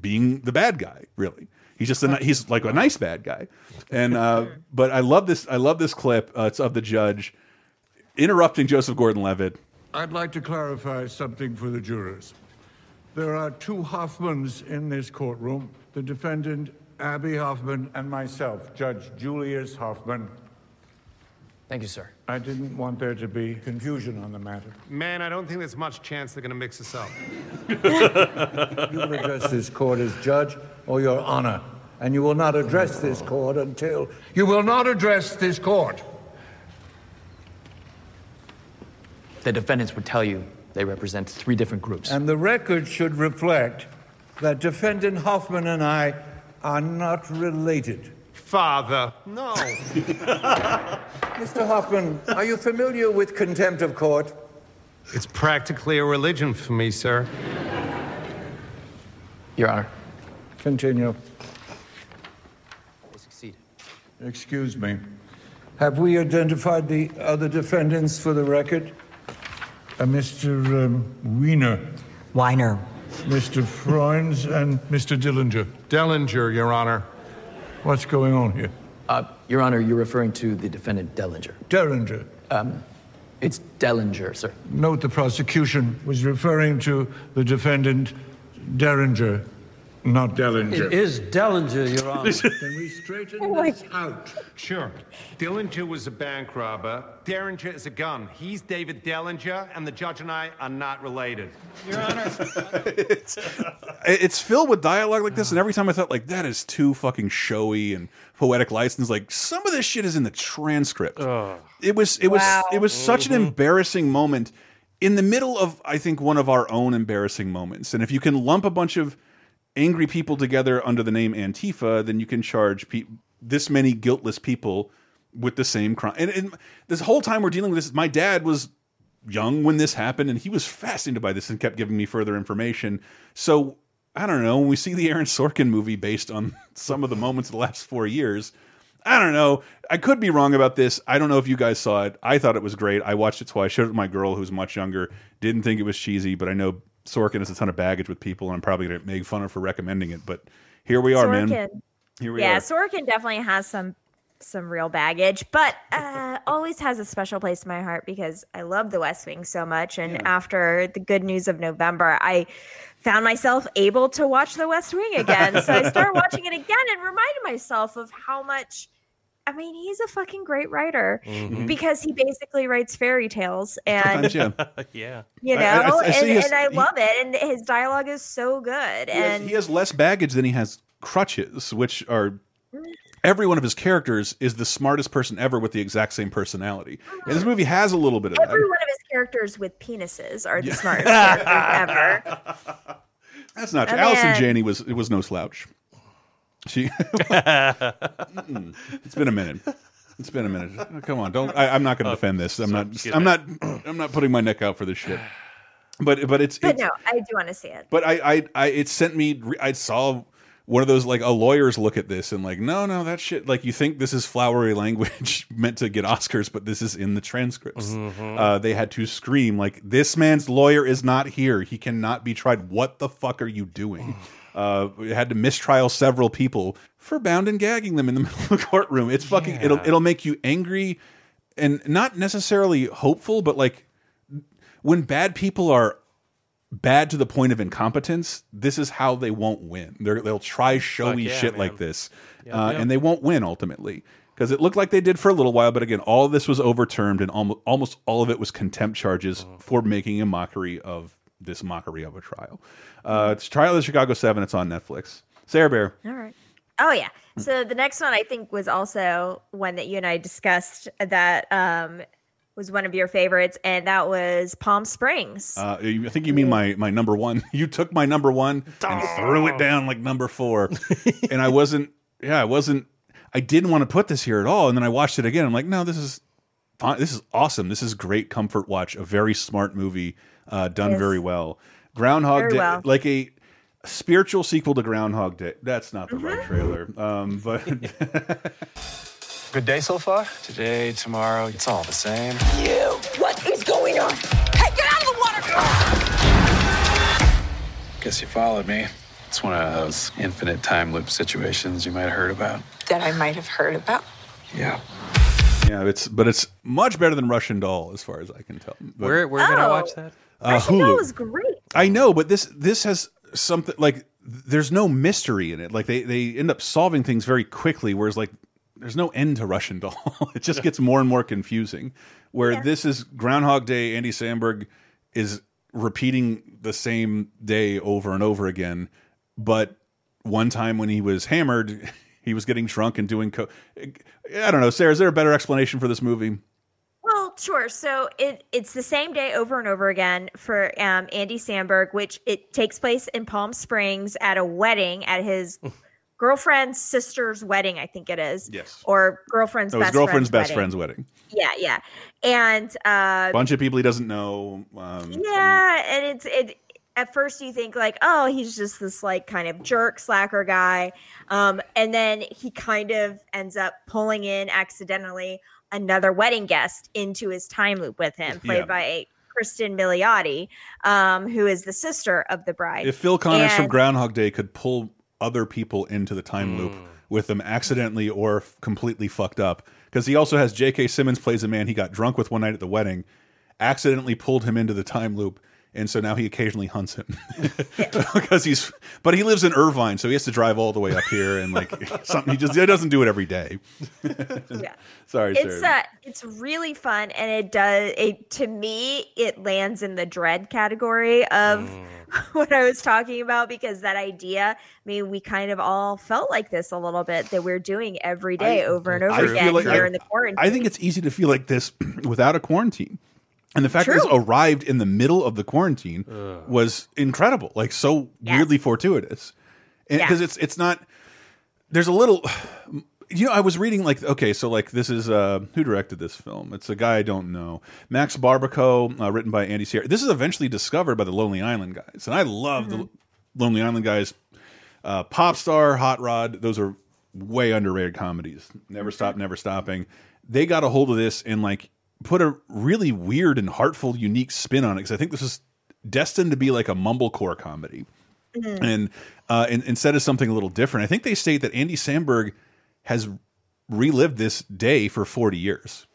[SPEAKER 1] being the bad guy. Really, he's just a, he's like a nice bad guy. And uh, but I love this. I love this clip. Uh, it's of the judge interrupting Joseph Gordon-Levitt.
[SPEAKER 18] I'd like to clarify something for the jurors. There are two Hoffmans in this courtroom the defendant, Abbie Hoffman, and myself, Judge Julius Hoffman.
[SPEAKER 19] Thank you, sir.
[SPEAKER 18] I didn't want there to be confusion on the matter.
[SPEAKER 20] Man, I don't think there's much chance they're going to mix us up.
[SPEAKER 18] You will address this court as judge or your honor, and you will not address this court until you will not address this court.
[SPEAKER 19] The defendants would tell you they represent three different groups.
[SPEAKER 18] And the record should reflect that defendant Hoffman and I are not related.
[SPEAKER 20] Father, no.
[SPEAKER 18] Mr. Hoffman, are you familiar with contempt of court?
[SPEAKER 20] It's practically a religion for me, sir.
[SPEAKER 19] Your Honor.
[SPEAKER 18] Continue.
[SPEAKER 19] They succeeded.
[SPEAKER 18] Excuse me. Have we identified the other defendants for the record? Uh, Mr. Um, Wiener.
[SPEAKER 10] Weiner.
[SPEAKER 18] Mr. Froines and Mr. Dillinger.
[SPEAKER 20] Dillinger, Your Honor.
[SPEAKER 18] What's going on here?
[SPEAKER 19] Uh, Your Honor, you're referring to the defendant Dellinger.
[SPEAKER 18] Derringer.
[SPEAKER 19] Um, it's Dellinger, sir.
[SPEAKER 18] Note the prosecution was referring to the defendant Derringer, not Dellinger.
[SPEAKER 10] It is Dellinger, Your Honor.
[SPEAKER 18] Can we straighten oh this out?
[SPEAKER 20] Sure. Dillinger was a bank robber. Derringer is a gun. He's David Dellinger, and the judge and I are not related.
[SPEAKER 3] Your Honor.
[SPEAKER 1] it's, it's filled with dialogue like this, and every time I thought like that is too fucking showy and poetic license. Like some of this shit is in the transcript. It was it was it was such an mm-hmm. embarrassing moment in the middle of I think one of our own embarrassing moments. And if you can lump a bunch of angry people together under the name Antifa, then you can charge this many guiltless people with the same crime. And, and this whole time we're dealing with this, my dad was young when this happened, and he was fascinated by this and kept giving me further information. So I don't know. When we see the Aaron Sorkin movie based on some of the moments of the last four years, I don't know. I could be wrong about this. I don't know if you guys saw it. I thought it was great. I watched it twice. Showed it to my girl who's much younger. Didn't think it was cheesy, but I know Sorkin has a ton of baggage with people, and I'm probably going to make fun of for recommending it. But here we are, man. Here we
[SPEAKER 2] yeah,
[SPEAKER 1] are.
[SPEAKER 2] Sorkin definitely has some some real baggage, but uh, always has a special place in my heart because I love The West Wing so much. And after the good news of November, I found myself able to watch The West Wing again. so I started watching it again and reminded myself of how much. I mean, he's a fucking great writer
[SPEAKER 3] Mhm.
[SPEAKER 2] because he basically writes fairy tales and
[SPEAKER 1] yeah.
[SPEAKER 3] yeah.
[SPEAKER 2] you know,
[SPEAKER 1] I- I- I
[SPEAKER 2] and,
[SPEAKER 1] his-
[SPEAKER 2] and I
[SPEAKER 1] he-
[SPEAKER 2] love it. And his dialogue is so good.
[SPEAKER 1] He has,
[SPEAKER 2] and
[SPEAKER 1] he has less baggage than he has crutches, which are every one of his characters is the smartest person ever with the exact same personality. And this movie has a little bit of
[SPEAKER 2] every
[SPEAKER 1] that.
[SPEAKER 2] one of his characters with penises are the smartest characters ever.
[SPEAKER 1] That's not true.
[SPEAKER 2] Oh,
[SPEAKER 1] Allison
[SPEAKER 2] man.
[SPEAKER 1] Janney was it was no slouch. She. It's been a minute. It's been a minute. Come on, don't. I, I'm not going to defend this. I'm not. I'm not. I'm not putting my neck out for this shit. But but it's.
[SPEAKER 2] But
[SPEAKER 1] it's
[SPEAKER 2] no, I do want to see it.
[SPEAKER 1] But I, I, I, it sent me. I saw one of those like a lawyer's look at this and like, no, no, that shit. Like you think this is flowery language meant to get Oscars, but this is in the transcripts.
[SPEAKER 3] Mhm.
[SPEAKER 1] Uh, they had to scream like, this man's lawyer is not here. He cannot be tried. What the fuck are you doing? Uh, we had to mistrial several people for bound and gagging them in the middle of the courtroom. It's fucking. It'll it'll make you angry, and not necessarily hopeful, but like when bad people are bad to the point of incompetence, this is how they won't win. They're, they'll try showy
[SPEAKER 3] yeah,
[SPEAKER 1] shit
[SPEAKER 3] man.
[SPEAKER 1] like this,
[SPEAKER 3] Yep,
[SPEAKER 1] uh,
[SPEAKER 3] yep.
[SPEAKER 1] and they won't win ultimately because it looked like they did for a little while. But again, all of this was overturned, and almost almost all of it was contempt charges
[SPEAKER 3] Mm-hmm.
[SPEAKER 1] for making a mockery of this mockery of a trial. Uh, it's Trial of the Chicago Seven. It's on Netflix. Sarah Bear.
[SPEAKER 2] All right. Oh yeah. So the next one I think was also one that you and I discussed that um was one of your favorites, and that was Palm Springs.
[SPEAKER 1] Uh, I think you mean my my number one. You took my number one and threw it down like number four, and I wasn't. Yeah, I wasn't. I didn't want to put this here at all. And then I watched it again. I'm like, no, this is fine. This is awesome. This is great comfort watch. A very smart movie, uh, done
[SPEAKER 2] Yes.
[SPEAKER 1] very well. Groundhog
[SPEAKER 2] Very
[SPEAKER 1] Day,
[SPEAKER 2] well.
[SPEAKER 1] like a spiritual sequel to Groundhog Day. That's not the
[SPEAKER 2] Mm-hmm.
[SPEAKER 1] right trailer. Um, but
[SPEAKER 11] Good day so far? Today, tomorrow, it's all the same.
[SPEAKER 12] You! What is going on? Hey, get out of the water!
[SPEAKER 11] Guess you followed me. It's one of those infinite time loop situations you might have heard about.
[SPEAKER 12] That I might have heard about.
[SPEAKER 11] Yeah.
[SPEAKER 1] yeah, it's but it's much better than Russian Doll as far as I can tell. But-
[SPEAKER 3] Where where did I
[SPEAKER 2] Oh.
[SPEAKER 3] watch that?
[SPEAKER 1] Uh,
[SPEAKER 2] Russian Doll was great.
[SPEAKER 1] I know, but this this has something like there's no mystery in it. Like they they end up solving things very quickly, whereas like there's no end to Russian Doll. it just gets more and more confusing. Where this is Groundhog Day, Andy Samberg is repeating the same day over and over again, but one time when he was hammered, he was getting drunk and doing co I don't know, Sarah, is there a better explanation for this movie?
[SPEAKER 2] Sure. So it it's the same day over and over again for um, Andy Samberg, which it takes place in Palm Springs at a wedding at his girlfriend's sister's wedding, I think it is.
[SPEAKER 1] Yes.
[SPEAKER 2] Or girlfriend's
[SPEAKER 1] It was
[SPEAKER 2] best
[SPEAKER 1] girlfriend's
[SPEAKER 2] friend's
[SPEAKER 1] best friend's wedding.
[SPEAKER 2] Yeah, yeah. And uh,
[SPEAKER 1] bunch of people he doesn't know. Um,
[SPEAKER 2] yeah, and it's it. at first you think like, oh, he's just this like kind of jerk slacker guy, um, and then he kind of ends up pulling in accidentally another wedding guest into his time loop with him, played
[SPEAKER 1] Yeah.
[SPEAKER 2] by Kristen Milioti, um, who is the sister of the bride.
[SPEAKER 1] If Phil Connors from Groundhog Day could pull other people into the time loop
[SPEAKER 3] Hmm.
[SPEAKER 1] with them accidentally or f- completely fucked up, because he also has J.K. Simmons plays a man he got drunk with one night at the wedding, accidentally pulled him into the time loop. And so now he occasionally hunts him because he's, but he lives in Irvine, so he has to drive all the way up here and like something. He just he doesn't do it every day.
[SPEAKER 2] yeah.
[SPEAKER 1] Sorry,
[SPEAKER 2] it's uh it's really fun and it does it to me it lands in the dread category of
[SPEAKER 1] Mm.
[SPEAKER 2] what I was talking about because that idea I mean we kind of all felt like this a little bit that we're doing every day over and over
[SPEAKER 1] I
[SPEAKER 2] again
[SPEAKER 1] like
[SPEAKER 2] here
[SPEAKER 1] I-
[SPEAKER 2] in the quarantine.
[SPEAKER 1] I think it's easy to feel like this without a quarantine. And the fact that this arrived in the middle of the quarantine was incredible, like so weirdly fortuitous.
[SPEAKER 2] Yeah.
[SPEAKER 1] Because it's it's not there's a little you know, I was reading like okay, so like this is uh who directed this film? It's a guy I don't know. Max Barbakow, uh, written by Andy Siara. This is eventually discovered by the Lonely Island guys. And I love the Lonely Island guys. Uh Pop Star, Hot Rod, those are way underrated comedies. Never Stop, Never Stopping. They got a hold of this and like put a really weird and heartful, unique spin on it because I think this is destined to be like a mumblecore comedy and uh, in, instead of something a little different. I think they state that Andy Samberg has relived this day for 40 years.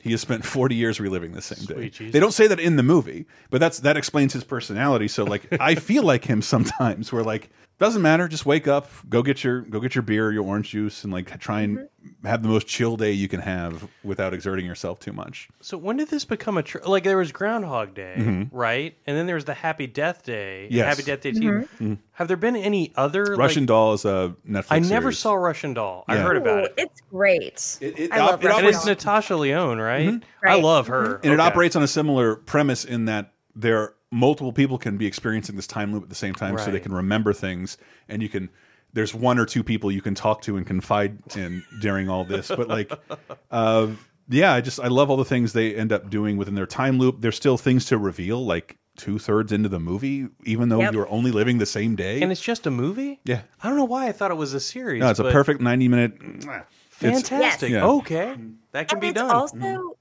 [SPEAKER 1] He has spent 40 years reliving the same day.
[SPEAKER 3] Jesus.
[SPEAKER 1] They don't say that in the movie, but that's that explains his personality. So like I feel like him sometimes where like doesn't matter, just wake up, go get your go get your beer, your orange juice and like try and
[SPEAKER 3] Mm-hmm.
[SPEAKER 1] have the most chill day you can have without exerting yourself too much.
[SPEAKER 3] So when did this become a tr- like? There was Groundhog Day,
[SPEAKER 1] Mhm.
[SPEAKER 3] right? And then there was the Happy Death Day.
[SPEAKER 1] Yes.
[SPEAKER 3] Happy Death Day
[SPEAKER 2] Mm-hmm.
[SPEAKER 3] 2
[SPEAKER 1] Mhm.
[SPEAKER 3] Have there been any other
[SPEAKER 1] Russian
[SPEAKER 3] like,
[SPEAKER 1] Doll is a Netflix
[SPEAKER 3] I never
[SPEAKER 1] series.
[SPEAKER 3] saw Russian Doll. I
[SPEAKER 1] Yeah.
[SPEAKER 3] heard about
[SPEAKER 2] Ooh,
[SPEAKER 3] it.
[SPEAKER 2] It's great.
[SPEAKER 1] it
[SPEAKER 2] I
[SPEAKER 1] op-
[SPEAKER 2] love
[SPEAKER 1] it
[SPEAKER 2] Russian
[SPEAKER 3] And
[SPEAKER 1] operates-
[SPEAKER 3] it's
[SPEAKER 2] Doll.
[SPEAKER 3] Natasha Lyonne, right? I
[SPEAKER 2] Right.
[SPEAKER 3] love her.
[SPEAKER 1] and it
[SPEAKER 3] Okay.
[SPEAKER 1] operates on a similar premise in that there are multiple people can be experiencing this time loop at the same time so they can remember things and you can there's one or two people you can talk to and confide in during all this but like uh yeah i just i love all the things they end up doing within their time loop there's still things to reveal like two-thirds into the movie even though
[SPEAKER 3] Yep.
[SPEAKER 1] you're only living the same day
[SPEAKER 3] And it's just a movie.
[SPEAKER 1] yeah
[SPEAKER 3] I don't know why I thought it was a series.
[SPEAKER 1] no it's a perfect 90 minute it's-
[SPEAKER 3] Fantastic.
[SPEAKER 1] Yeah.
[SPEAKER 3] Okay, that can
[SPEAKER 2] and
[SPEAKER 3] be
[SPEAKER 2] it's
[SPEAKER 3] done.
[SPEAKER 2] also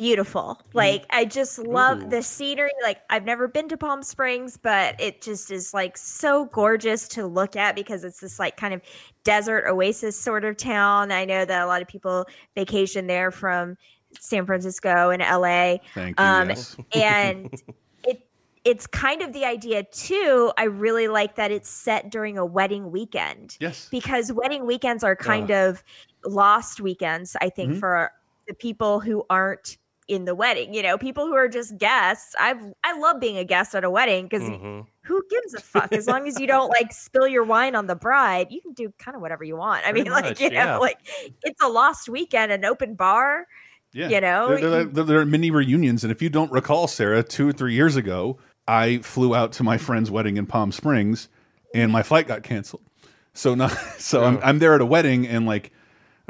[SPEAKER 2] beautiful. Like I just love
[SPEAKER 3] Ooh.
[SPEAKER 2] the scenery. Like I've never been to Palm Springs, but it just is like so gorgeous to look at because it's this like kind of desert oasis sort of town. I know that a lot of people vacation there from San Francisco and LA.
[SPEAKER 1] Thank you,
[SPEAKER 2] Um,
[SPEAKER 1] yes.
[SPEAKER 2] and it it's kind of the idea too. I really like that it's set during a wedding weekend.
[SPEAKER 1] Yes.
[SPEAKER 2] Because wedding weekends are kind of lost weekends, I think,
[SPEAKER 1] Mhm.
[SPEAKER 2] for the people who aren't in the wedding. You know, people who are just guests. I've I love being a guest at a wedding because
[SPEAKER 3] Mhm.
[SPEAKER 2] who gives a fuck? As long as you don't like spill your wine on the bride, you can do kind of whatever you want. I
[SPEAKER 3] Pretty
[SPEAKER 2] mean, like
[SPEAKER 3] much,
[SPEAKER 2] you know, like it's a lost weekend, an open bar.
[SPEAKER 1] Yeah.
[SPEAKER 2] You know,
[SPEAKER 1] There, there- there- are many reunions. And if you don't recall, Sarah, two or three years ago, I flew out to my friend's wedding in Palm Springs and my flight got canceled. So now, so I'm,
[SPEAKER 3] Oh.
[SPEAKER 1] I'm there at a wedding and like,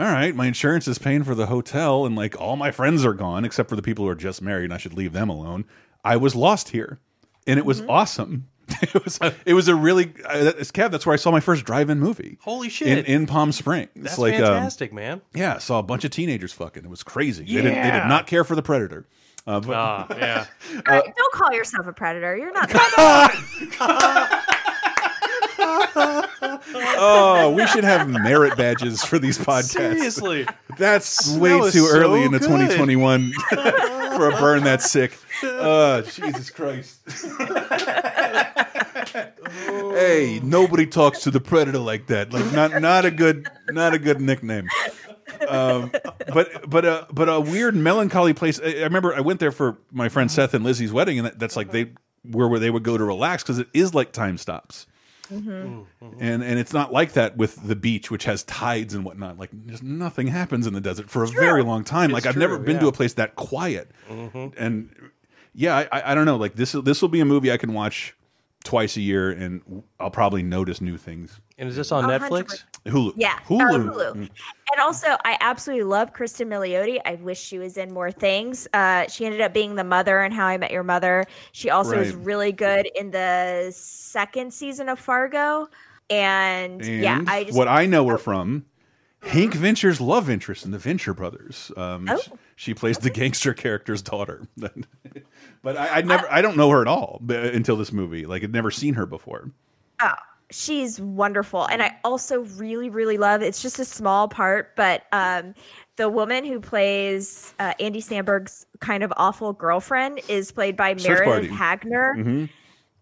[SPEAKER 1] all right, my insurance is paying for the hotel and like all my friends are gone except for the people who are just married and I should leave them alone. I was lost here and it was
[SPEAKER 3] Mm-hmm.
[SPEAKER 1] awesome. It was it was a really uh, that's Kev. That's where I saw my first drive-in movie.
[SPEAKER 3] Holy shit.
[SPEAKER 1] in Palm Springs,
[SPEAKER 3] That's
[SPEAKER 1] like um,
[SPEAKER 3] fantastic, man.
[SPEAKER 1] yeah, saw a bunch of teenagers fucking. It was crazy. They, did, they did not care for the predator. Uh, but,
[SPEAKER 3] Ah, yeah.
[SPEAKER 2] All right, don't call yourself a predator. You're not.
[SPEAKER 1] oh, we should have merit badges for these podcasts.
[SPEAKER 3] Seriously.
[SPEAKER 1] That's way
[SPEAKER 3] was
[SPEAKER 1] too
[SPEAKER 3] so
[SPEAKER 1] early into
[SPEAKER 3] good.
[SPEAKER 1] 2021 for a burn that sick. Oh, Jesus Christ. hey, nobody talks to the predator like that. Like not not a good not a good nickname. Um, but but a but a weird melancholy place. I, I remember I went there for my friend Seth and Lizzie's wedding, and that, that's like they where where they would go to relax because it is like time stops.
[SPEAKER 2] Mm-hmm.
[SPEAKER 1] And and it's not like that with the beach, which has tides and whatnot. Like just nothing happens in the desert for a very long time. like
[SPEAKER 3] It's
[SPEAKER 1] I've never
[SPEAKER 3] true,
[SPEAKER 1] been to a place that quiet.
[SPEAKER 3] Mhm.
[SPEAKER 1] And yeah, I, I I don't know. Like this this will be a movie I can watch twice a year, and I'll probably notice new things.
[SPEAKER 3] And is this on
[SPEAKER 2] A
[SPEAKER 3] Netflix?
[SPEAKER 1] Hulu.
[SPEAKER 2] Yeah,
[SPEAKER 1] Hulu.
[SPEAKER 2] uh, Hulu.
[SPEAKER 1] Mm.
[SPEAKER 2] And also, I absolutely love Kristen Milioti. I wish she was in more things. Uh, she ended up being the mother in How I Met Your Mother. She also is
[SPEAKER 1] Right.
[SPEAKER 2] really good in the second season of Fargo. And,
[SPEAKER 1] And
[SPEAKER 2] yeah, I just
[SPEAKER 1] what I know her from, Hank Venture's love interest in the Venture Brothers. Um,
[SPEAKER 2] Oh.
[SPEAKER 1] She plays the gangster character's daughter. but I, I never, I don't know her at all until this movie. Like I'd never seen her before.
[SPEAKER 2] Oh, she's wonderful. And I also really, really love it's just a small part, but um, the woman who plays uh, Andy Samberg's kind of awful girlfriend is played by
[SPEAKER 1] Search
[SPEAKER 2] Meredith
[SPEAKER 1] Party.
[SPEAKER 2] Hagner.
[SPEAKER 1] Mhm.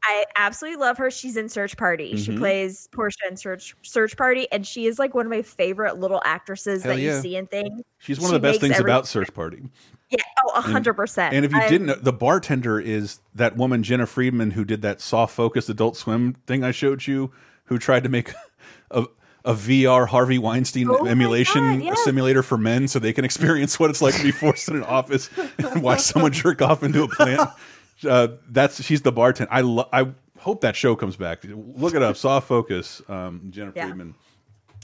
[SPEAKER 2] I absolutely love her. She's in Search Party. She
[SPEAKER 1] Mhm.
[SPEAKER 2] plays Portia in Search Search Party, and she is like one of my favorite little actresses
[SPEAKER 1] Hell
[SPEAKER 2] that
[SPEAKER 1] yeah.
[SPEAKER 2] you see in things.
[SPEAKER 1] She's one
[SPEAKER 2] She
[SPEAKER 1] of the best things
[SPEAKER 2] every-
[SPEAKER 1] about Search Party.
[SPEAKER 2] Yeah, oh, a hundred percent.
[SPEAKER 1] And if you
[SPEAKER 2] I'm-
[SPEAKER 1] didn't, know, the bartender is that woman Jena Friedman who did that soft focus Adult Swim thing I showed you, who tried to make a a VR Harvey Weinstein
[SPEAKER 2] Oh
[SPEAKER 1] emulation
[SPEAKER 2] God, yes.
[SPEAKER 1] simulator for men, so they can experience what it's like to be forced in an office and watch someone jerk off into a plant. Uh, that's she's the bartender. I I hope that show comes back. Look it up. Soft Focus, um, Jena
[SPEAKER 2] Yeah.
[SPEAKER 1] Friedman.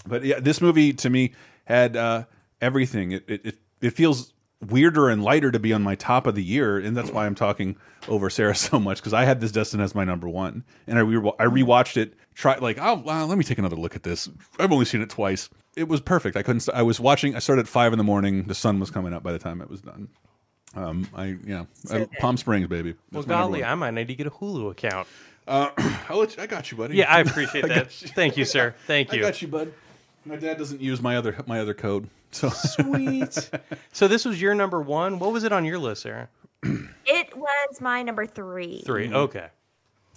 [SPEAKER 1] But yeah, this movie to me had uh, everything. It, it it it feels weirder and lighter to be on my top of the year, and that's why I'm talking over Sarah so much because I had this Destin as my number one, and I re I rewatched it. Try like oh wow, let me take another look at this. I've only seen it twice. It was perfect. I couldn't. I was watching. I started at five in the morning. The sun was coming up by the time it was done. Um, I you know I, Palm Springs baby.
[SPEAKER 3] Well,
[SPEAKER 1] That's number
[SPEAKER 3] golly. I might need to get a Hulu account.
[SPEAKER 1] Uh, I'll let you, I got you, buddy.
[SPEAKER 3] Yeah, I appreciate
[SPEAKER 1] I
[SPEAKER 3] that.
[SPEAKER 1] you.
[SPEAKER 3] Thank you, sir. Thank you.
[SPEAKER 1] I got you, bud. My dad doesn't use my other my other code, so
[SPEAKER 3] Sweet. so this was your number one. What was it on your list, Sarah?
[SPEAKER 2] It was my number three.
[SPEAKER 3] 3
[SPEAKER 1] Mhm.
[SPEAKER 3] Okay.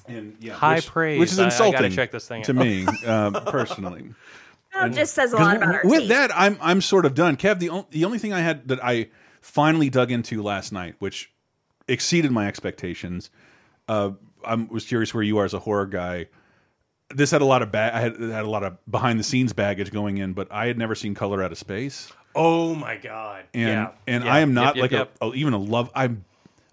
[SPEAKER 1] And yeah,
[SPEAKER 3] high
[SPEAKER 1] which,
[SPEAKER 3] praise.
[SPEAKER 1] which is insulting
[SPEAKER 3] I, gotta check this thing
[SPEAKER 1] to
[SPEAKER 3] out.
[SPEAKER 1] me um, personally.
[SPEAKER 2] Well, it just says a lot about our
[SPEAKER 1] with
[SPEAKER 2] taste.
[SPEAKER 1] that, I'm I'm sort of done. Kev, the on, the only thing I had that I finally dug into last night, which exceeded my expectations. Uh, I was curious where you are as a horror guy. This had a lot of ba I had, had a lot of behind the scenes baggage going in, but I had never seen Color Out of Space,
[SPEAKER 3] Oh my god.
[SPEAKER 1] and
[SPEAKER 3] yeah.
[SPEAKER 1] and
[SPEAKER 3] Yeah.
[SPEAKER 1] I am not
[SPEAKER 3] yep,
[SPEAKER 1] like
[SPEAKER 3] yep.
[SPEAKER 1] A, a even a love. I'm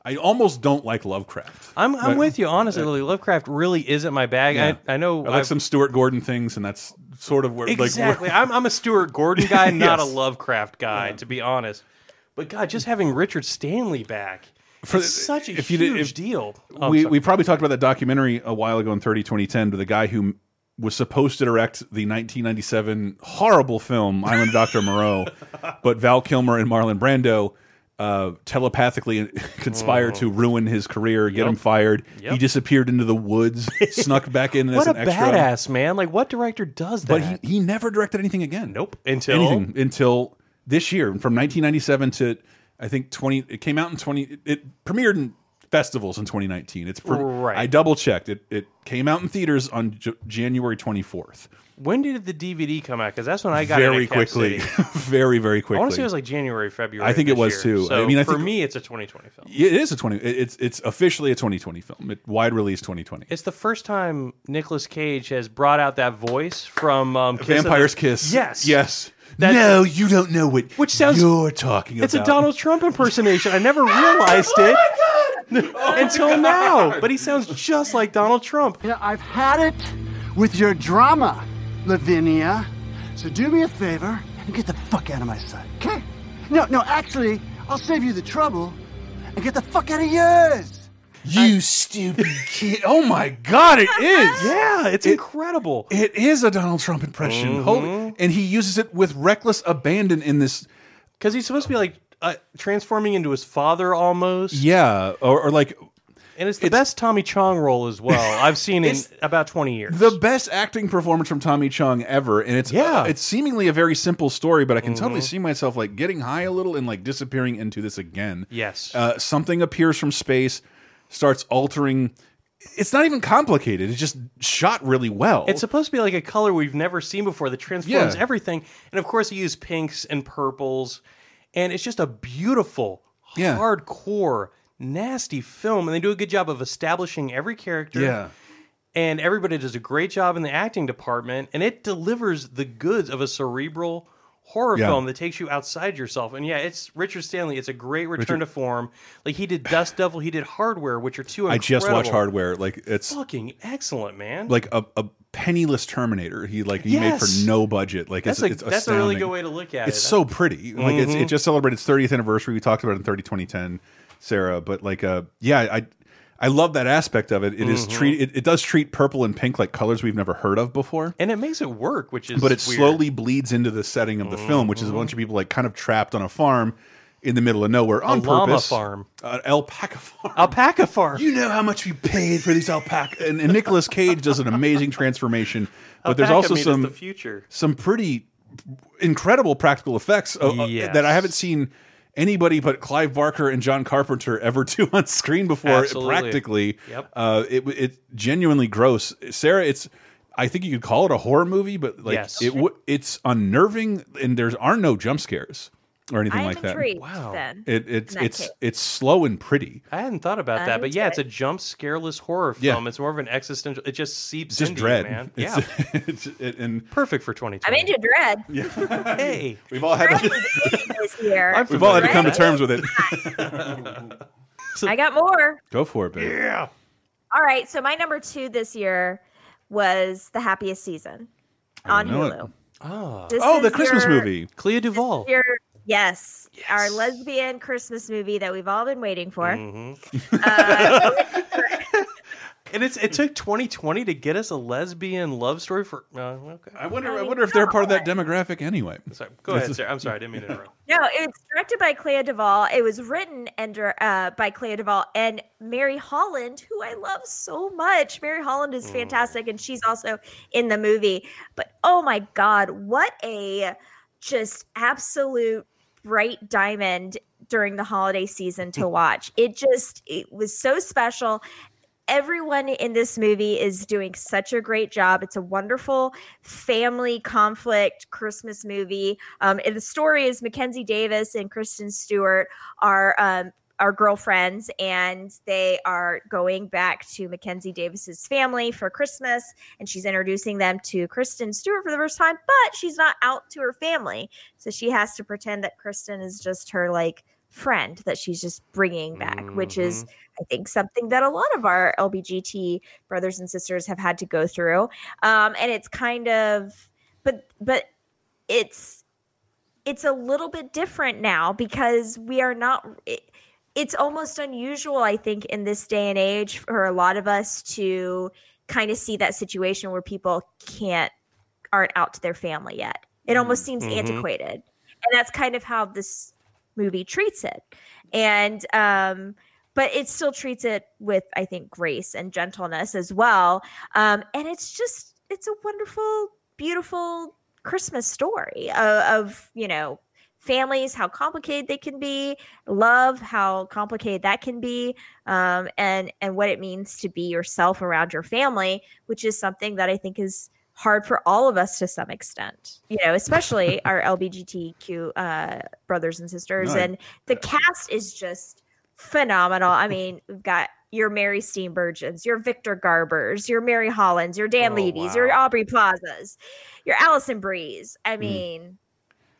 [SPEAKER 1] I almost don't like Lovecraft.
[SPEAKER 3] I'm I'm
[SPEAKER 1] But-
[SPEAKER 3] with you honestly. Lovecraft really isn't my bag.
[SPEAKER 1] Yeah.
[SPEAKER 3] I I know
[SPEAKER 1] I like
[SPEAKER 3] I've-
[SPEAKER 1] some Stuart Gordon things, and that's sort of where
[SPEAKER 3] exactly.
[SPEAKER 1] like
[SPEAKER 3] I'm I'm a Stuart Gordon guy, not a Lovecraft guy, to be honest. But God, just having Richard Stanley back
[SPEAKER 1] For the-
[SPEAKER 3] such a
[SPEAKER 1] if
[SPEAKER 3] huge
[SPEAKER 1] you did- if-
[SPEAKER 3] deal. Oh,
[SPEAKER 1] we
[SPEAKER 3] sorry.
[SPEAKER 1] we probably talked about that documentary a while ago in 30 2010 to the guy who was supposed to direct the 1997 horrible film Island of Dr. Moreau, but Val Kilmer and Marlon Brando uh, telepathically conspired to ruin his career, get
[SPEAKER 3] Yep.
[SPEAKER 1] him fired.
[SPEAKER 3] Yep.
[SPEAKER 1] He disappeared into the woods, snuck back in as
[SPEAKER 3] what a badass man! Like what director does that?
[SPEAKER 1] But he, he never directed anything again.
[SPEAKER 3] Nope. Until
[SPEAKER 1] anything until this year, from 1997 to I think 20. It came out in 20. It premiered in festivals in 2019. It's
[SPEAKER 3] Right.
[SPEAKER 1] I double checked. It it came out in theaters on J January 24th.
[SPEAKER 3] when did the DVD come out? Because that's when I got it
[SPEAKER 1] very quickly, very very quickly.
[SPEAKER 3] I want to say it was like January, February.
[SPEAKER 1] I think it was
[SPEAKER 3] year.
[SPEAKER 1] too.
[SPEAKER 3] So
[SPEAKER 1] I mean, I
[SPEAKER 3] for me, it's a 2020 film.
[SPEAKER 1] It is a 20. It's it's officially a 2020 film. It, wide release 2020.
[SPEAKER 3] It's the first time Nicolas Cage has brought out that voice from um, Kiss of the-
[SPEAKER 1] Vampire's Kiss.
[SPEAKER 3] Yes,
[SPEAKER 1] Yes.
[SPEAKER 3] That-
[SPEAKER 1] no, you don't know what
[SPEAKER 3] which sounds
[SPEAKER 1] you're talking
[SPEAKER 3] It's
[SPEAKER 1] about.
[SPEAKER 3] It's a Donald Trump impersonation. I never realized oh it oh until now. But he sounds just like Donald Trump.
[SPEAKER 10] You know, I've had it with your drama, Lavinia. So do me a favor and get the fuck out of my sight, okay? No, no, actually, I'll save you the trouble and get the fuck out of yours.
[SPEAKER 1] You stupid kid! Oh my God, it is.
[SPEAKER 3] Yeah, it's
[SPEAKER 1] It-
[SPEAKER 3] incredible.
[SPEAKER 1] It is a Donald Trump impression.
[SPEAKER 3] Mhm.
[SPEAKER 1] Holy, and he uses it with reckless abandon in this.
[SPEAKER 3] Because he's supposed to be like uh, transforming into his father almost.
[SPEAKER 1] Yeah, or, or like
[SPEAKER 3] And it's the best Tommy Chong role as well I've seen in about 20 years.
[SPEAKER 1] the best acting performance from Tommy Chong ever, and it's
[SPEAKER 3] Yeah.
[SPEAKER 1] uh, it's seemingly a very simple story, but I can totally
[SPEAKER 3] Mhm.
[SPEAKER 1] see myself like getting high a little and like disappearing into this again.
[SPEAKER 3] Yes.
[SPEAKER 1] uh, something appears from space, starts altering. It's not even complicated. It's just shot really well.
[SPEAKER 3] It's supposed to be like a color we've never seen before that transforms
[SPEAKER 1] Yeah.
[SPEAKER 3] everything. And of course, he used pinks and purples. And it's just a beautiful,
[SPEAKER 1] Yeah.
[SPEAKER 3] hardcore, nasty film. And they do a good job of establishing every character.
[SPEAKER 1] yeah.
[SPEAKER 3] And everybody does a great job in the acting department. And it delivers the goods of a cerebral horror
[SPEAKER 1] Yeah.
[SPEAKER 3] film that takes you outside yourself. And yeah, it's Richard Stanley. It's a great return
[SPEAKER 1] Richard-
[SPEAKER 3] to form. Like he did Dust Devil, he did Hardware, which are two.
[SPEAKER 1] I just watched
[SPEAKER 3] incredible-
[SPEAKER 1] Hardware. Like it's
[SPEAKER 3] Fucking excellent, man.
[SPEAKER 1] like a, a penniless Terminator. He like he made for no budget. Like
[SPEAKER 3] That's
[SPEAKER 1] it's,
[SPEAKER 3] a-
[SPEAKER 1] it's
[SPEAKER 3] that's a really good way to look at
[SPEAKER 1] it's
[SPEAKER 3] it.
[SPEAKER 1] It's so pretty. Like it's,
[SPEAKER 3] Mhm.
[SPEAKER 1] it just celebrated its 30th anniversary. We talked about it in 30 2010, Sarah. But like uh yeah, I I love that aspect of it. It is
[SPEAKER 3] Mhm.
[SPEAKER 1] treat it, it does treat purple and pink like colors we've never heard of before.
[SPEAKER 3] and it makes it work, which is
[SPEAKER 1] but it
[SPEAKER 3] weird.
[SPEAKER 1] slowly bleeds into the setting of the film, which is a bunch of people like kind of trapped on a farm in the middle of nowhere on
[SPEAKER 3] llama
[SPEAKER 1] purpose.
[SPEAKER 3] farm.
[SPEAKER 1] An alpaca farm.
[SPEAKER 3] Alpaca farm.
[SPEAKER 1] You know how much we paid for these alpaca. And, and Nicolas Cage does an amazing transformation. But there's also some
[SPEAKER 3] the future.
[SPEAKER 1] some pretty incredible practical effects uh, uh, that I haven't seen anybody but Clive Barker and John Carpenter ever do on screen before.
[SPEAKER 3] Absolutely.
[SPEAKER 1] Practically,
[SPEAKER 3] Yep.
[SPEAKER 1] uh, it it's genuinely gross. Sarah, it's I think you could call it a horror movie, but like
[SPEAKER 3] Yes.
[SPEAKER 1] it w it's unnerving and there are no jump scares or anything
[SPEAKER 2] I'm
[SPEAKER 1] like that.
[SPEAKER 2] intrigued then.
[SPEAKER 1] It, it's it's
[SPEAKER 2] case.
[SPEAKER 1] it's slow and pretty.
[SPEAKER 3] I hadn't thought about
[SPEAKER 2] I'm
[SPEAKER 3] that, but yeah, it's a jump scareless horror film.
[SPEAKER 1] Yeah.
[SPEAKER 3] film. It's more of an existential. It just seeps
[SPEAKER 1] Just
[SPEAKER 3] into
[SPEAKER 1] dread,
[SPEAKER 3] you, man.
[SPEAKER 1] It's-
[SPEAKER 3] yeah,
[SPEAKER 1] it's, it, and
[SPEAKER 3] perfect for 2020.
[SPEAKER 2] I'm into Dread. Yeah.
[SPEAKER 3] hey,
[SPEAKER 1] we've all had to,
[SPEAKER 2] was in this year.
[SPEAKER 1] we've all had to come to terms with it.
[SPEAKER 2] I got more.
[SPEAKER 1] Go for it, babe.
[SPEAKER 3] Yeah.
[SPEAKER 2] All right, so my number two this year was The Happiest Season on
[SPEAKER 1] know it.
[SPEAKER 2] Hulu.
[SPEAKER 3] Oh,
[SPEAKER 2] This
[SPEAKER 1] oh, the Christmas
[SPEAKER 2] your-
[SPEAKER 1] movie.
[SPEAKER 3] Clea DuVall.
[SPEAKER 2] Your, yes, our lesbian Christmas movie that we've all been waiting for.
[SPEAKER 3] Mhm.
[SPEAKER 2] Uh,
[SPEAKER 3] And it's it took 2020 to get us a lesbian love story for. Uh, okay.
[SPEAKER 1] I wonder. I
[SPEAKER 2] mean,
[SPEAKER 1] wonder if they're part of that demographic anyway.
[SPEAKER 3] Sorry, go ahead, Sarah. I'm sorry, I didn't mean to interrupt.
[SPEAKER 2] no, it's directed by Clea DuVall. It was written under uh, by Clea DuVall and Mary Holland, who I love so much. Mary Holland is fantastic, and she's also in the movie. But oh my god, what a just absolute bright diamond during the holiday season to watch. It just it was so special. Everyone in this movie is doing such a great job. It's a wonderful family conflict Christmas movie. Um, and the story is Mackenzie Davis and Kristen Stewart are um, are girlfriends, and they are going back to Mackenzie Davis's family for Christmas, and she's introducing them to Kristen Stewart for the first time, but she's not out to her family, so she has to pretend that Kristen is just her like friend that she's just bringing back, which is I think something that a lot of our LBGT brothers and sisters have had to go through. Um, and it's kind of, but but it's it's a little bit different now because we are not. It, it's almost unusual, I think, in this day and age for a lot of us to kind of see that situation where people can't aren't out to their family yet. It almost seems
[SPEAKER 21] Mhm.
[SPEAKER 2] antiquated, and that's kind of how this movie treats it. And um, but it still treats it with, I think, grace and gentleness as well. Um, and it's just it's a wonderful, beautiful Christmas story of, of you know families how complicated they can be love how complicated that can be um, and and what it means to be yourself around your family which is something that i think is hard for all of us to some extent you know especially our lbgtq uh, brothers and sisters
[SPEAKER 21] No,
[SPEAKER 2] and the cast is just phenomenal i mean we've got your Mary Steenburgens, your Victor Garbers, your Mary Hollands, your Dan
[SPEAKER 1] Oh,
[SPEAKER 2] Levy's,
[SPEAKER 1] wow.
[SPEAKER 2] your Aubrey Plazas, your Alison Bries.
[SPEAKER 1] Hmm.
[SPEAKER 2] I mean,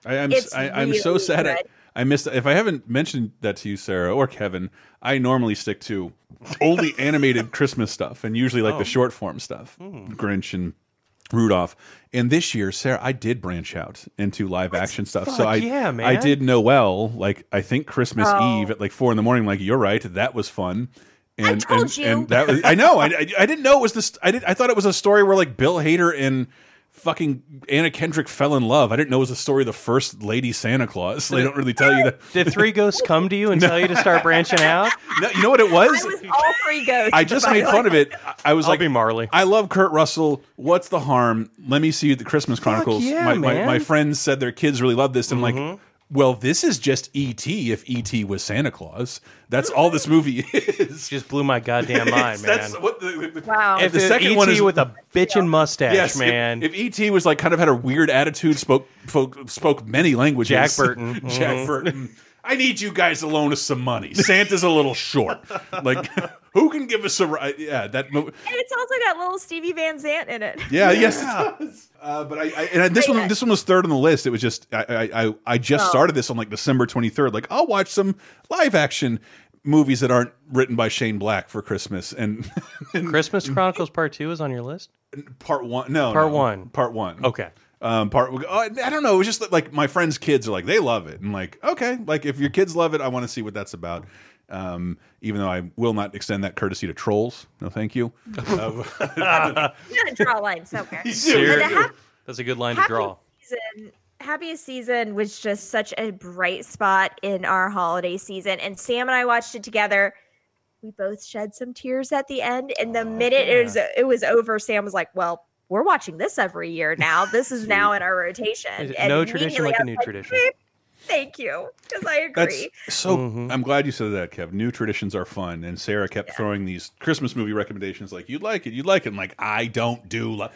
[SPEAKER 1] I, I'm
[SPEAKER 2] It's
[SPEAKER 1] I, I'm so sad. I. I missed. If I haven't mentioned that to you, Sarah or Kevin, I normally stick to only animated Christmas stuff, and usually like
[SPEAKER 3] Oh.
[SPEAKER 1] the short form stuff,
[SPEAKER 3] Hmm.
[SPEAKER 1] Grinch and Rudolph. And this year, Sarah, I did branch out into live action stuff. so I,
[SPEAKER 3] yeah,
[SPEAKER 1] I did Noelle. Like I think Christmas
[SPEAKER 2] Oh.
[SPEAKER 1] Eve at like four in the morning. Like you're right, that was fun. And,
[SPEAKER 2] told
[SPEAKER 1] and,
[SPEAKER 2] you.
[SPEAKER 1] and that was, I know. I, I, I didn't know it was this. I did. I thought it was a story where like Bill Hader and fucking Anna Kendrick fell in love. I didn't know it was a story of the first lady Santa Claus. They don't really tell you that.
[SPEAKER 3] Did three ghosts come to you and tell you to start branching out?
[SPEAKER 1] No, you know what it was?
[SPEAKER 2] I was all three ghosts.
[SPEAKER 1] I just made fun of it. I- I was
[SPEAKER 3] I'll
[SPEAKER 1] like,
[SPEAKER 3] be Marley.
[SPEAKER 1] I love Kurt Russell. What's the harm? Let me see you the Christmas Chronicles.
[SPEAKER 3] yeah,
[SPEAKER 1] my, my,
[SPEAKER 3] man.
[SPEAKER 1] my friends said their kids really love this. And
[SPEAKER 3] Mhm.
[SPEAKER 1] like, well, this is just E.T. if E.T. was Santa Claus. That's all this movie is.
[SPEAKER 3] Just blew my goddamn mind, man.
[SPEAKER 1] That's what the, the,
[SPEAKER 2] Wow.
[SPEAKER 3] If
[SPEAKER 1] the second
[SPEAKER 3] ET
[SPEAKER 1] one is
[SPEAKER 3] with a bitchin' mustache,
[SPEAKER 1] yes, if-
[SPEAKER 3] man.
[SPEAKER 1] If, E.T. was like kind of had a weird attitude, spoke spoke, spoke many languages.
[SPEAKER 3] Jack Burton.
[SPEAKER 1] Jack
[SPEAKER 3] Mhm.
[SPEAKER 1] Burton. I need you guys to loan us some money. Santa's a little short. Like, Who can give us a ri- yeah that movie?
[SPEAKER 2] And it's also got little Stevie Van Zandt in it.
[SPEAKER 1] Yeah, yes, it does. Uh, but I, I and this one this one was third on the list. It was just I I I, I just
[SPEAKER 2] Oh.
[SPEAKER 1] started this on like December twenty third. Like I'll watch some live action movies that aren't written by Shane Black for Christmas and, and
[SPEAKER 3] Christmas Chronicles Part Two is on your list.
[SPEAKER 1] part one. No,
[SPEAKER 3] Part
[SPEAKER 1] no,
[SPEAKER 3] one.
[SPEAKER 1] Part one.
[SPEAKER 3] Okay.
[SPEAKER 1] Um, part oh, I don't know. It was just like my friends' kids are like they love it, and like okay, like if your kids love it, I want to see what that's about. Um, even though I will not extend that courtesy to trolls. No, thank you. Uh,
[SPEAKER 2] You gotta draw a line somewhere.
[SPEAKER 3] Ser-
[SPEAKER 2] And
[SPEAKER 3] That's a good line to draw.
[SPEAKER 2] Season, happiest season was just such a bright spot in our holiday season, and Sam and I watched it together. We both shed some tears at the end, and
[SPEAKER 3] Oh,
[SPEAKER 2] the minute it was it was over, Sam was like, "Well." We're watching this every year now. This is now in our rotation. And
[SPEAKER 3] no tradition like a
[SPEAKER 2] was
[SPEAKER 3] new tradition.
[SPEAKER 2] "Beep, Thank you, because I agree.
[SPEAKER 1] That's so.
[SPEAKER 3] Mm-hmm.
[SPEAKER 1] I'm glad you said that, Kev. New traditions are fun, and Sarah kept throwing these Christmas movie recommendations. Like you'd like it, you'd like it. I'm like I don't do li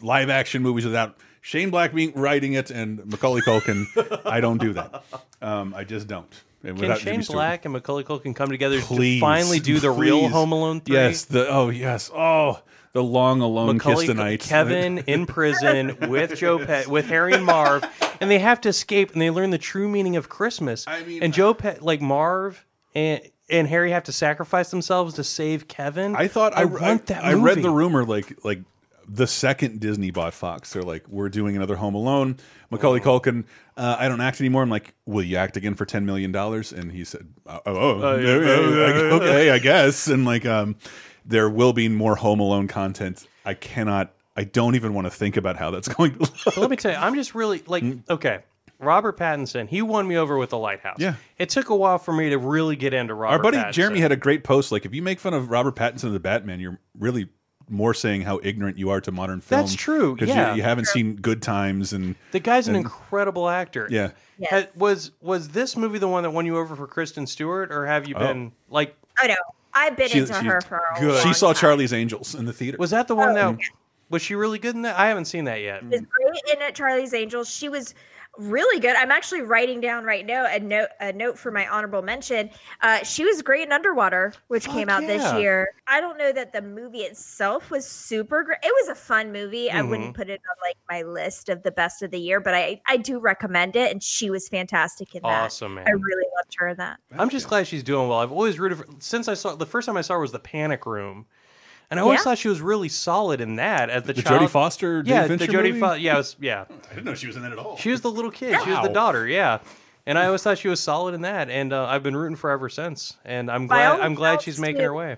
[SPEAKER 1] live action movies without Shane Black being writing it and Macaulay Culkin. I don't do that. Um, I just don't. And
[SPEAKER 3] Can Shane Black and Macaulay Culkin come together
[SPEAKER 1] Please,
[SPEAKER 3] to finally do the real. Home Alone three?
[SPEAKER 1] Yes. The oh yes. Oh, the long alone
[SPEAKER 3] Macaulay,
[SPEAKER 1] kiss tonight.
[SPEAKER 3] Kevin in prison with Joe Pet, with Harry and Marv, and they have to escape and they learn the true meaning of Christmas. I mean, and Joe Pet, like Marv and and Harry have to sacrifice themselves to save Kevin.
[SPEAKER 1] I thought I, I,
[SPEAKER 3] want that.
[SPEAKER 1] I read the rumor like like the second Disney bought Fox, they're like, we're doing another Home Alone. Macaulay Culkin, uh, I don't act anymore. I'm like, will you act again for ten million dollars? And he said, oh, oh, oh,
[SPEAKER 3] Oh, yeah,
[SPEAKER 1] yeah,
[SPEAKER 3] yeah, yeah,
[SPEAKER 1] yeah,
[SPEAKER 3] yeah.
[SPEAKER 1] okay, I guess. And like, um, there will be more Home Alone content. I cannot. I don't even want to think about how that's going to. Look.
[SPEAKER 3] But let me tell you, I'm just really like mm. okay. Robert Pattinson, he won me over with the Lighthouse.
[SPEAKER 1] Yeah.
[SPEAKER 3] it took a while for me to really get into Robert.
[SPEAKER 1] Our buddy
[SPEAKER 3] Pattinson.
[SPEAKER 1] Jeremy had a great post. Like, if you make fun of Robert Pattinson of the Batman, you're really more saying how ignorant you are to modern film.
[SPEAKER 3] That's true,
[SPEAKER 1] because
[SPEAKER 3] yeah.
[SPEAKER 1] you, you haven't seen Good Times and
[SPEAKER 3] The guy's an
[SPEAKER 1] and-
[SPEAKER 3] incredible actor.
[SPEAKER 1] Yeah.
[SPEAKER 3] Ha- was was this movie the one that won you over for Kristen Stewart, or have you
[SPEAKER 1] Oh.
[SPEAKER 3] been like?
[SPEAKER 2] Oh, I know. I've been
[SPEAKER 1] She-
[SPEAKER 2] into
[SPEAKER 1] she-
[SPEAKER 2] her for a
[SPEAKER 1] Good. She saw
[SPEAKER 2] time.
[SPEAKER 1] Charlie's Angels in the theater.
[SPEAKER 3] Was that the one
[SPEAKER 2] Oh,
[SPEAKER 3] that was she really good in that? I haven't seen that yet.
[SPEAKER 2] is great in at Charlie's Angels. She was really good. I'm actually writing down right now a note a note for my honorable mention. Uh, she was great in Underwater, which came out this year. I don't know that the movie itself was super great. It was a fun movie. I wouldn't
[SPEAKER 3] Mhm.
[SPEAKER 2] put it on like my list of the best of the year, but I I do recommend it, and she was fantastic in that.
[SPEAKER 3] Awesome, man.
[SPEAKER 2] I really loved her in that.
[SPEAKER 3] I'm just glad she's doing well. I've always rooted for since I saw the first time I saw her was the Panic Room, and I always
[SPEAKER 2] Yeah?
[SPEAKER 3] thought she was really solid in that as the,
[SPEAKER 1] The
[SPEAKER 3] child.
[SPEAKER 1] Jodie Foster, David
[SPEAKER 3] yeah, the Jodie
[SPEAKER 1] movie?
[SPEAKER 3] Foster. Yeah, it was, yeah.
[SPEAKER 1] I didn't know she was in that at all.
[SPEAKER 3] She was the little kid. She was the
[SPEAKER 1] Wow.
[SPEAKER 3] daughter. Yeah. And I always thought she was solid in that, and uh, I've been rooting for her ever since. And I'm glad
[SPEAKER 2] all
[SPEAKER 3] I'm glad
[SPEAKER 2] accounts,
[SPEAKER 3] she's making
[SPEAKER 2] too.
[SPEAKER 3] her way.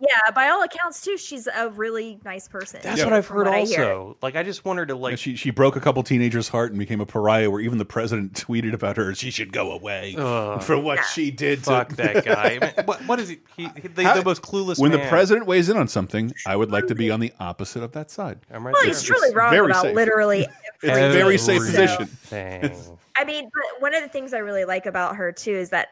[SPEAKER 2] Yeah, by all accounts too, she's a really nice person.
[SPEAKER 3] That's what I've heard
[SPEAKER 2] what I
[SPEAKER 3] also. Like I just want her to like
[SPEAKER 1] Yeah, she she broke a couple teenagers' heart and became a pariah. Where even the president tweeted about her. She should go away
[SPEAKER 3] Ugh.
[SPEAKER 1] for what she did.
[SPEAKER 3] fuck
[SPEAKER 1] to
[SPEAKER 3] that guy. I mean, what, what is he? he, he the,
[SPEAKER 1] How-
[SPEAKER 3] the most clueless.
[SPEAKER 1] when the president weighs in on something, I would like to be on the opposite of that side.
[SPEAKER 3] I'm right
[SPEAKER 2] Well,
[SPEAKER 3] there.
[SPEAKER 2] he's truly wrong
[SPEAKER 1] very
[SPEAKER 2] about
[SPEAKER 1] safe.
[SPEAKER 2] literally
[SPEAKER 1] It's a very safe
[SPEAKER 3] Everything.
[SPEAKER 1] position.
[SPEAKER 2] I mean, but one of the things I really like about her too is that,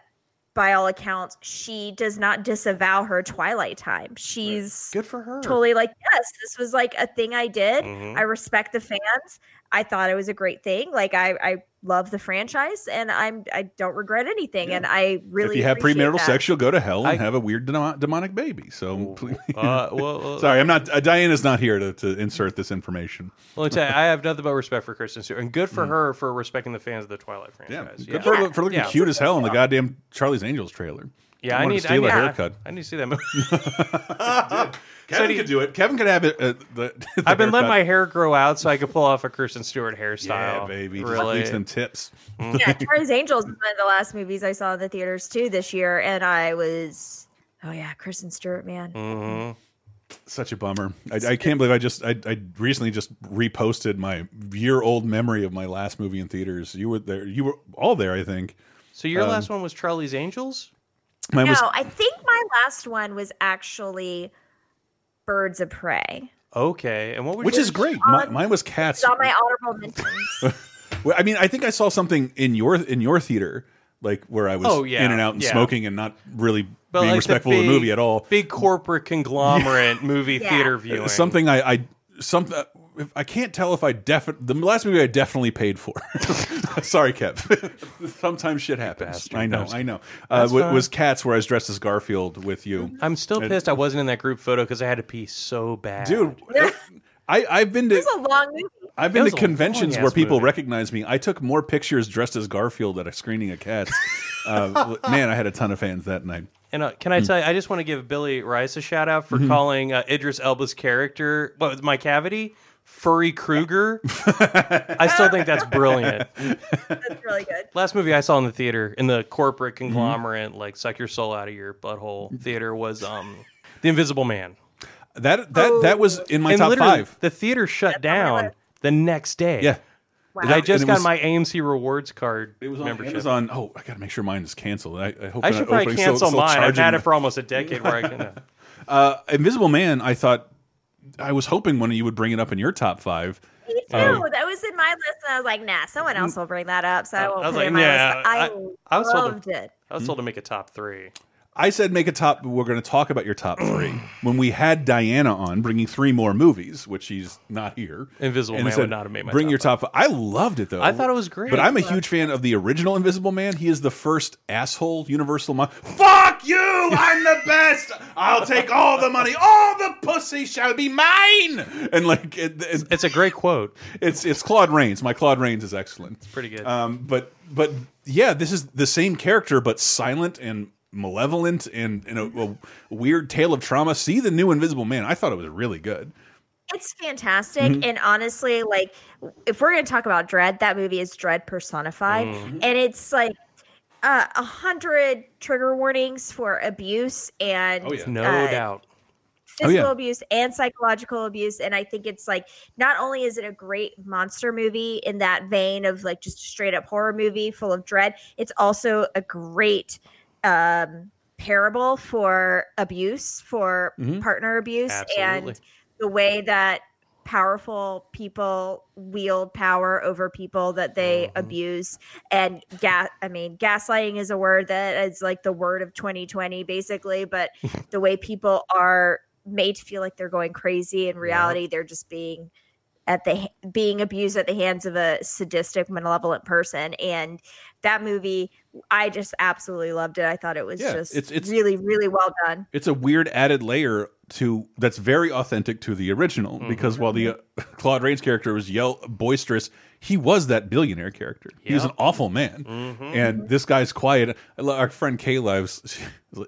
[SPEAKER 2] by all accounts, she does not disavow her Twilight time. She's
[SPEAKER 3] good for her.
[SPEAKER 2] Totally like, yes, this was like a thing I did.
[SPEAKER 3] Mhm.
[SPEAKER 2] I respect the fans. I thought it was a great thing. Like I, I love the franchise, and I'm I don't regret anything. And I really
[SPEAKER 1] if you have premarital
[SPEAKER 2] that.
[SPEAKER 1] sex, you'll go to hell and
[SPEAKER 3] I-
[SPEAKER 1] have a weird demo- demonic baby. So, please.
[SPEAKER 3] Uh, well, well,
[SPEAKER 1] sorry, I'm not. Uh, Diana's not here to, to insert this information.
[SPEAKER 3] Well, let tell you, I have nothing but respect for Kristen Stewart, and good for her for respecting the fans of the Twilight franchise.
[SPEAKER 1] Mm. Good for, for looking
[SPEAKER 3] Yeah.
[SPEAKER 1] cute as hell in the goddamn Charlie's Angels trailer.
[SPEAKER 3] Yeah,
[SPEAKER 1] I,
[SPEAKER 3] I need
[SPEAKER 1] to steal
[SPEAKER 3] I
[SPEAKER 1] a
[SPEAKER 3] need,
[SPEAKER 1] haircut.
[SPEAKER 3] I need to see that movie.
[SPEAKER 1] Kevin
[SPEAKER 3] do you-
[SPEAKER 1] could do it. Kevin could have it. Uh, the, the
[SPEAKER 3] I've been letting my hair grow out so I could pull off a Kristen Stewart hairstyle.
[SPEAKER 1] Yeah, baby. Just
[SPEAKER 3] Really?
[SPEAKER 1] bleach them tips.
[SPEAKER 2] yeah, Charlie's Angels was one of the last movies I saw in the theaters too this year, and I was, oh yeah, Kristen Stewart, man.
[SPEAKER 3] Mm-hmm.
[SPEAKER 1] Such a bummer. I, I can't believe I just I, I recently just reposted my year old memory of my last movie in theaters. You were there. You were all there. I think.
[SPEAKER 3] So your
[SPEAKER 1] Um,
[SPEAKER 3] last one was Charlie's Angels?
[SPEAKER 1] Mine
[SPEAKER 2] no,
[SPEAKER 1] was
[SPEAKER 2] I think my last one was actually Birds of Prey.
[SPEAKER 3] Okay, and what was
[SPEAKER 1] which is
[SPEAKER 3] yours?
[SPEAKER 1] great. Mi- um, mine was Cats.
[SPEAKER 2] It's on my honorable mentions.
[SPEAKER 1] Well, I mean, I think I saw something in your in your theater, like where I was
[SPEAKER 3] Oh, yeah,
[SPEAKER 1] in and out and
[SPEAKER 3] yeah.
[SPEAKER 1] smoking and not really
[SPEAKER 3] But
[SPEAKER 1] being
[SPEAKER 3] like
[SPEAKER 1] respectful of the movie at all.
[SPEAKER 3] Big corporate conglomerate movie
[SPEAKER 2] Yeah.
[SPEAKER 3] theater viewing.
[SPEAKER 1] Something I, I something. Uh, if- I can't tell if I definitely the last movie I definitely paid for. Sorry, Kev. Sometimes shit happens. I know. I know. Uh,
[SPEAKER 3] That's
[SPEAKER 1] wa-
[SPEAKER 3] fine.
[SPEAKER 1] was Cats where I was dressed as Garfield with you.
[SPEAKER 3] I'm still
[SPEAKER 1] And-
[SPEAKER 3] pissed I wasn't in that group photo because I had to pee so bad.
[SPEAKER 1] dude. I I've been to
[SPEAKER 2] It's a long movie.
[SPEAKER 1] I've been to conventions where people
[SPEAKER 3] movie.
[SPEAKER 1] recognize me. I took more pictures dressed as Garfield at a screening of Cats. uh, man, I had a ton of fans that night.
[SPEAKER 3] And uh, can I tell you, I just want to give Billy Rice a shout out for
[SPEAKER 1] Mhm.
[SPEAKER 3] calling uh, Idris Elba's character, what Macavity? Furry Krueger. I still think that's brilliant.
[SPEAKER 2] That's really good.
[SPEAKER 3] Last movie I saw in the theater, in the corporate
[SPEAKER 1] Mm-hmm.
[SPEAKER 3] conglomerate, like suck your soul out of your butthole theater, was um, The Invisible Man.
[SPEAKER 1] That that that was in my
[SPEAKER 3] And
[SPEAKER 1] top
[SPEAKER 3] literally,
[SPEAKER 1] five.
[SPEAKER 3] The theater shut down the next day.
[SPEAKER 1] Yeah.
[SPEAKER 3] And I just
[SPEAKER 1] it
[SPEAKER 3] got
[SPEAKER 1] was-
[SPEAKER 3] my AMC rewards card
[SPEAKER 1] It was on
[SPEAKER 3] membership.
[SPEAKER 1] Amazon. Oh, I gotta make sure mine is canceled. I, I hope
[SPEAKER 3] I
[SPEAKER 1] they're
[SPEAKER 3] should
[SPEAKER 1] not
[SPEAKER 3] probably
[SPEAKER 1] opening, so-
[SPEAKER 3] cancel
[SPEAKER 1] so
[SPEAKER 3] mine. I've
[SPEAKER 1] charging
[SPEAKER 3] had it
[SPEAKER 1] me.
[SPEAKER 3] for almost a decade where I can. uh,
[SPEAKER 1] Uh, Invisible Man. I thought I was hoping one of you would bring it up in your top five.
[SPEAKER 2] Me too.
[SPEAKER 1] Um,
[SPEAKER 2] that was in my list, and I was like, "Nah, someone else will bring that up." So I won't
[SPEAKER 3] I was
[SPEAKER 2] put
[SPEAKER 3] like,
[SPEAKER 2] it in my
[SPEAKER 3] yeah,
[SPEAKER 2] list. I,
[SPEAKER 3] I was told
[SPEAKER 2] loved
[SPEAKER 3] to,
[SPEAKER 2] it.
[SPEAKER 3] I was told to make a top three.
[SPEAKER 1] I said make a top. We're going to talk about your top three when we had Diana on, bringing three more movies, which she's not here.
[SPEAKER 3] Invisible Man
[SPEAKER 1] said,
[SPEAKER 3] would not have made my
[SPEAKER 1] Bring
[SPEAKER 3] top
[SPEAKER 1] your top. Five. I loved it though.
[SPEAKER 3] I thought it was great.
[SPEAKER 1] But I'm a huge fan of the original Invisible Man. He is the first asshole Universal. Mon Fuck you! I'm the best. I'll take all the money. All the pussy shall be mine. And like, it, it-
[SPEAKER 3] It's a great quote.
[SPEAKER 1] it's it's Claude Rains. My Claude Rains is excellent. It's
[SPEAKER 3] pretty good.
[SPEAKER 1] Um, but but yeah, this is the same character, but silent and malevolent and, and a, a weird tale of trauma. See the new Invisible Man. I thought it was really good.
[SPEAKER 2] It's fantastic,
[SPEAKER 1] Mhm.
[SPEAKER 2] and honestly, like if we're gonna talk about Dread, that movie is Dread personified,
[SPEAKER 1] Mhm.
[SPEAKER 2] and it's like uh, a hundred trigger warnings for abuse and
[SPEAKER 3] Oh, No
[SPEAKER 2] uh,
[SPEAKER 3] doubt.
[SPEAKER 1] Oh,
[SPEAKER 2] physical abuse and psychological abuse and i think it's like not only is it a great monster movie in that vein of like just a straight up horror movie full of dread it's also a great um parable for abuse for
[SPEAKER 1] Mhm.
[SPEAKER 2] partner abuse
[SPEAKER 3] Absolutely.
[SPEAKER 2] and the way that powerful people wield power over people that they abuse and gas i mean gaslighting is a word that is like the word of 2020 basically but the way people are made to feel like they're going crazy in reality they're just being at the being abused at the hands of a sadistic malevolent person and that movie i just absolutely loved it i thought it was
[SPEAKER 1] Yeah,
[SPEAKER 2] just
[SPEAKER 1] it's- it's-
[SPEAKER 2] really really well done
[SPEAKER 1] It's a weird added layer to that's very authentic to the original because while the uh, Claude Rains character was yell boisterous, he was that billionaire character. He was an awful man, and this guy's quiet. Our friend Kayla, was, we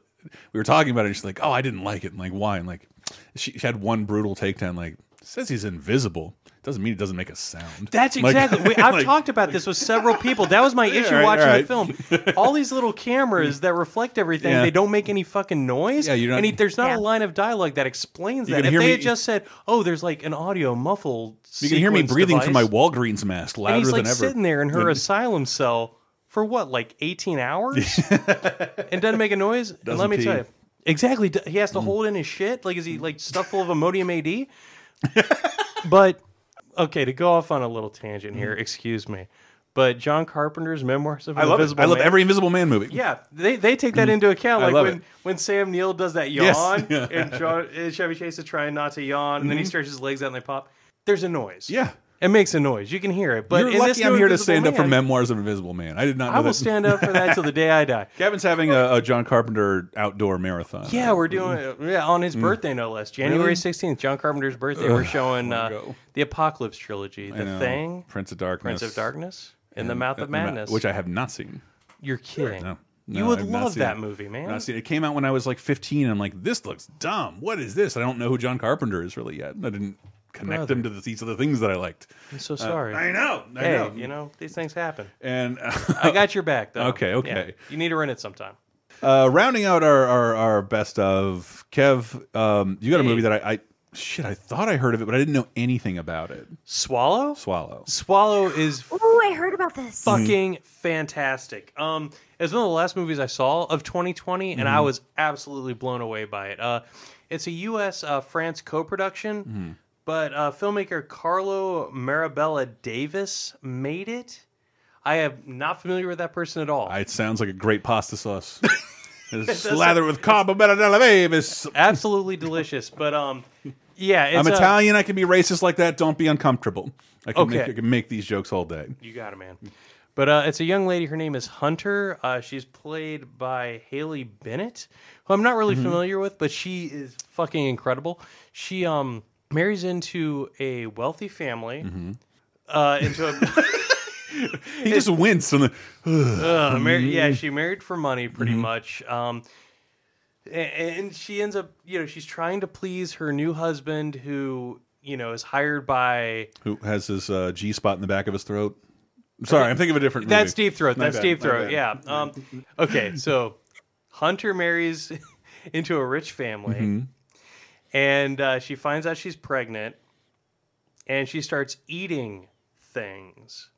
[SPEAKER 1] were talking about it. and She's like, "Oh, I didn't like it." And like, why? And like, she, she had one brutal takedown. Like, says he's invisible. Doesn't mean it doesn't make a sound.
[SPEAKER 3] That's
[SPEAKER 1] Like-
[SPEAKER 3] exactly. we, I've
[SPEAKER 1] like-
[SPEAKER 3] talked about this with several people. That was my issue
[SPEAKER 1] all right,
[SPEAKER 3] watching
[SPEAKER 1] all
[SPEAKER 3] the film. All these little cameras that reflect everything,
[SPEAKER 1] Yeah.
[SPEAKER 3] they don't make any fucking noise.
[SPEAKER 1] Yeah, you're not-
[SPEAKER 3] and he, there's not
[SPEAKER 2] Yeah.
[SPEAKER 3] a line of dialogue that explains
[SPEAKER 1] You
[SPEAKER 3] that. If they
[SPEAKER 1] me-
[SPEAKER 3] had just said, "Oh, there's like an audio muffled,"
[SPEAKER 1] You can hear me
[SPEAKER 3] sequence
[SPEAKER 1] breathing from my Walgreens mask louder
[SPEAKER 3] and he's like
[SPEAKER 1] than ever.
[SPEAKER 3] sitting there in her
[SPEAKER 1] And-
[SPEAKER 3] asylum cell for what, like 18 hours, and doesn't make a noise. and
[SPEAKER 1] Doesn't
[SPEAKER 3] let me
[SPEAKER 1] pee.
[SPEAKER 3] tell you, exactly. He has
[SPEAKER 1] Mm.
[SPEAKER 3] to hold in his shit. Like, is he like stuffed full of Imodium AD? but okay, to go off on a little tangent here, excuse me. But John Carpenter's memoirs of.
[SPEAKER 1] I love it.
[SPEAKER 3] Invisible
[SPEAKER 1] I love
[SPEAKER 3] Man-
[SPEAKER 1] every Invisible Man movie.
[SPEAKER 3] Yeah, they, they take that into account.
[SPEAKER 1] I
[SPEAKER 3] Like
[SPEAKER 1] love
[SPEAKER 3] when,
[SPEAKER 1] it.
[SPEAKER 3] when Sam Neill does that yawn,
[SPEAKER 1] Yeah.
[SPEAKER 3] and, John, and Chevy Chase is trying not to yawn, and then he
[SPEAKER 1] Mhm.
[SPEAKER 3] stretches his legs out and they pop. There's a noise.
[SPEAKER 1] Yeah.
[SPEAKER 3] It makes a noise. You can hear it. But
[SPEAKER 1] You're
[SPEAKER 3] in
[SPEAKER 1] lucky
[SPEAKER 3] this
[SPEAKER 1] I'm here to stand up for Memoirs of Invisible Man. I did not. Know
[SPEAKER 3] I will
[SPEAKER 1] that.
[SPEAKER 3] stand up for that till the day I die.
[SPEAKER 1] Gavin's having a, a John Carpenter outdoor marathon.
[SPEAKER 3] Yeah, we're doing it yeah, on his birthday, no less. January
[SPEAKER 1] Mm.
[SPEAKER 3] 16th, John Carpenter's birthday. We're showing uh,
[SPEAKER 1] go.
[SPEAKER 3] the Apocalypse trilogy,
[SPEAKER 1] I
[SPEAKER 3] The
[SPEAKER 1] know.
[SPEAKER 3] Thing,
[SPEAKER 1] Prince of Darkness,
[SPEAKER 3] Prince of Darkness, In the Mouth of
[SPEAKER 1] and Ma-
[SPEAKER 3] Madness,
[SPEAKER 1] which I have not seen.
[SPEAKER 3] You're kidding.
[SPEAKER 1] No,
[SPEAKER 3] you would
[SPEAKER 1] I've not
[SPEAKER 3] love
[SPEAKER 1] seen
[SPEAKER 3] that
[SPEAKER 1] it.
[SPEAKER 3] movie, man.
[SPEAKER 1] Not seen it. It came out when I was like 15. I'm like, this looks dumb. What is this? I don't know who John Carpenter is really yet. I didn't connect
[SPEAKER 3] Brother.
[SPEAKER 1] him to the, these other things that I liked.
[SPEAKER 3] I'm so
[SPEAKER 1] Uh,
[SPEAKER 3] sorry.
[SPEAKER 1] I know. I
[SPEAKER 3] hey,
[SPEAKER 1] know.
[SPEAKER 3] you know these things happen.
[SPEAKER 1] And
[SPEAKER 3] I got your back, though.
[SPEAKER 1] Okay, okay.
[SPEAKER 3] Yeah. You need to rent it sometime.
[SPEAKER 1] Uh, rounding out our, our, our best of Kev, um, you got a
[SPEAKER 3] Hey.
[SPEAKER 1] movie that I, I shit I thought I heard of it, but I didn't know anything about it.
[SPEAKER 3] Swallow.
[SPEAKER 1] Swallow.
[SPEAKER 3] Swallow is
[SPEAKER 2] oh i heard about this
[SPEAKER 3] fucking fantastic. Um, it's one of the last movies I saw of 2020, and I
[SPEAKER 1] Mhm.
[SPEAKER 3] was absolutely blown away by it. Uh, it's a U.S. Uh, France co-production,
[SPEAKER 1] Mhm.
[SPEAKER 3] But uh, filmmaker Carlo Marabella Davis made it. I am not familiar with that person at all.
[SPEAKER 1] It sounds like a great pasta sauce. Slather with carbonara Davis.
[SPEAKER 3] Absolutely delicious. But um, Yeah,
[SPEAKER 1] I'm
[SPEAKER 3] a-
[SPEAKER 1] Italian. I can be racist like that. Don't be uncomfortable. I can, make, I can make these jokes all day.
[SPEAKER 3] You got it, man. But uh, it's a young lady. Her name is Hunter. Uh, she's played by Haley Bennett, who I'm not really
[SPEAKER 1] Mhm.
[SPEAKER 3] familiar with, but she is fucking incredible. She um marries into a wealthy family. Uh, into a
[SPEAKER 1] He just winced on the.
[SPEAKER 3] uh, mar- yeah, she married for money, pretty
[SPEAKER 1] Mhm.
[SPEAKER 3] much. Um, and she ends up, you know, she's trying to please her new husband, who you know is hired by
[SPEAKER 1] Who has his uh, G spot in the back of his throat? Sorry, I'm thinking of a different.
[SPEAKER 3] That's. Deep Throat.
[SPEAKER 1] My
[SPEAKER 3] That's
[SPEAKER 1] bad,
[SPEAKER 3] Deep Throat. Yeah. Um, okay, so Hunter marries into a rich family,
[SPEAKER 1] Mhm.
[SPEAKER 3] And uh, she finds out she's pregnant, and she starts eating things,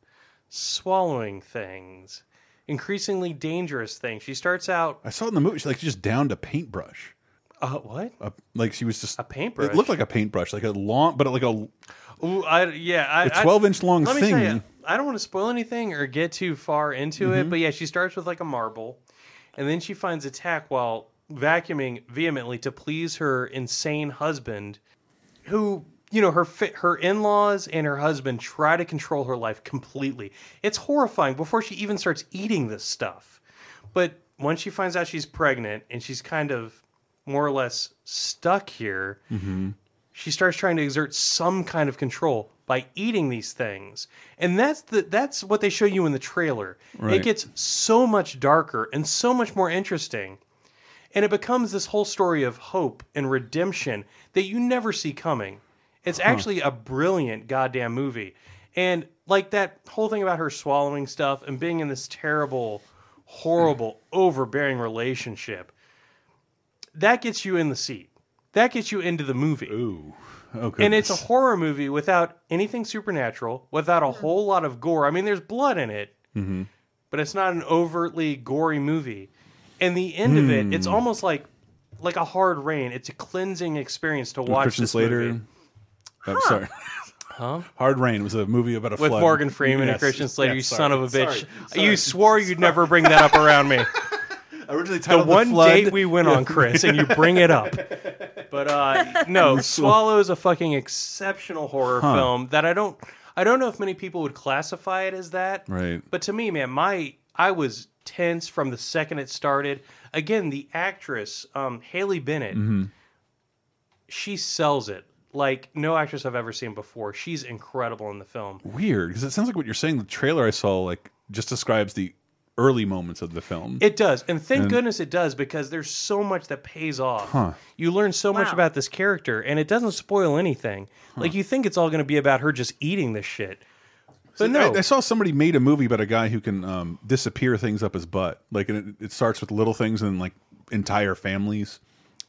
[SPEAKER 3] swallowing things, increasingly dangerous things. She starts out.
[SPEAKER 1] I saw it in the movie. She like just downed a paintbrush.
[SPEAKER 3] Uh, what?
[SPEAKER 1] A, like she was just a
[SPEAKER 3] paintbrush?
[SPEAKER 1] It looked like a paintbrush, like a long, but like a
[SPEAKER 3] Ooh, I yeah, I,
[SPEAKER 1] A
[SPEAKER 3] I-
[SPEAKER 1] 12-inch long
[SPEAKER 3] let me tell
[SPEAKER 1] thing.
[SPEAKER 3] you, I don't want to spoil anything or get too far into it,
[SPEAKER 1] Mhm.
[SPEAKER 3] but yeah, she starts with like a marble, and then she finds a tack while vacuuming vehemently to please her insane husband, who you know her fi- her in laws and her husband try to control her life completely. It's horrifying before she even starts eating this stuff, but once she finds out she's pregnant and she's kind of more or less stuck here
[SPEAKER 1] Mhm.
[SPEAKER 3] she starts trying to exert some kind of control by eating these things and that's the that's what they show you in the trailer
[SPEAKER 1] Right.
[SPEAKER 3] it gets so much darker and so much more interesting and it becomes this whole story of hope and redemption that you never see coming it's
[SPEAKER 1] Huh.
[SPEAKER 3] actually a brilliant goddamn movie and like that whole thing about her swallowing stuff and being in this terrible horrible overbearing relationship that gets you in the seat that gets you into the movie
[SPEAKER 1] Ooh. Oh,
[SPEAKER 3] and it's a horror movie without anything supernatural, without a whole lot of gore. I mean, there's blood in it,
[SPEAKER 1] Mhm.
[SPEAKER 3] but it's not an overtly gory movie. And the end of it, it's
[SPEAKER 1] Hmm.
[SPEAKER 3] almost like like a hard rain. It's a cleansing experience to watch
[SPEAKER 1] Christian
[SPEAKER 3] this
[SPEAKER 1] Slater.
[SPEAKER 3] movie.
[SPEAKER 1] I'm sorry.
[SPEAKER 3] Huh?
[SPEAKER 1] Hard Rain was a movie about a
[SPEAKER 3] With
[SPEAKER 1] flood.
[SPEAKER 3] Morgan Freeman and
[SPEAKER 1] Yes.
[SPEAKER 3] Christian Slater,
[SPEAKER 1] Yeah,
[SPEAKER 3] you
[SPEAKER 1] sorry.
[SPEAKER 3] son of a bitch.
[SPEAKER 1] Sorry.
[SPEAKER 3] You swore you'd never bring that up around me.
[SPEAKER 1] Originally
[SPEAKER 3] the
[SPEAKER 1] titled The
[SPEAKER 3] one
[SPEAKER 1] Flood.
[SPEAKER 3] date we went on, Chris, and you bring it up. But uh, no, Swallow's a fucking exceptional horror film that I don't I don't know if many people would classify it as that.
[SPEAKER 1] Right.
[SPEAKER 3] But to me, man, my I was tense from the second it started. Again, the actress, um, Haley Bennett,
[SPEAKER 1] Mhm.
[SPEAKER 3] she sells it like no actress I've ever seen before. She's incredible in the film.
[SPEAKER 1] Weird, because it sounds like what you're saying. The trailer I saw like just describes the early moments of the film.
[SPEAKER 3] It does. And thank
[SPEAKER 1] And-
[SPEAKER 3] goodness it does because there's so much that pays off.
[SPEAKER 1] Huh.
[SPEAKER 3] You learn so much about this character and it doesn't spoil anything. Like you think it's all going to be about her just eating this shit. But no.
[SPEAKER 1] I, I saw somebody made a movie about a guy who can um, disappear things up his butt. Like and it, it starts with little things and like entire families.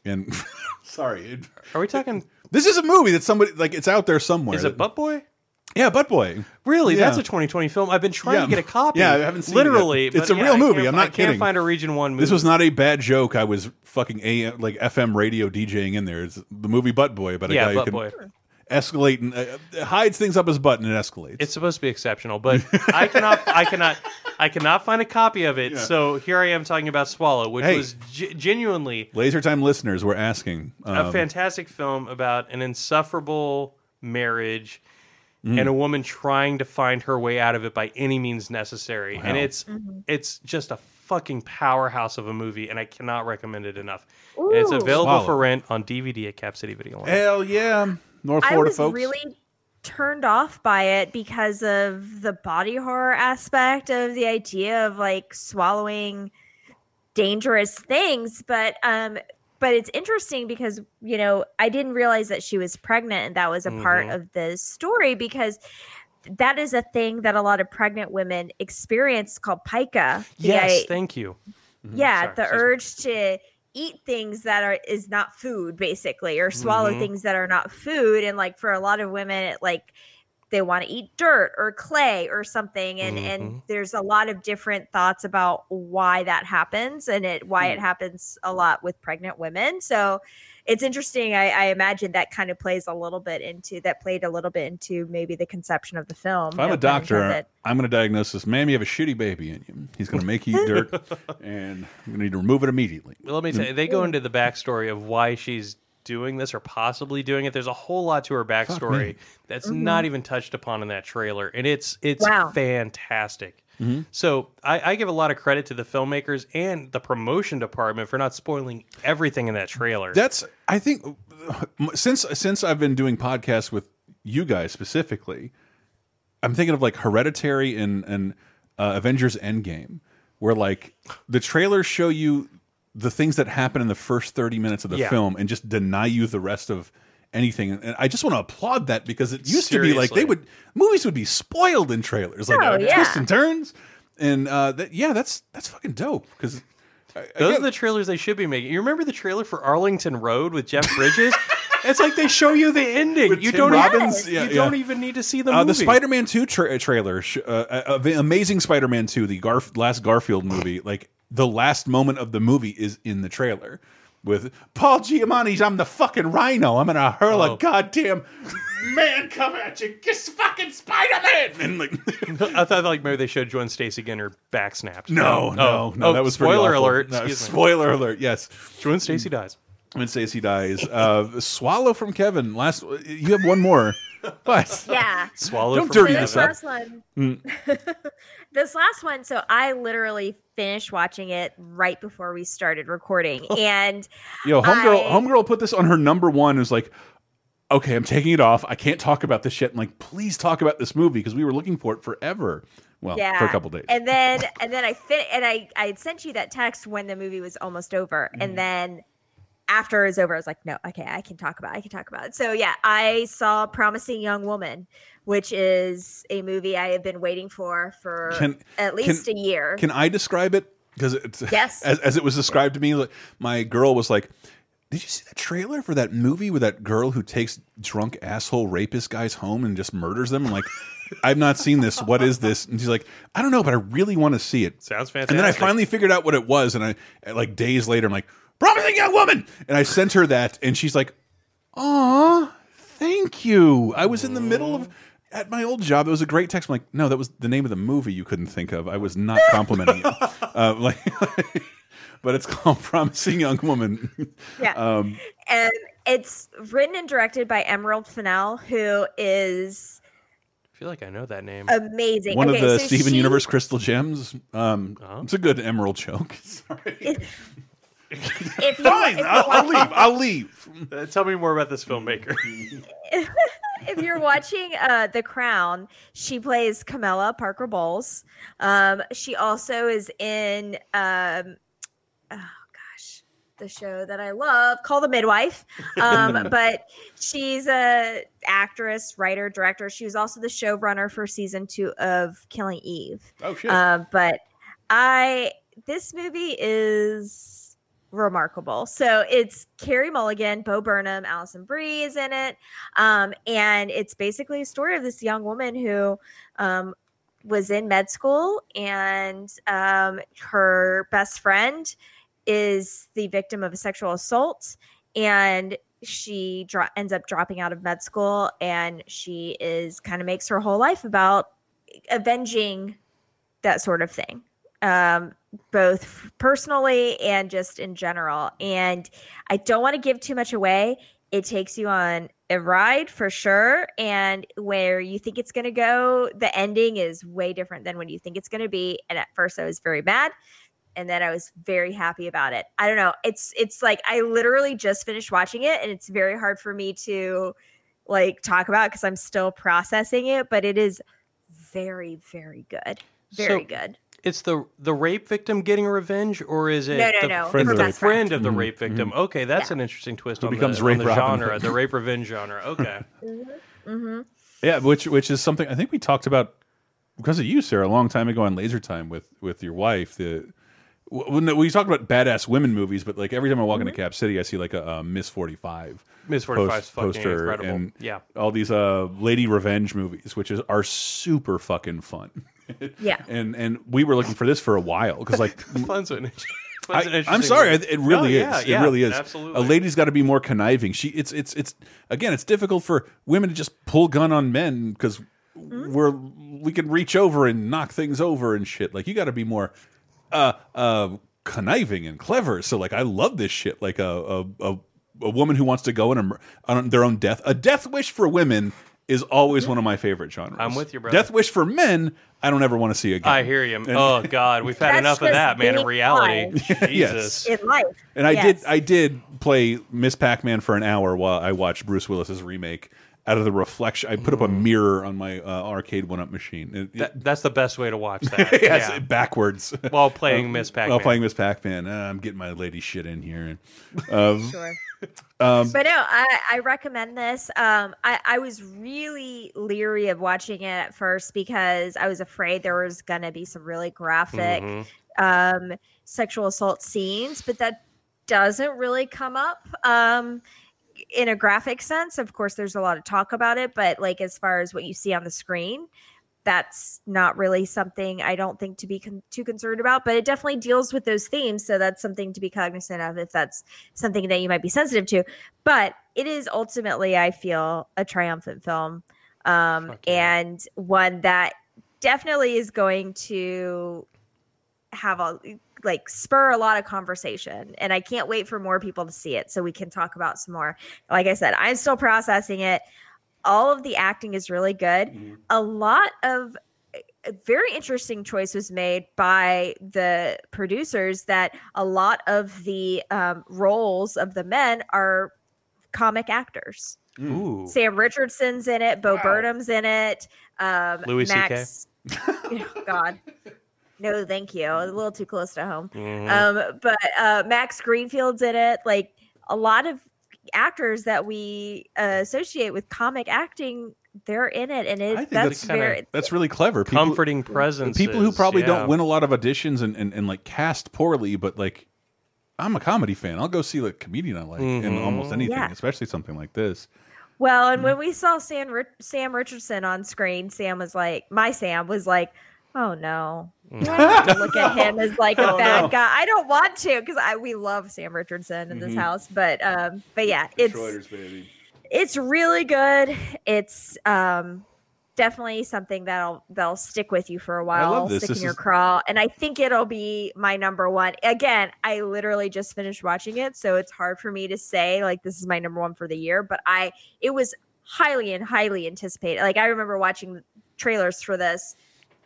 [SPEAKER 1] And sorry, it-
[SPEAKER 3] Are we talking?
[SPEAKER 1] This is a movie that somebody like it's out there somewhere.
[SPEAKER 3] Is it Butt Boy?
[SPEAKER 1] Yeah, Butt Boy.
[SPEAKER 3] Really?
[SPEAKER 1] Yeah.
[SPEAKER 3] That's a 2020 film. I've been trying
[SPEAKER 1] Yeah.
[SPEAKER 3] to get a copy.
[SPEAKER 1] Yeah, I haven't seen
[SPEAKER 3] Literally,
[SPEAKER 1] it. yet. It's a
[SPEAKER 3] yeah,
[SPEAKER 1] real movie. I'm not
[SPEAKER 3] I
[SPEAKER 1] kidding.
[SPEAKER 3] can't find a region one movie.
[SPEAKER 1] This was not a bad joke. I was fucking a like FM radio DJing in there. It's the movie Butt Boy about a
[SPEAKER 3] Yeah,
[SPEAKER 1] guy
[SPEAKER 3] Butt
[SPEAKER 1] who
[SPEAKER 3] Boy.
[SPEAKER 1] can escalate and uh, hides things up his butt and it escalates.
[SPEAKER 3] It's supposed to be exceptional, but I cannot, I cannot, I cannot find a copy of it.
[SPEAKER 1] Yeah.
[SPEAKER 3] So here I am talking about Swallow, which
[SPEAKER 1] Hey.
[SPEAKER 3] was ge- genuinely
[SPEAKER 1] Laser Time listeners were asking.
[SPEAKER 3] a
[SPEAKER 1] um,
[SPEAKER 3] fantastic film about an insufferable marriage
[SPEAKER 1] Mm.
[SPEAKER 3] and a woman trying to find her way out of it by any means necessary. And
[SPEAKER 1] Wow.
[SPEAKER 3] it's it's just a fucking powerhouse of a movie, and I cannot recommend it enough. And it's available
[SPEAKER 1] Swallow.
[SPEAKER 3] for rent on DVD at Cap City Video. Land.
[SPEAKER 1] Hell yeah, North
[SPEAKER 2] I was
[SPEAKER 1] folks.
[SPEAKER 2] really turned off by it because of the body horror aspect of the idea of like swallowing dangerous things but um but it's interesting because you know I didn't realize that she was pregnant and that was a part
[SPEAKER 3] Mhm.
[SPEAKER 2] of the story because that is a thing that a lot of pregnant women experience called pica.
[SPEAKER 3] Yes,
[SPEAKER 2] i-
[SPEAKER 3] thank you.
[SPEAKER 2] yeah
[SPEAKER 3] Sorry,
[SPEAKER 2] the
[SPEAKER 3] excuse me.
[SPEAKER 2] urge to eat things that are is not food basically or swallow
[SPEAKER 3] Mhm.
[SPEAKER 2] things that are not food and like for a lot of women it like they want to eat dirt or clay or something and and
[SPEAKER 3] Mhm.
[SPEAKER 2] there's a lot of different thoughts about why that happens and it why
[SPEAKER 3] Hmm.
[SPEAKER 2] it happens a lot with pregnant women so it's interesting I, I imagine that kind of plays a little bit into that played a little bit into maybe the conception of the film
[SPEAKER 1] If I'm a doctor. I'm going to diagnose this. Ma'am, you have a shitty baby in you. He's going to make you eat dirt, and I'm going to need to remove it immediately.
[SPEAKER 3] Well, let me tell you, they go into the backstory of why she's doing this or possibly doing it. There's a whole lot to her backstory
[SPEAKER 1] me.
[SPEAKER 3] that's
[SPEAKER 2] Mhm.
[SPEAKER 3] not even touched upon in that trailer, and it's it's
[SPEAKER 2] Wow.
[SPEAKER 3] fantastic.
[SPEAKER 1] Mhm.
[SPEAKER 3] So I, I give a lot of credit to the filmmakers and the promotion department for not spoiling everything in that trailer.
[SPEAKER 1] That's I think since since I've been doing podcasts with you guys specifically, I'm thinking of like Hereditary and and uh, Avengers Endgame, where like the trailers show you the things that happen in the first 30 minutes of the
[SPEAKER 3] Yeah.
[SPEAKER 1] film and just deny you the rest of anything. And I just want to applaud that because it used to be like they would movies would be spoiled in trailers, like
[SPEAKER 2] Oh,
[SPEAKER 1] uh,
[SPEAKER 2] yeah.
[SPEAKER 1] twists and turns. And uh, that, yeah, that's that's fucking dope because
[SPEAKER 3] Those are the trailers they should be making. You remember the trailer for Arlington Road with Jeff Bridges? it's like they show you the ending. you
[SPEAKER 1] Tim
[SPEAKER 3] don't
[SPEAKER 1] Robbins?
[SPEAKER 3] even,
[SPEAKER 1] Yeah,
[SPEAKER 3] you
[SPEAKER 1] yeah.
[SPEAKER 3] don't even need to see the
[SPEAKER 1] uh,
[SPEAKER 3] movie.
[SPEAKER 1] the Spider-Man Two tra trailer, uh, uh, Amazing Spider-Man Two, the Garf last Garfield movie. Like the last moment of the movie is in the trailer with Paul Giamatti's "I'm the fucking Rhino. I'm gonna hurl
[SPEAKER 3] Oh.
[SPEAKER 1] a goddamn man come at you, kiss fucking Spider-Man." And like,
[SPEAKER 3] I thought like maybe they showed Gwen Stacy getting her back snapped.
[SPEAKER 1] no,
[SPEAKER 3] Oh,
[SPEAKER 1] no, no,
[SPEAKER 3] oh,
[SPEAKER 1] that was
[SPEAKER 3] spoiler alert.
[SPEAKER 1] No,
[SPEAKER 3] Excuse me.
[SPEAKER 1] spoiler alert. Yes,
[SPEAKER 3] Gwen Stacy dies.
[SPEAKER 1] when Stacy dies. Uh, Swallow from Kevin. Last, you have one more. What?
[SPEAKER 2] Yeah.
[SPEAKER 3] Swallow.
[SPEAKER 1] Don't
[SPEAKER 3] from
[SPEAKER 1] dirty this up.
[SPEAKER 2] Last one.
[SPEAKER 1] Mm.
[SPEAKER 2] This last one, so I literally finished watching it right before we started recording, and
[SPEAKER 1] Yo, homegirl,
[SPEAKER 2] I-
[SPEAKER 1] homegirl put this on her number one. Is like, okay, I'm taking it off. I can't talk about this shit. I'm like, please talk about this movie because we were looking for it forever. Well,
[SPEAKER 2] yeah,
[SPEAKER 1] for a couple days.
[SPEAKER 2] and then and then I fit, and I I had sent you that text when the movie was almost over,
[SPEAKER 1] Mm-hmm.
[SPEAKER 2] and then after it was over, I was like, no, okay, I can talk about, it. I can talk about it. So yeah, I saw Promising Young Woman, which is a movie I have been waiting for for
[SPEAKER 1] Can-
[SPEAKER 2] at least
[SPEAKER 1] can-
[SPEAKER 2] a year.
[SPEAKER 1] Can I describe it? Because it's
[SPEAKER 2] Yes.
[SPEAKER 1] as, as it was described to me, like, my girl was like, "Did you see the trailer for that movie with that girl who takes drunk asshole rapist guys home and just murders them?" I'm like. I've not seen this. What is this? And she's like, I don't know, but I really want to see it.
[SPEAKER 3] Sounds fantastic.
[SPEAKER 1] And then I finally figured out what it was, and I like days later, I'm like, promising young woman, and I sent her that, and she's like, "Aw, thank you." I was in the middle of at my old job. It was a great text. I'm like, "No, that was the name of the movie you couldn't think of." I was not complimenting you, uh, like, but it's called "Promising Young Woman."
[SPEAKER 2] Yeah.
[SPEAKER 1] Um,
[SPEAKER 2] and it's written and directed by Emerald Fennell, who is
[SPEAKER 3] I feel like I know that name.
[SPEAKER 2] amazing.
[SPEAKER 1] one
[SPEAKER 2] okay,
[SPEAKER 1] of the
[SPEAKER 2] so
[SPEAKER 1] Steven
[SPEAKER 2] she-
[SPEAKER 1] Universe crystal gems. Um,
[SPEAKER 3] Oh.
[SPEAKER 1] It's a good emerald joke. Sorry.
[SPEAKER 2] If you,
[SPEAKER 1] Fine,
[SPEAKER 2] if
[SPEAKER 1] I'll, I'll leave. I'll leave.
[SPEAKER 3] Uh, tell me more about this filmmaker.
[SPEAKER 2] If you're watching uh, The Crown, she plays Camilla Parker Bowles. Um, she also is in um, oh gosh, the show that I love Call The Midwife. Um, but she's a actress, writer, director. She was also the showrunner for season two of Killing Eve.
[SPEAKER 1] Oh shit.
[SPEAKER 2] Uh, but I this movie is remarkable. So it's Carey Mulligan, Bo Burnham, Alison Brie is in it, um, and it's basically a story of this young woman who um, was in med school, and um, her best friend is the victim of a sexual assault, and she dro- ends up dropping out of med school, and she is kind of makes her whole life about avenging that sort of thing um, both personally and just in general. And I don't want to give too much away. It takes you on a ride for sure. And where you think it's going to go, the ending is way different than when you think it's going to be. And at first, I was very mad. And then I was very happy about it. I don't know. It's it's like I literally just finished watching it, and it's very hard for me to like talk about because I'm still processing it. But it is very very good, very
[SPEAKER 3] So-
[SPEAKER 2] good.
[SPEAKER 3] It's the the rape victim getting revenge, or is it
[SPEAKER 2] No, no,
[SPEAKER 3] the,
[SPEAKER 2] no,
[SPEAKER 3] it's the friend
[SPEAKER 2] friend.
[SPEAKER 3] of the
[SPEAKER 1] Mhm,
[SPEAKER 3] rape victim?
[SPEAKER 1] mhm.
[SPEAKER 3] Okay, that's
[SPEAKER 2] Yeah.
[SPEAKER 3] an interesting twist
[SPEAKER 1] Who
[SPEAKER 3] on
[SPEAKER 1] becomes
[SPEAKER 3] the,
[SPEAKER 1] rape
[SPEAKER 3] on the
[SPEAKER 1] Robin
[SPEAKER 3] genre, the rape revenge genre. Okay,
[SPEAKER 2] hmm
[SPEAKER 1] Yeah, which which is something I think we talked about because of you, Sarah, a long time ago on Laser Time with with your wife. The when we talked about badass women movies, but like every time I walk into Cap City, I see like a, a Miss Forty Five,
[SPEAKER 3] Miss 45 's fucking incredible.
[SPEAKER 1] and
[SPEAKER 3] Yeah.
[SPEAKER 1] all these uh lady revenge movies, which is are super fucking fun.
[SPEAKER 2] Yeah.
[SPEAKER 1] and and we were looking for this for a while because like
[SPEAKER 3] fun's an, fun's
[SPEAKER 1] I, am sorry,
[SPEAKER 3] word.
[SPEAKER 1] it really
[SPEAKER 3] No,
[SPEAKER 1] is.
[SPEAKER 3] yeah,
[SPEAKER 1] it really is.
[SPEAKER 3] Absolutely.
[SPEAKER 1] A lady's got to be more conniving. She, it's, it's, it's. Again, it's difficult for women to just pull gun on men because
[SPEAKER 2] Mm-hmm.
[SPEAKER 1] we're we can reach over and knock things over and shit. Like you got to be more, uh, uh, conniving and clever. So like, I love this shit. Like a, a, a a woman who wants to go on, a, on their own death. A death wish for women is always one of my favorite genres.
[SPEAKER 3] I'm with you, brother.
[SPEAKER 1] Death wish for men, I don't ever want to see again.
[SPEAKER 3] I hear you.
[SPEAKER 1] And-
[SPEAKER 3] oh God, we've had enough of that, man. In
[SPEAKER 2] being
[SPEAKER 3] reality,
[SPEAKER 1] Yes.
[SPEAKER 2] In life.
[SPEAKER 1] And I
[SPEAKER 2] Yes.
[SPEAKER 1] did I did play Miss Pac-Man for an hour while I watched Bruce Willis's remake. Out of the reflection, I put up a mirror on my uh, arcade one-up machine. It-
[SPEAKER 3] That, that's the best way to watch that.
[SPEAKER 1] yes,
[SPEAKER 3] yeah.
[SPEAKER 1] backwards
[SPEAKER 3] While playing Miss Pac-Man.
[SPEAKER 1] While playing Miss Pac-Man, Uh, I'm getting my lady shit in here. Um,
[SPEAKER 2] Sure.
[SPEAKER 1] um,
[SPEAKER 2] but no, I, I recommend this. Um, I, I was really leery of watching it at first because I was afraid there was going to be some really graphic
[SPEAKER 3] Mhm.
[SPEAKER 2] um, sexual assault scenes, but that doesn't really come up um, in a graphic sense. Of course, there's a lot of talk about it, but like as far as what you see on the screen, that's not really something I don't think to be con- too concerned about, but it definitely deals with those themes. So that's something to be cognizant of if that's something that you might be sensitive to. But it is ultimately, I feel, a triumphant film um, and one that definitely is going to have a like spur a lot of conversation and i can't wait for more people to see it so we can talk about some more. Like i said i'm still processing it. All of the acting is really good. A lot of a very interesting choice was made by the producers that a lot of the um, roles of the men are comic actors.
[SPEAKER 3] Ooh.
[SPEAKER 2] Sam Richardson's in it, Bo Burnham's in it, um,
[SPEAKER 3] Louis CK?
[SPEAKER 2] Max. God, no, thank you. A little too close to home.
[SPEAKER 3] Mhm.
[SPEAKER 2] Um, but uh, Max Greenfield's in it. Like a lot of actors that we uh, associate with comic acting, they're in it, and it
[SPEAKER 1] I think
[SPEAKER 2] that's,
[SPEAKER 1] that's
[SPEAKER 2] very.
[SPEAKER 1] That's really clever.
[SPEAKER 3] Comforting presences,
[SPEAKER 1] People who probably
[SPEAKER 3] yeah.
[SPEAKER 1] don't win a lot of auditions and, and, and like cast poorly, but like I'm a comedy fan. I'll go see the comedian I like in
[SPEAKER 3] Mhm.
[SPEAKER 1] almost anything,
[SPEAKER 2] Yeah.
[SPEAKER 1] especially something like this.
[SPEAKER 2] Well,
[SPEAKER 1] Mm.
[SPEAKER 2] and when we saw Sam Ri- Sam Richardson on screen, Sam was like, my Sam was like, "Oh no."
[SPEAKER 3] Mm.
[SPEAKER 2] Have to look at him as like a
[SPEAKER 1] Oh,
[SPEAKER 2] bad
[SPEAKER 1] no.
[SPEAKER 2] guy. I don't want to because I we love Sam Richardson in this
[SPEAKER 1] Mhm.
[SPEAKER 2] house, but um, but yeah, it's
[SPEAKER 1] baby.
[SPEAKER 2] it's really good. It's um definitely something that'll that'll stick with you for a while,
[SPEAKER 1] love this.
[SPEAKER 2] stick
[SPEAKER 1] This
[SPEAKER 2] in your
[SPEAKER 1] is-
[SPEAKER 2] craw. And I think it'll be my number one. Again, I literally just finished watching it, so it's hard for me to say like this is my number one for the year. But I it was highly and highly anticipated. Like I remember watching trailers for this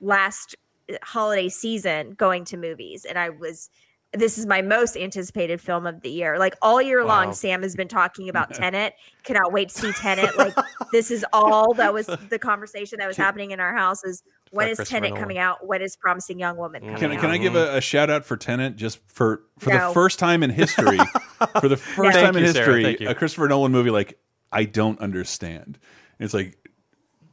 [SPEAKER 2] last uh, holiday season going to movies and I was this is my most anticipated film of the year. Like all year
[SPEAKER 3] Wow.
[SPEAKER 2] long, Sam has been talking about Tenet. Cannot wait to see Tenet. Like this is all that was the conversation that was happening in our house is when is Tenet coming out? When is Promising Young Woman coming
[SPEAKER 1] Can,
[SPEAKER 2] out?
[SPEAKER 1] can I give a, a shout out for Tenet just for for
[SPEAKER 2] No.
[SPEAKER 1] the first time in history? for the first
[SPEAKER 3] Thank
[SPEAKER 1] time in
[SPEAKER 3] you, Sarah.
[SPEAKER 1] history, a Christopher Nolan movie like I don't understand. It's like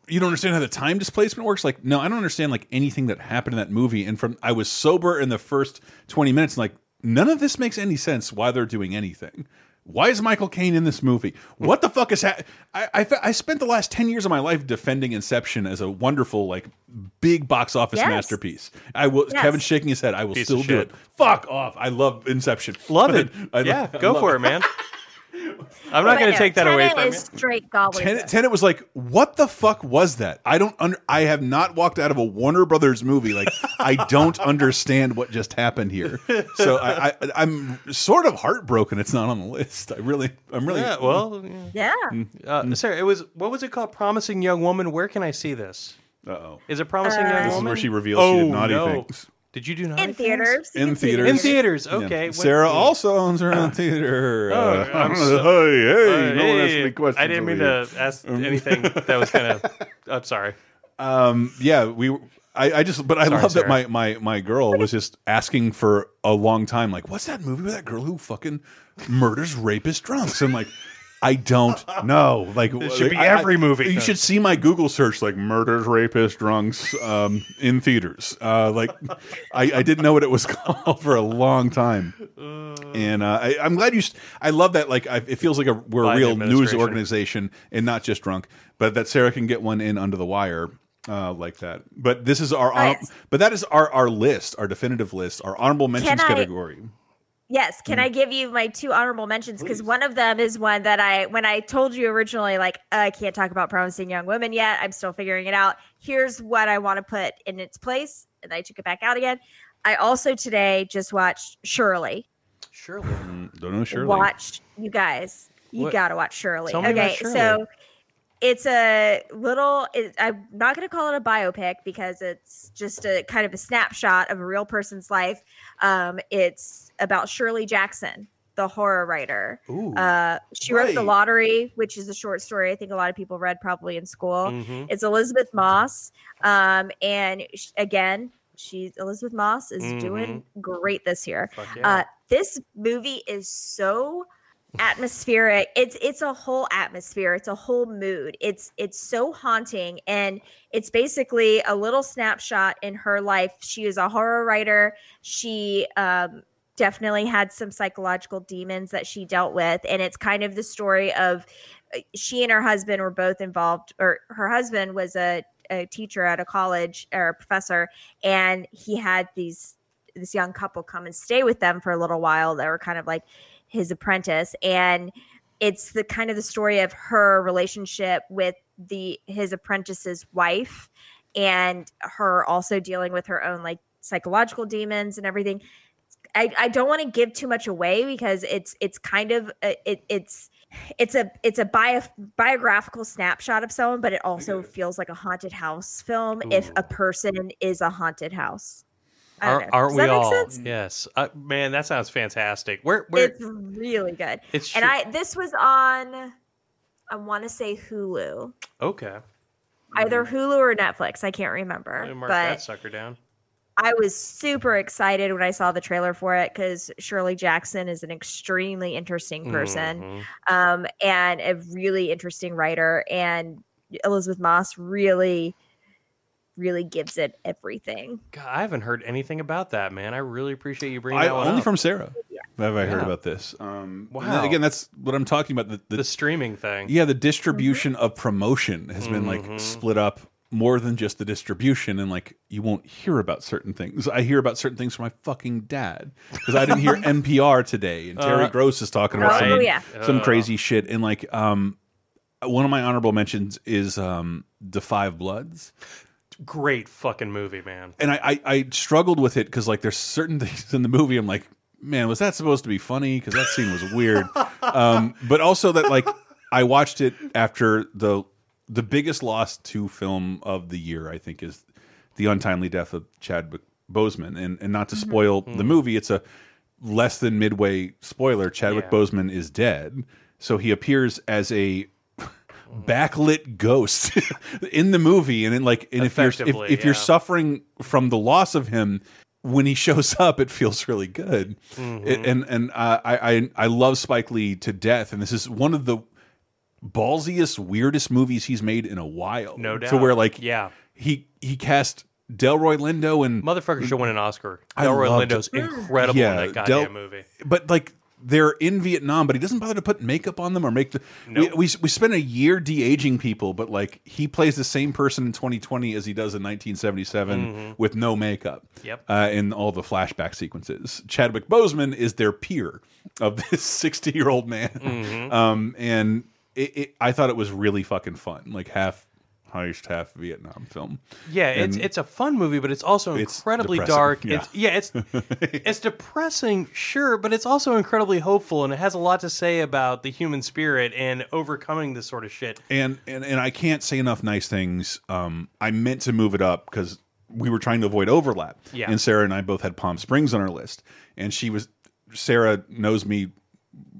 [SPEAKER 1] you don't understand how the time displacement works. Like no, I don't understand like anything that happened in that movie. And from I was sober in the first twenty minutes, and like none of this makes any sense. Why they're doing anything? Why is Michael Caine in this movie? What the fuck is happening? I, I I spent the last ten years of my life defending Inception as a wonderful, like, big box office
[SPEAKER 2] Yes.
[SPEAKER 1] masterpiece. I will.
[SPEAKER 2] Yes.
[SPEAKER 1] Kevin's shaking his head. I will
[SPEAKER 3] Piece
[SPEAKER 1] still do it. Fuck off. I love Inception.
[SPEAKER 3] Love it.
[SPEAKER 1] I
[SPEAKER 3] yeah,
[SPEAKER 1] I
[SPEAKER 3] go
[SPEAKER 1] love
[SPEAKER 3] for it, man. I'm not
[SPEAKER 2] But
[SPEAKER 3] going to take that away from
[SPEAKER 2] is
[SPEAKER 3] you.
[SPEAKER 2] straight gobbling.
[SPEAKER 1] Tenet, Tenet was like, what the fuck was that? I don't. Under, I have not walked out of a Warner Brothers movie. Like, I don't understand what just happened here. So I, I, I'm sort of heartbroken. It's not on the list. I really, I'm really.
[SPEAKER 3] Yeah, well, yeah.
[SPEAKER 2] Yeah.
[SPEAKER 3] Uh, Sarah, it was what was it called? Promising Young Woman. Where can I see this?
[SPEAKER 1] Uh oh.
[SPEAKER 3] Is it Promising
[SPEAKER 2] Uh,
[SPEAKER 3] Young
[SPEAKER 2] This is
[SPEAKER 3] Woman?
[SPEAKER 1] where she reveals she did naughty
[SPEAKER 3] no.
[SPEAKER 1] things.
[SPEAKER 3] Did you do naughty
[SPEAKER 2] In theaters.
[SPEAKER 1] In
[SPEAKER 2] can see it
[SPEAKER 1] theaters.
[SPEAKER 3] In theaters.
[SPEAKER 1] Yeah.
[SPEAKER 3] Okay. what-
[SPEAKER 1] Sarah also owns her own theater.
[SPEAKER 3] Oh,
[SPEAKER 1] Uh,
[SPEAKER 3] I'm
[SPEAKER 1] hey,
[SPEAKER 3] so-
[SPEAKER 1] hey,
[SPEAKER 3] Uh,
[SPEAKER 1] no one asked
[SPEAKER 3] hey,
[SPEAKER 1] me questions.
[SPEAKER 3] I didn't mean
[SPEAKER 1] over
[SPEAKER 3] to ask anything that was kind of. I'm sorry.
[SPEAKER 1] Um, yeah, we. I, I just, but I
[SPEAKER 3] Sorry,
[SPEAKER 1] love that my my my girl was just asking for a long time. Like, what's that movie with that girl who fucking murders rapist drunks? And like, I don't know. Like,
[SPEAKER 3] It should be
[SPEAKER 1] I- I-
[SPEAKER 3] every movie.
[SPEAKER 1] You should see my Google search, like murders rapists, drunks um, in theaters. Uh, like, I, I didn't know what it was called for a long time. And uh, I, I'm glad you. I love that. Like, I, it feels like a we're a real news organization and not just drunk. But that Sarah can get one in under the wire uh, like that. But this is our.
[SPEAKER 2] Nice.
[SPEAKER 1] but that is our our list, our definitive list, our honorable mentions
[SPEAKER 2] I-
[SPEAKER 1] category.
[SPEAKER 2] Yes. Can I give you my two honorable mentions? Because one of them is one that I, when I told you originally, like, I can't talk about promising young women yet. I'm still figuring it out. Here's what I want to put in its place. And I took it back out again. I also today just watched Shirley.
[SPEAKER 3] Shirley.
[SPEAKER 1] Mm, don't know Shirley.
[SPEAKER 2] Watched, you guys, You
[SPEAKER 3] What-
[SPEAKER 2] gotta watch Shirley.
[SPEAKER 3] Tell me about
[SPEAKER 2] okay,
[SPEAKER 3] Shirley.
[SPEAKER 2] so it's a little. It, I'm not gonna call it a biopic because it's just a kind of a snapshot of a real person's life. Um, it's about Shirley Jackson, the horror writer.
[SPEAKER 3] Ooh,
[SPEAKER 2] uh, she wrote The. Lottery, which is a short story I think a lot of people read probably in school.
[SPEAKER 3] Mhm.
[SPEAKER 2] It's Elisabeth Moss, um, and sh- again. She's Elisabeth Moss is doing great this year.
[SPEAKER 3] Yeah.
[SPEAKER 2] Uh, this movie is so atmospheric it's it's a whole atmosphere it's a whole mood it's it's so haunting and it's basically a little snapshot in her life she is a horror writer she um definitely had some psychological demons that she dealt with and it's kind of the story of uh, she and her husband were both involved or her husband was a, a teacher at a college or a professor and he had these this young couple come and stay with them for a little while that were kind of like his apprentice and it's the kind of the story of her relationship with the his apprentice's wife and her also dealing with her own like psychological demons and everything i, I don't want to give too much away because it's it's kind of it, it's it's a it's a bio, biographical snapshot of someone but it also feels like a haunted house film if a person is a haunted house
[SPEAKER 3] Aren't, aren't we all?
[SPEAKER 2] sense?
[SPEAKER 3] Yes. Uh, man, that sounds fantastic. Where? Where?
[SPEAKER 2] It's really good.
[SPEAKER 3] It's
[SPEAKER 2] and I this was on I want to say Hulu.
[SPEAKER 3] okay.
[SPEAKER 2] Either Hulu or Netflix, I can't remember.
[SPEAKER 3] Mark
[SPEAKER 2] but
[SPEAKER 3] that sucker down.
[SPEAKER 2] I was super excited when I saw the trailer for it cuz Shirley Jackson is an extremely interesting person
[SPEAKER 3] Mhm.
[SPEAKER 2] um and a really interesting writer and Elisabeth Moss really really gives it everything.
[SPEAKER 3] God, I haven't heard anything about that, man. I really appreciate you bringing
[SPEAKER 1] I,
[SPEAKER 3] that one
[SPEAKER 1] only
[SPEAKER 3] up.
[SPEAKER 1] from Sarah have I heard about this. Um,
[SPEAKER 3] Wow.
[SPEAKER 1] Again, that's what I'm talking about. The, the,
[SPEAKER 3] the streaming thing.
[SPEAKER 1] yeah, the distribution of promotion has been like
[SPEAKER 3] Mhm.
[SPEAKER 1] split up more than just the distribution, and like you won't hear about certain things. I hear about certain things from my fucking dad because I didn't hear NPR today, and Terry
[SPEAKER 3] Uh,
[SPEAKER 1] Gross is talking about
[SPEAKER 3] right.
[SPEAKER 1] some,
[SPEAKER 2] Oh, yeah.
[SPEAKER 1] some
[SPEAKER 3] Uh.
[SPEAKER 1] crazy shit. And like, um, one of my honorable mentions is um, The Five Bloods.
[SPEAKER 3] Great fucking movie, man.
[SPEAKER 1] and I, I, I struggled with it because like there's certain things in the movie I'm like, man, was that supposed to be funny? Because that scene was weird. um, but also that like I watched it after the the biggest loss to film of the year. I think is the untimely death of Chadwick Boseman, and and not to spoil the movie, it's a less than midway spoiler. Chadwick
[SPEAKER 3] Yeah.
[SPEAKER 1] Boseman is dead, so he appears as a backlit ghost in the movie and then like and if you're if, if you're suffering from the loss of him when he shows up it feels really good
[SPEAKER 3] Mhm.
[SPEAKER 1] It- and and uh, I, I i love spike lee to death and this is one of the ballsiest weirdest movies he's made in a while
[SPEAKER 3] No doubt.
[SPEAKER 1] to where like
[SPEAKER 3] Yeah.
[SPEAKER 1] he he cast delroy lindo and
[SPEAKER 3] Motherfucker should win an Oscar.
[SPEAKER 1] I
[SPEAKER 3] Delroy Lindo's incredible in that goddamn
[SPEAKER 1] Del-
[SPEAKER 3] movie.
[SPEAKER 1] But like they're in Vietnam, but he doesn't bother to put makeup on them or make the.
[SPEAKER 3] Nope.
[SPEAKER 1] We, we we spent a year de aging people, but like he plays the same person in 2020 as he does in 1977
[SPEAKER 3] Mhm.
[SPEAKER 1] with no makeup.
[SPEAKER 3] Yep.
[SPEAKER 1] Uh, in all the flashback sequences, Chadwick Boseman is their peer of this 60 year old man.
[SPEAKER 3] Mhm.
[SPEAKER 1] Um, and it, it, I thought it was really fucking fun, like half heist, half Vietnam film.
[SPEAKER 3] Yeah, it's
[SPEAKER 1] And-
[SPEAKER 3] it's a fun movie, but it's also incredibly
[SPEAKER 1] depressing,
[SPEAKER 3] dark.
[SPEAKER 1] yeah.
[SPEAKER 3] It's yeah, it's it's depressing, sure, but it's also incredibly hopeful, and it has a lot to say about the human spirit and overcoming this sort of shit.
[SPEAKER 1] and and and I can't say enough nice things. Um, I meant to move it up because we were trying to avoid overlap.
[SPEAKER 3] Yeah.
[SPEAKER 1] And Sarah and I both had Palm Springs on our list, and she was Sarah knows me,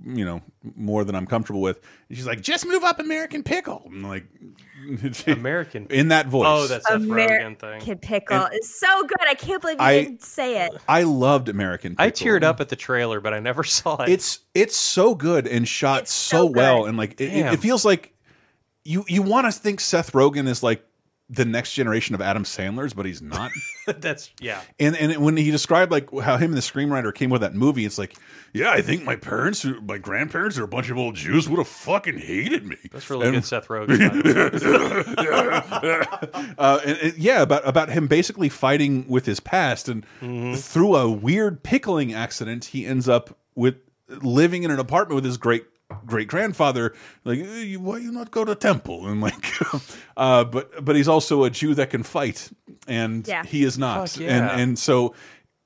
[SPEAKER 1] you know, more than I'm comfortable with. And she's like, just move up American Pickle. I'm like,
[SPEAKER 3] American
[SPEAKER 1] in that voice.
[SPEAKER 3] Oh, that's Seth Rogen thing.
[SPEAKER 2] American Pickle
[SPEAKER 1] And-
[SPEAKER 2] is so good. I can't believe you
[SPEAKER 1] I-
[SPEAKER 2] didn't say it.
[SPEAKER 1] I loved American. Pickle.
[SPEAKER 3] I teared up at the trailer, but I never saw it.
[SPEAKER 1] It's it's so good and shot so, well, and like it, it, it feels like you you want to think Seth Rogen is like the next generation of Adam Sandler's, but he's not.
[SPEAKER 3] that's yeah.
[SPEAKER 1] And and when he described like how him and the screenwriter came with that movie, it's like, yeah, I think my parents, my grandparents, are a bunch of old Jews would have fucking hated me.
[SPEAKER 3] That's really
[SPEAKER 1] And-
[SPEAKER 3] good, Seth Rogen.
[SPEAKER 1] uh, and, and, yeah, about about him basically fighting with his past, and
[SPEAKER 3] Mm-hmm.
[SPEAKER 1] through a weird pickling accident, he ends up with living in an apartment with his great great grandfather. Like, "Eh, why you not go to temple? And like, uh, but but he's also a Jew that can fight, and
[SPEAKER 2] Yeah.
[SPEAKER 1] he is not.
[SPEAKER 3] Yeah.
[SPEAKER 1] And and so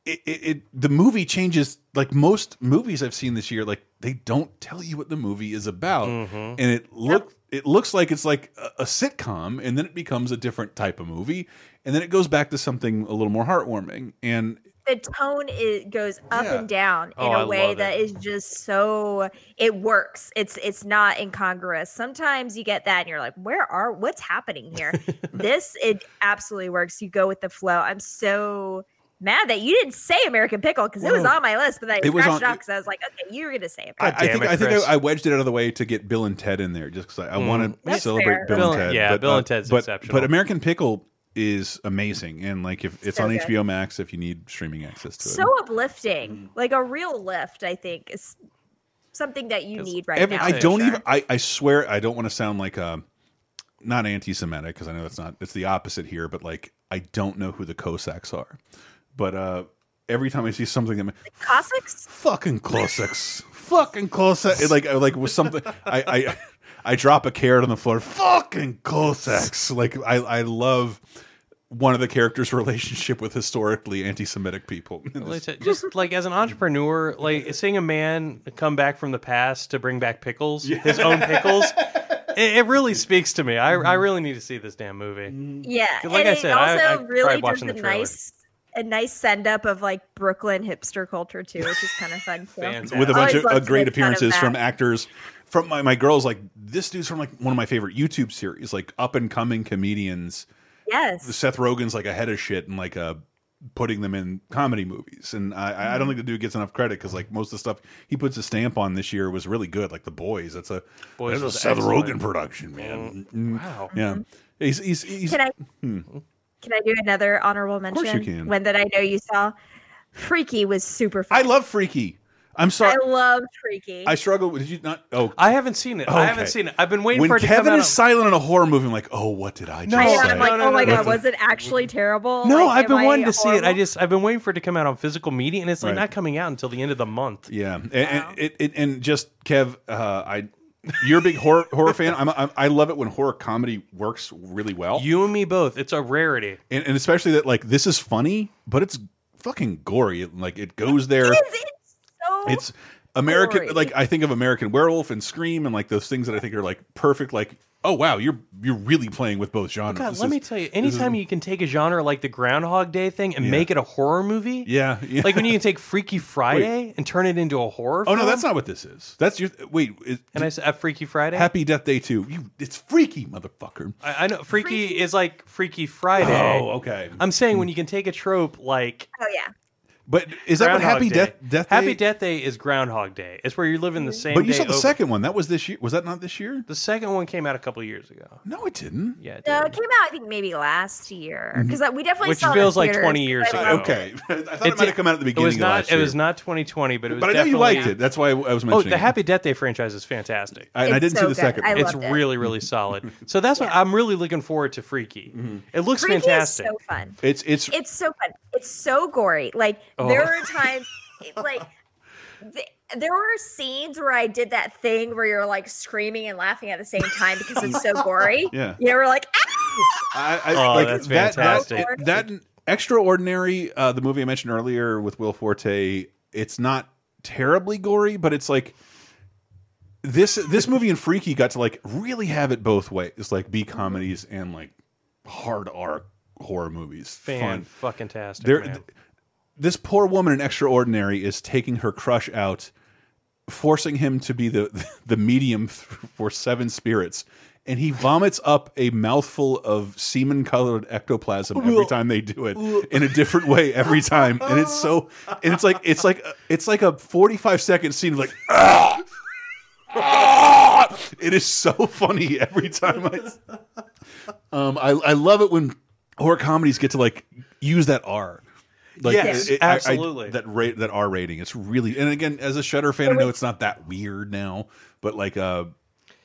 [SPEAKER 1] it, it, it the movie changes like most movies I've seen this year. Like they don't tell you what the movie is about,
[SPEAKER 3] Mhm.
[SPEAKER 1] and it look it looks like it's like a, a sitcom, and then it becomes a different type of movie, and then it goes back to something a little more heartwarming. And
[SPEAKER 2] the tone is goes up
[SPEAKER 1] Yeah.
[SPEAKER 2] and down in
[SPEAKER 1] Oh, I
[SPEAKER 2] a way
[SPEAKER 1] love
[SPEAKER 2] that
[SPEAKER 1] it.
[SPEAKER 2] is just so it works. It's it's not incongruous. Sometimes you get that and you're like, where are what's happening here? this it absolutely works. You go with the flow. I'm so mad that you didn't say American Pickle because it was on my list, but I
[SPEAKER 1] It was
[SPEAKER 2] scratched
[SPEAKER 1] on-
[SPEAKER 2] it out because I was like, okay, you were gonna say it.
[SPEAKER 1] I, I think I think I, I wedged it out of the way to get Bill and Ted in there, just because I, I
[SPEAKER 3] Mm.
[SPEAKER 1] want to celebrate
[SPEAKER 3] fair.
[SPEAKER 1] Bill,
[SPEAKER 3] Bill-
[SPEAKER 1] and Ted.
[SPEAKER 3] yeah,
[SPEAKER 1] but,
[SPEAKER 3] Bill
[SPEAKER 1] uh,
[SPEAKER 3] and Ted's
[SPEAKER 1] but,
[SPEAKER 3] exceptional.
[SPEAKER 1] But American Pickle is amazing, and like if it's
[SPEAKER 2] So
[SPEAKER 1] on
[SPEAKER 2] good.
[SPEAKER 1] HBO Max, if you need streaming access to it.
[SPEAKER 2] so uplifting, like a real lift. I think is something that you need right
[SPEAKER 1] Every-
[SPEAKER 2] now.
[SPEAKER 1] I don't
[SPEAKER 2] sure.
[SPEAKER 1] even. I, I swear, I don't want to sound like a not anti-Semitic because I know that's not. It's the opposite here. But like, I don't know who the Cossacks are. But uh every time I see something that
[SPEAKER 2] Cossacks,
[SPEAKER 1] fucking Cossacks, fucking Cossacks, it, like I like was something. I I I drop a carrot on the floor. Fucking Cossacks. Like I I love. One of the characters' relationship with historically anti-Semitic people.
[SPEAKER 3] Well, it's a- just like as an entrepreneur, like seeing a man come back from the past to bring back pickles, his own pickles, it, it really speaks to me. I, I really need to see this damn movie.
[SPEAKER 2] Yeah,
[SPEAKER 3] like
[SPEAKER 2] and
[SPEAKER 3] I said, I-
[SPEAKER 2] also
[SPEAKER 3] I
[SPEAKER 2] really
[SPEAKER 3] tried
[SPEAKER 2] does
[SPEAKER 3] watching
[SPEAKER 2] a
[SPEAKER 3] the trailer.
[SPEAKER 2] nice a nice send up of like Brooklyn hipster culture too, which is kind of fun too.
[SPEAKER 1] with a bunch of
[SPEAKER 2] love
[SPEAKER 1] uh, great
[SPEAKER 2] make fun of
[SPEAKER 1] appearances from actors. From my, my girls, like this dude's from like one of my favorite YouTube series, like up and coming comedians.
[SPEAKER 2] Yes,
[SPEAKER 1] Seth Rogen's like ahead of shit and like uh putting them in comedy movies, and I, I
[SPEAKER 2] Mm-hmm.
[SPEAKER 1] don't think the dude gets enough credit because like most of the stuff he puts a stamp on this year was really good. Like The Boys, that's a
[SPEAKER 3] Boys
[SPEAKER 1] that's a Seth
[SPEAKER 3] excellent.
[SPEAKER 1] Rogen production, man. Mm,
[SPEAKER 3] wow.
[SPEAKER 1] yeah, he's he's, he's
[SPEAKER 2] Can I
[SPEAKER 1] hmm.
[SPEAKER 2] can I do another honorable mention?
[SPEAKER 1] Of course you can.
[SPEAKER 2] One that I know you saw. Freaky was super fun.
[SPEAKER 1] I love Freaky. I'm sorry,
[SPEAKER 2] I love Freaky.
[SPEAKER 1] I struggle. with Did you not? Oh,
[SPEAKER 3] I haven't seen it. I haven't seen it. I've been waiting
[SPEAKER 1] when
[SPEAKER 3] for it to
[SPEAKER 1] Kevin
[SPEAKER 3] come out.
[SPEAKER 1] is silent in a horror movie, I'm like, oh, what did I just
[SPEAKER 3] No,
[SPEAKER 2] I know,
[SPEAKER 1] say?
[SPEAKER 2] I'm like,
[SPEAKER 3] No, no,
[SPEAKER 2] oh my
[SPEAKER 3] no, no.
[SPEAKER 2] god, was it actually terrible?
[SPEAKER 3] no,
[SPEAKER 2] Like,
[SPEAKER 3] I've
[SPEAKER 2] am
[SPEAKER 3] been
[SPEAKER 2] I
[SPEAKER 3] wanting to see it. I just I've been waiting for it to come out on physical media, and it's like
[SPEAKER 1] Right.
[SPEAKER 3] not coming out until the end of the month.
[SPEAKER 1] Yeah, and, and, it, it, and just Kev, uh, I, you're a big horror horror fan. I'm, I'm, I love it when horror comedy works really well.
[SPEAKER 3] You and me both. It's a rarity.
[SPEAKER 1] and, and especially that like this is funny, but it's fucking gory. Like it goes there.
[SPEAKER 2] so
[SPEAKER 1] It's American.
[SPEAKER 2] gory.
[SPEAKER 1] Like I think of American Werewolf and Scream and like those things that I think are like perfect. Like oh wow, you're you're really playing with both genres.
[SPEAKER 3] God,
[SPEAKER 1] This
[SPEAKER 3] let
[SPEAKER 1] is-
[SPEAKER 3] me tell you,
[SPEAKER 1] this is-
[SPEAKER 3] anytime you can take a genre like the Groundhog Day thing and
[SPEAKER 1] Yeah.
[SPEAKER 3] make it a horror movie,
[SPEAKER 1] yeah, yeah.
[SPEAKER 3] like when you can take Freaky Friday and turn it into a horror.
[SPEAKER 1] Oh no, that's not what this is. That's your wait. Is,
[SPEAKER 3] And I said, uh, Freaky Friday.
[SPEAKER 1] Happy Death Day too. You, it's freaky, motherfucker.
[SPEAKER 3] I, I know Freaky, is like Freaky Friday.
[SPEAKER 1] Oh, okay.
[SPEAKER 3] I'm saying when you can take a trope like
[SPEAKER 2] Oh yeah.
[SPEAKER 1] But is that what Happy
[SPEAKER 3] Day.
[SPEAKER 1] Death Death Day?
[SPEAKER 3] Happy Death Day is Groundhog Day. It's where you're living the same.
[SPEAKER 1] But you
[SPEAKER 3] day
[SPEAKER 1] saw the
[SPEAKER 3] over.
[SPEAKER 1] second one. That was this year. Was that not this year?
[SPEAKER 3] The second one came out a couple years ago.
[SPEAKER 1] No, it didn't.
[SPEAKER 3] Yeah, it
[SPEAKER 2] No, it came out I think maybe last year because we definitely
[SPEAKER 3] Which
[SPEAKER 2] saw it in
[SPEAKER 3] feels like
[SPEAKER 2] theaters,
[SPEAKER 3] 20 years
[SPEAKER 2] but I
[SPEAKER 3] ago.
[SPEAKER 2] loved it.
[SPEAKER 1] Okay, I thought it, might have come out at the beginning
[SPEAKER 3] It was
[SPEAKER 1] of
[SPEAKER 3] not.
[SPEAKER 1] last
[SPEAKER 3] It
[SPEAKER 1] year.
[SPEAKER 3] was not 2020, but it was.
[SPEAKER 1] but I know you
[SPEAKER 3] definitely-
[SPEAKER 1] liked it. That's why I was mentioning.
[SPEAKER 3] Oh, the
[SPEAKER 1] it.
[SPEAKER 3] Happy Death Day franchise is fantastic.
[SPEAKER 1] I, and I
[SPEAKER 2] It's
[SPEAKER 1] didn't
[SPEAKER 2] so
[SPEAKER 1] see the
[SPEAKER 2] good.
[SPEAKER 1] second.
[SPEAKER 2] I
[SPEAKER 1] one.
[SPEAKER 3] it's
[SPEAKER 2] loved it.
[SPEAKER 3] really, really solid. So that's what I'm really looking forward to. Freaky.
[SPEAKER 1] Mm-hmm.
[SPEAKER 3] It looks
[SPEAKER 2] Freaky is
[SPEAKER 3] fantastic.
[SPEAKER 2] so fun.
[SPEAKER 1] It's it's
[SPEAKER 2] It's so fun. It's so gory. Like
[SPEAKER 3] Oh.
[SPEAKER 2] there were times, like th- there were scenes where I did that thing where you're like screaming and laughing at the same time because it's so gory.
[SPEAKER 1] Yeah.
[SPEAKER 2] You know, we're like,
[SPEAKER 1] I, I,
[SPEAKER 3] Oh,
[SPEAKER 1] like
[SPEAKER 3] that's
[SPEAKER 1] that,
[SPEAKER 3] fantastic.
[SPEAKER 1] That, that extraordinary, uh, the movie I mentioned earlier with Will Forte. It's not terribly gory, but it's like this. This movie and Freaky got to like really have it both ways. It's like B comedies and like hard arc horror movies.
[SPEAKER 3] Fan
[SPEAKER 1] Fun.
[SPEAKER 3] fucking tastic.
[SPEAKER 1] There,
[SPEAKER 3] man.
[SPEAKER 1] th- this poor woman in Extraordinary is taking her crush out, forcing him to be the the medium for seven spirits, and he vomits up a mouthful of semen colored ectoplasm every time they do it in a different way every time, and it's so and it's like it's like it's like a forty five second scene of like. "Ah! Ah!" It is so funny every time I. Um, I I love it when horror comedies get to like use that R. Like,
[SPEAKER 3] Yes,
[SPEAKER 1] I- I-
[SPEAKER 3] absolutely.
[SPEAKER 1] that rate that R rating. It's really and again as a Shudder fan, I know it's not that weird now, but like uh,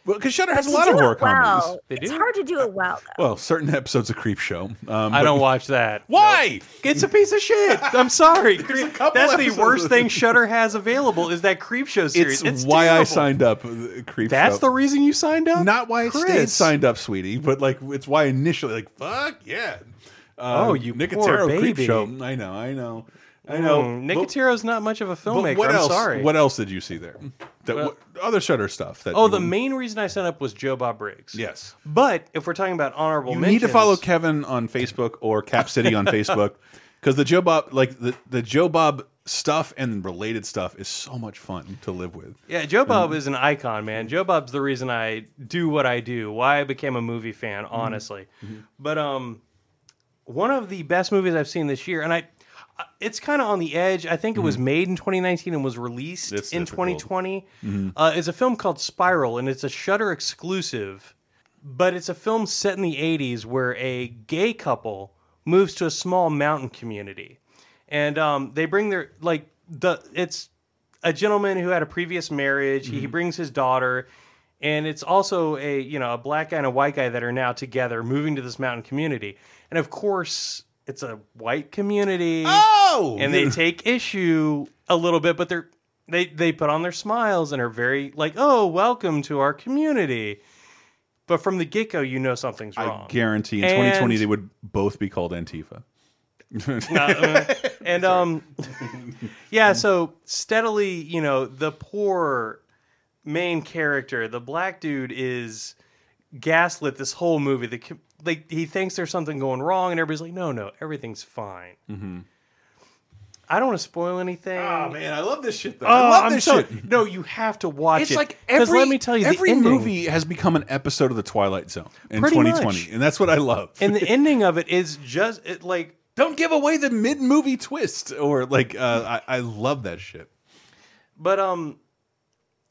[SPEAKER 1] well, because Shudder has a lot of
[SPEAKER 2] do it
[SPEAKER 1] horror comedies.
[SPEAKER 2] well,
[SPEAKER 3] They
[SPEAKER 2] it's hard to do it well though.
[SPEAKER 1] Well, certain episodes of Creepshow. Um,
[SPEAKER 3] I don't watch that.
[SPEAKER 1] Why?
[SPEAKER 3] It's a piece of shit. I'm sorry.
[SPEAKER 1] couple
[SPEAKER 3] That's the worst thing Shudder has available is that Creepshow series.
[SPEAKER 1] It's,
[SPEAKER 3] It's,
[SPEAKER 1] why I signed up. uh, Creep
[SPEAKER 3] That's
[SPEAKER 1] Show.
[SPEAKER 3] the reason you signed up.
[SPEAKER 1] not why I stayed signed up, sweetie, but like it's why initially like fuck yeah. Um,
[SPEAKER 3] Oh, you
[SPEAKER 1] Nicotero
[SPEAKER 3] poor
[SPEAKER 1] Creep
[SPEAKER 3] baby.
[SPEAKER 1] Show. I know, I know. I know.
[SPEAKER 3] Mm, Nicotero's not much of a
[SPEAKER 1] But
[SPEAKER 3] filmmaker.
[SPEAKER 1] what
[SPEAKER 3] I'm
[SPEAKER 1] else?
[SPEAKER 3] sorry.
[SPEAKER 1] What else did you see there? That
[SPEAKER 3] Well-
[SPEAKER 1] what, other Shudder stuff. That
[SPEAKER 3] Oh,
[SPEAKER 1] you-
[SPEAKER 3] the main reason I signed up was Joe Bob Briggs.
[SPEAKER 1] Yes.
[SPEAKER 3] But if we're talking about honorable
[SPEAKER 1] You
[SPEAKER 3] mentions,
[SPEAKER 1] need to follow Kevin on Facebook or Cap City on Facebook because the Joe Bob, like the the Joe Bob stuff and related stuff, is so much fun to live with.
[SPEAKER 3] Yeah, Joe Bob is an icon, man. Joe Bob's the reason I do what I do, why I became a movie fan,
[SPEAKER 1] Mm-hmm.
[SPEAKER 3] honestly. But um, one of the best movies I've seen this year, and I, it's kind of on the edge. I think it was made in 2019 and was released
[SPEAKER 1] Mm-hmm. It's
[SPEAKER 3] in
[SPEAKER 1] difficult.
[SPEAKER 3] 2020.
[SPEAKER 1] Mhm.
[SPEAKER 3] Uh, it's a film called Spiral, and it's a Shudder exclusive. But it's a film set in the 80s where a gay couple moves to a small mountain community, and um, they bring their like the it's a gentleman who had a previous marriage. He
[SPEAKER 1] Mm-hmm.
[SPEAKER 3] brings his daughter, and it's also a you know a black guy and a white guy that are now together moving to this mountain community. And of course, it's a white community.
[SPEAKER 1] Oh,
[SPEAKER 3] and they take issue a little bit, but they're they they put on their smiles and are very like, oh, welcome to our community. But from the get go, you know something's wrong.
[SPEAKER 1] I guarantee in
[SPEAKER 3] And-
[SPEAKER 1] 2020 they would both be called Antifa.
[SPEAKER 3] uh, and um, yeah. So steadily, you know, the poor main character, the black dude, is gaslit this whole movie. The like he thinks there's something going wrong, and everybody's like, no, no, everything's fine.
[SPEAKER 1] Mm-hmm.
[SPEAKER 3] I don't want to spoil anything.
[SPEAKER 1] Oh man, I love this shit though.
[SPEAKER 3] Oh,
[SPEAKER 1] I love
[SPEAKER 3] I'm
[SPEAKER 1] this
[SPEAKER 3] so-
[SPEAKER 1] shit.
[SPEAKER 3] No, you have to watch
[SPEAKER 1] It's
[SPEAKER 3] it.
[SPEAKER 1] like
[SPEAKER 3] 'Cause
[SPEAKER 1] every
[SPEAKER 3] let me tell you, the
[SPEAKER 1] every
[SPEAKER 3] ending-
[SPEAKER 1] movie has become an episode of the Twilight Zone in
[SPEAKER 3] Pretty
[SPEAKER 1] 2020,
[SPEAKER 3] much.
[SPEAKER 1] and that's what I love.
[SPEAKER 3] and the ending of it is just it, like
[SPEAKER 1] don't give away the mid movie twist or like uh, I, I love that shit.
[SPEAKER 3] But um,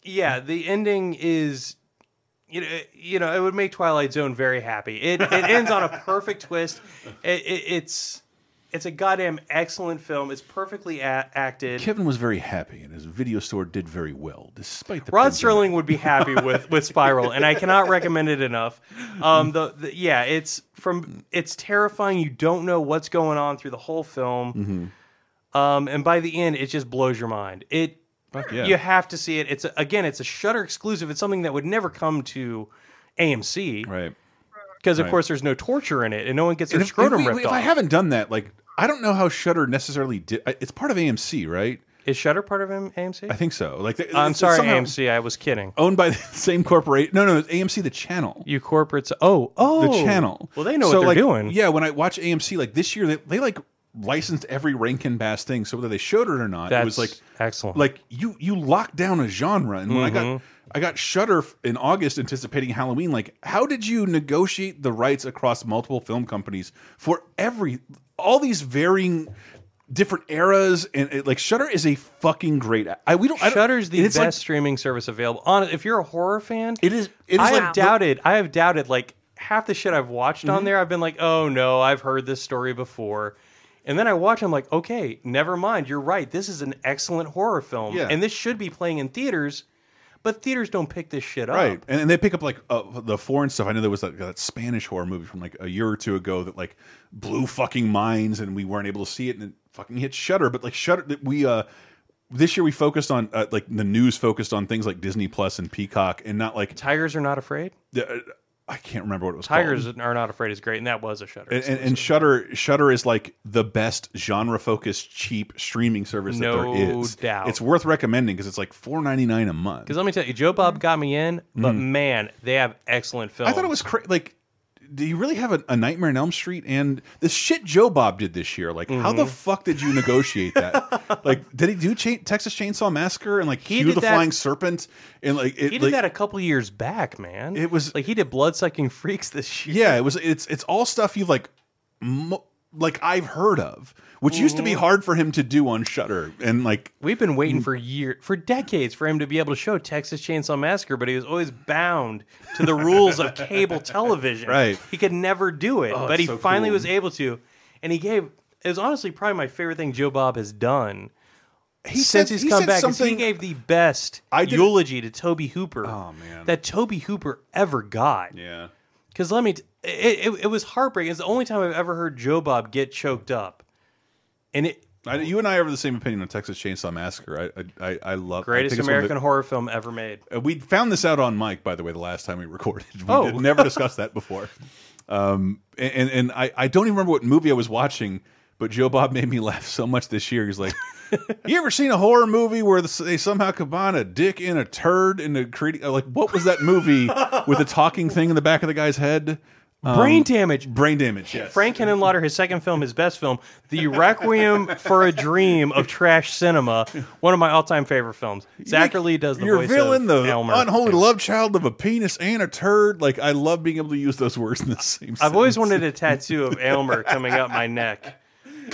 [SPEAKER 3] yeah, the ending is, you know, you know, it would make Twilight Zone very happy. It it ends on a perfect twist. It, it, it's it's a goddamn excellent film. It's perfectly acted.
[SPEAKER 1] Kevin was very happy, and his video store did very well despite the
[SPEAKER 3] Rod
[SPEAKER 1] pandemic.
[SPEAKER 3] Sterling would be happy with with Spiral, and I cannot recommend it enough. Um, the, the yeah, it's from it's terrifying. You don't know what's going on through the whole film.
[SPEAKER 1] Mhm.
[SPEAKER 3] Um, and by the end, it just blows your mind. It Eh,
[SPEAKER 1] yeah.
[SPEAKER 3] you have to see it. It's a, again, it's a Shudder exclusive. It's something that would never come to AMC,
[SPEAKER 1] right?
[SPEAKER 3] Because of
[SPEAKER 1] Right.
[SPEAKER 3] course, there's no torture in it, and no one gets their
[SPEAKER 1] And if, if
[SPEAKER 3] scrotum
[SPEAKER 1] we-
[SPEAKER 3] ripped
[SPEAKER 1] if
[SPEAKER 3] off.
[SPEAKER 1] I haven't done that, like I don't know how Shudder necessarily did. I- It's part of AMC, right?
[SPEAKER 3] Is Shudder part of M- AMC?
[SPEAKER 1] I think so. Like
[SPEAKER 3] I'm
[SPEAKER 1] it's
[SPEAKER 3] sorry,
[SPEAKER 1] somehow
[SPEAKER 3] AMC. I was kidding.
[SPEAKER 1] Owned by the same corporate. No, no, it's AMC, the channel.
[SPEAKER 3] You corporates. Oh, oh,
[SPEAKER 1] the channel.
[SPEAKER 3] Well, they know
[SPEAKER 1] So,
[SPEAKER 3] what they're
[SPEAKER 1] like,
[SPEAKER 3] doing.
[SPEAKER 1] Yeah, when I watch AMC, like this year, they, they like licensed every Rankin Bass thing. So whether they showed it or not, it was like
[SPEAKER 3] excellent.
[SPEAKER 1] Like you you locked down a genre, and when I got
[SPEAKER 3] Mhm.
[SPEAKER 1] I got Shudder in August, anticipating Halloween. Like, how did you negotiate the rights across multiple film companies for every all these varying? Different eras and it, like Shudder is a fucking great. I we don't.
[SPEAKER 3] Shudder's the best
[SPEAKER 1] like-
[SPEAKER 3] streaming service available. On if you're a horror fan,
[SPEAKER 1] it is. It is
[SPEAKER 3] I
[SPEAKER 1] like
[SPEAKER 3] have doubted. I have doubted like half the shit I've watched on
[SPEAKER 1] Mhm.
[SPEAKER 3] there. I've been like, oh no, I've heard this story before. And then I watch. I'm like, okay, never mind. You're right. This is an excellent horror film,
[SPEAKER 1] Yeah.
[SPEAKER 3] and this should be playing in theaters. But theaters don't pick this shit up.
[SPEAKER 1] Right, and, and they pick up like uh, the foreign stuff. I know there was that, that Spanish horror movie from like a year or two ago that like blew fucking minds, and we weren't able to see it, and it fucking hit Shudder. But like Shudder, we uh this year we focused on uh, like the news focused on things like Disney Plus and Peacock, and not like
[SPEAKER 3] Tigers are not afraid.
[SPEAKER 1] uh, I can't remember what it was.
[SPEAKER 3] Tigers
[SPEAKER 1] called.
[SPEAKER 3] are not afraid is great, and that was a Shudder.
[SPEAKER 1] And, and, and Shudder, Shudder is like the best genre-focused, cheap streaming service that
[SPEAKER 3] No
[SPEAKER 1] there is.
[SPEAKER 3] doubt.
[SPEAKER 1] It's worth recommending because it's like four ninety nine a month.
[SPEAKER 3] Because let me tell you, Joe Bob got me in, but
[SPEAKER 1] Mhm.
[SPEAKER 3] man, they have excellent films.
[SPEAKER 1] I thought it was cra like. Do you really have a, a Nightmare on Elm Street and the shit Joe Bob did this year? Like, how the
[SPEAKER 3] Mhm.
[SPEAKER 1] fuck did you negotiate that? like, did he do cha Texas Chainsaw Massacre and like
[SPEAKER 3] He
[SPEAKER 1] Hugh
[SPEAKER 3] did
[SPEAKER 1] the
[SPEAKER 3] that-
[SPEAKER 1] Flying Serpent and like it,
[SPEAKER 3] he did
[SPEAKER 1] like,
[SPEAKER 3] that a couple years back, man.
[SPEAKER 1] It was
[SPEAKER 3] like he did Blood Sucking Freaks this year.
[SPEAKER 1] Yeah, it was. It's it's all stuff you like, like I've heard of, which used to be
[SPEAKER 3] Mhm.
[SPEAKER 1] hard for him to do on Shudder, and like
[SPEAKER 3] We've been waiting for years, for decades, for him to be able to show Texas Chainsaw Massacre, but he was always bound to the rules of cable television.
[SPEAKER 1] Right.
[SPEAKER 3] He could never do it,
[SPEAKER 1] Oh,
[SPEAKER 3] but he
[SPEAKER 1] so
[SPEAKER 3] finally
[SPEAKER 1] cool.
[SPEAKER 3] was able to, and he gave. It was honestly probably my favorite thing Joe Bob has done.
[SPEAKER 1] He
[SPEAKER 3] since
[SPEAKER 1] said-
[SPEAKER 3] he's
[SPEAKER 1] he
[SPEAKER 3] come back, is he gave the best
[SPEAKER 1] I did-
[SPEAKER 3] eulogy to Tobe Hooper.
[SPEAKER 1] Oh man,
[SPEAKER 3] that Tobe Hooper ever got.
[SPEAKER 1] Yeah.
[SPEAKER 3] Because let me, t- it, it, it was heartbreaking. It's the only time I've ever heard Joe Bob get choked up, and it
[SPEAKER 1] I, you and I have the same opinion on Texas Chainsaw Massacre. I I, I, love I
[SPEAKER 3] greatest
[SPEAKER 1] think it's one of
[SPEAKER 3] American
[SPEAKER 1] the-
[SPEAKER 3] horror film ever made.
[SPEAKER 1] Uh, we found this out on Mike, by the way, the last time we recorded. We
[SPEAKER 3] Oh.
[SPEAKER 1] did, never discussed that before. Um, and and I, I don't even remember what movie I was watching, but Joe Bob made me laugh so much this year. He's like, "You ever seen a horror movie where they somehow combine a dick and a turd into creating like what was that movie with the talking thing in the back of the guy's head?" Um,
[SPEAKER 3] Brain damage.
[SPEAKER 1] Brain damage. Yes.
[SPEAKER 3] Frank Henenlotter, his second film, his best film, The Requiem for a Dream of Trash Cinema, one of my all-time favorite films. Zacherley does the
[SPEAKER 1] Your
[SPEAKER 3] voice
[SPEAKER 1] villain,
[SPEAKER 3] of
[SPEAKER 1] the
[SPEAKER 3] Elmer.
[SPEAKER 1] unholy love child of a penis and a turd. Like I love being able to use those words in the same.
[SPEAKER 3] I've always wanted a tattoo of Elmer coming up my neck.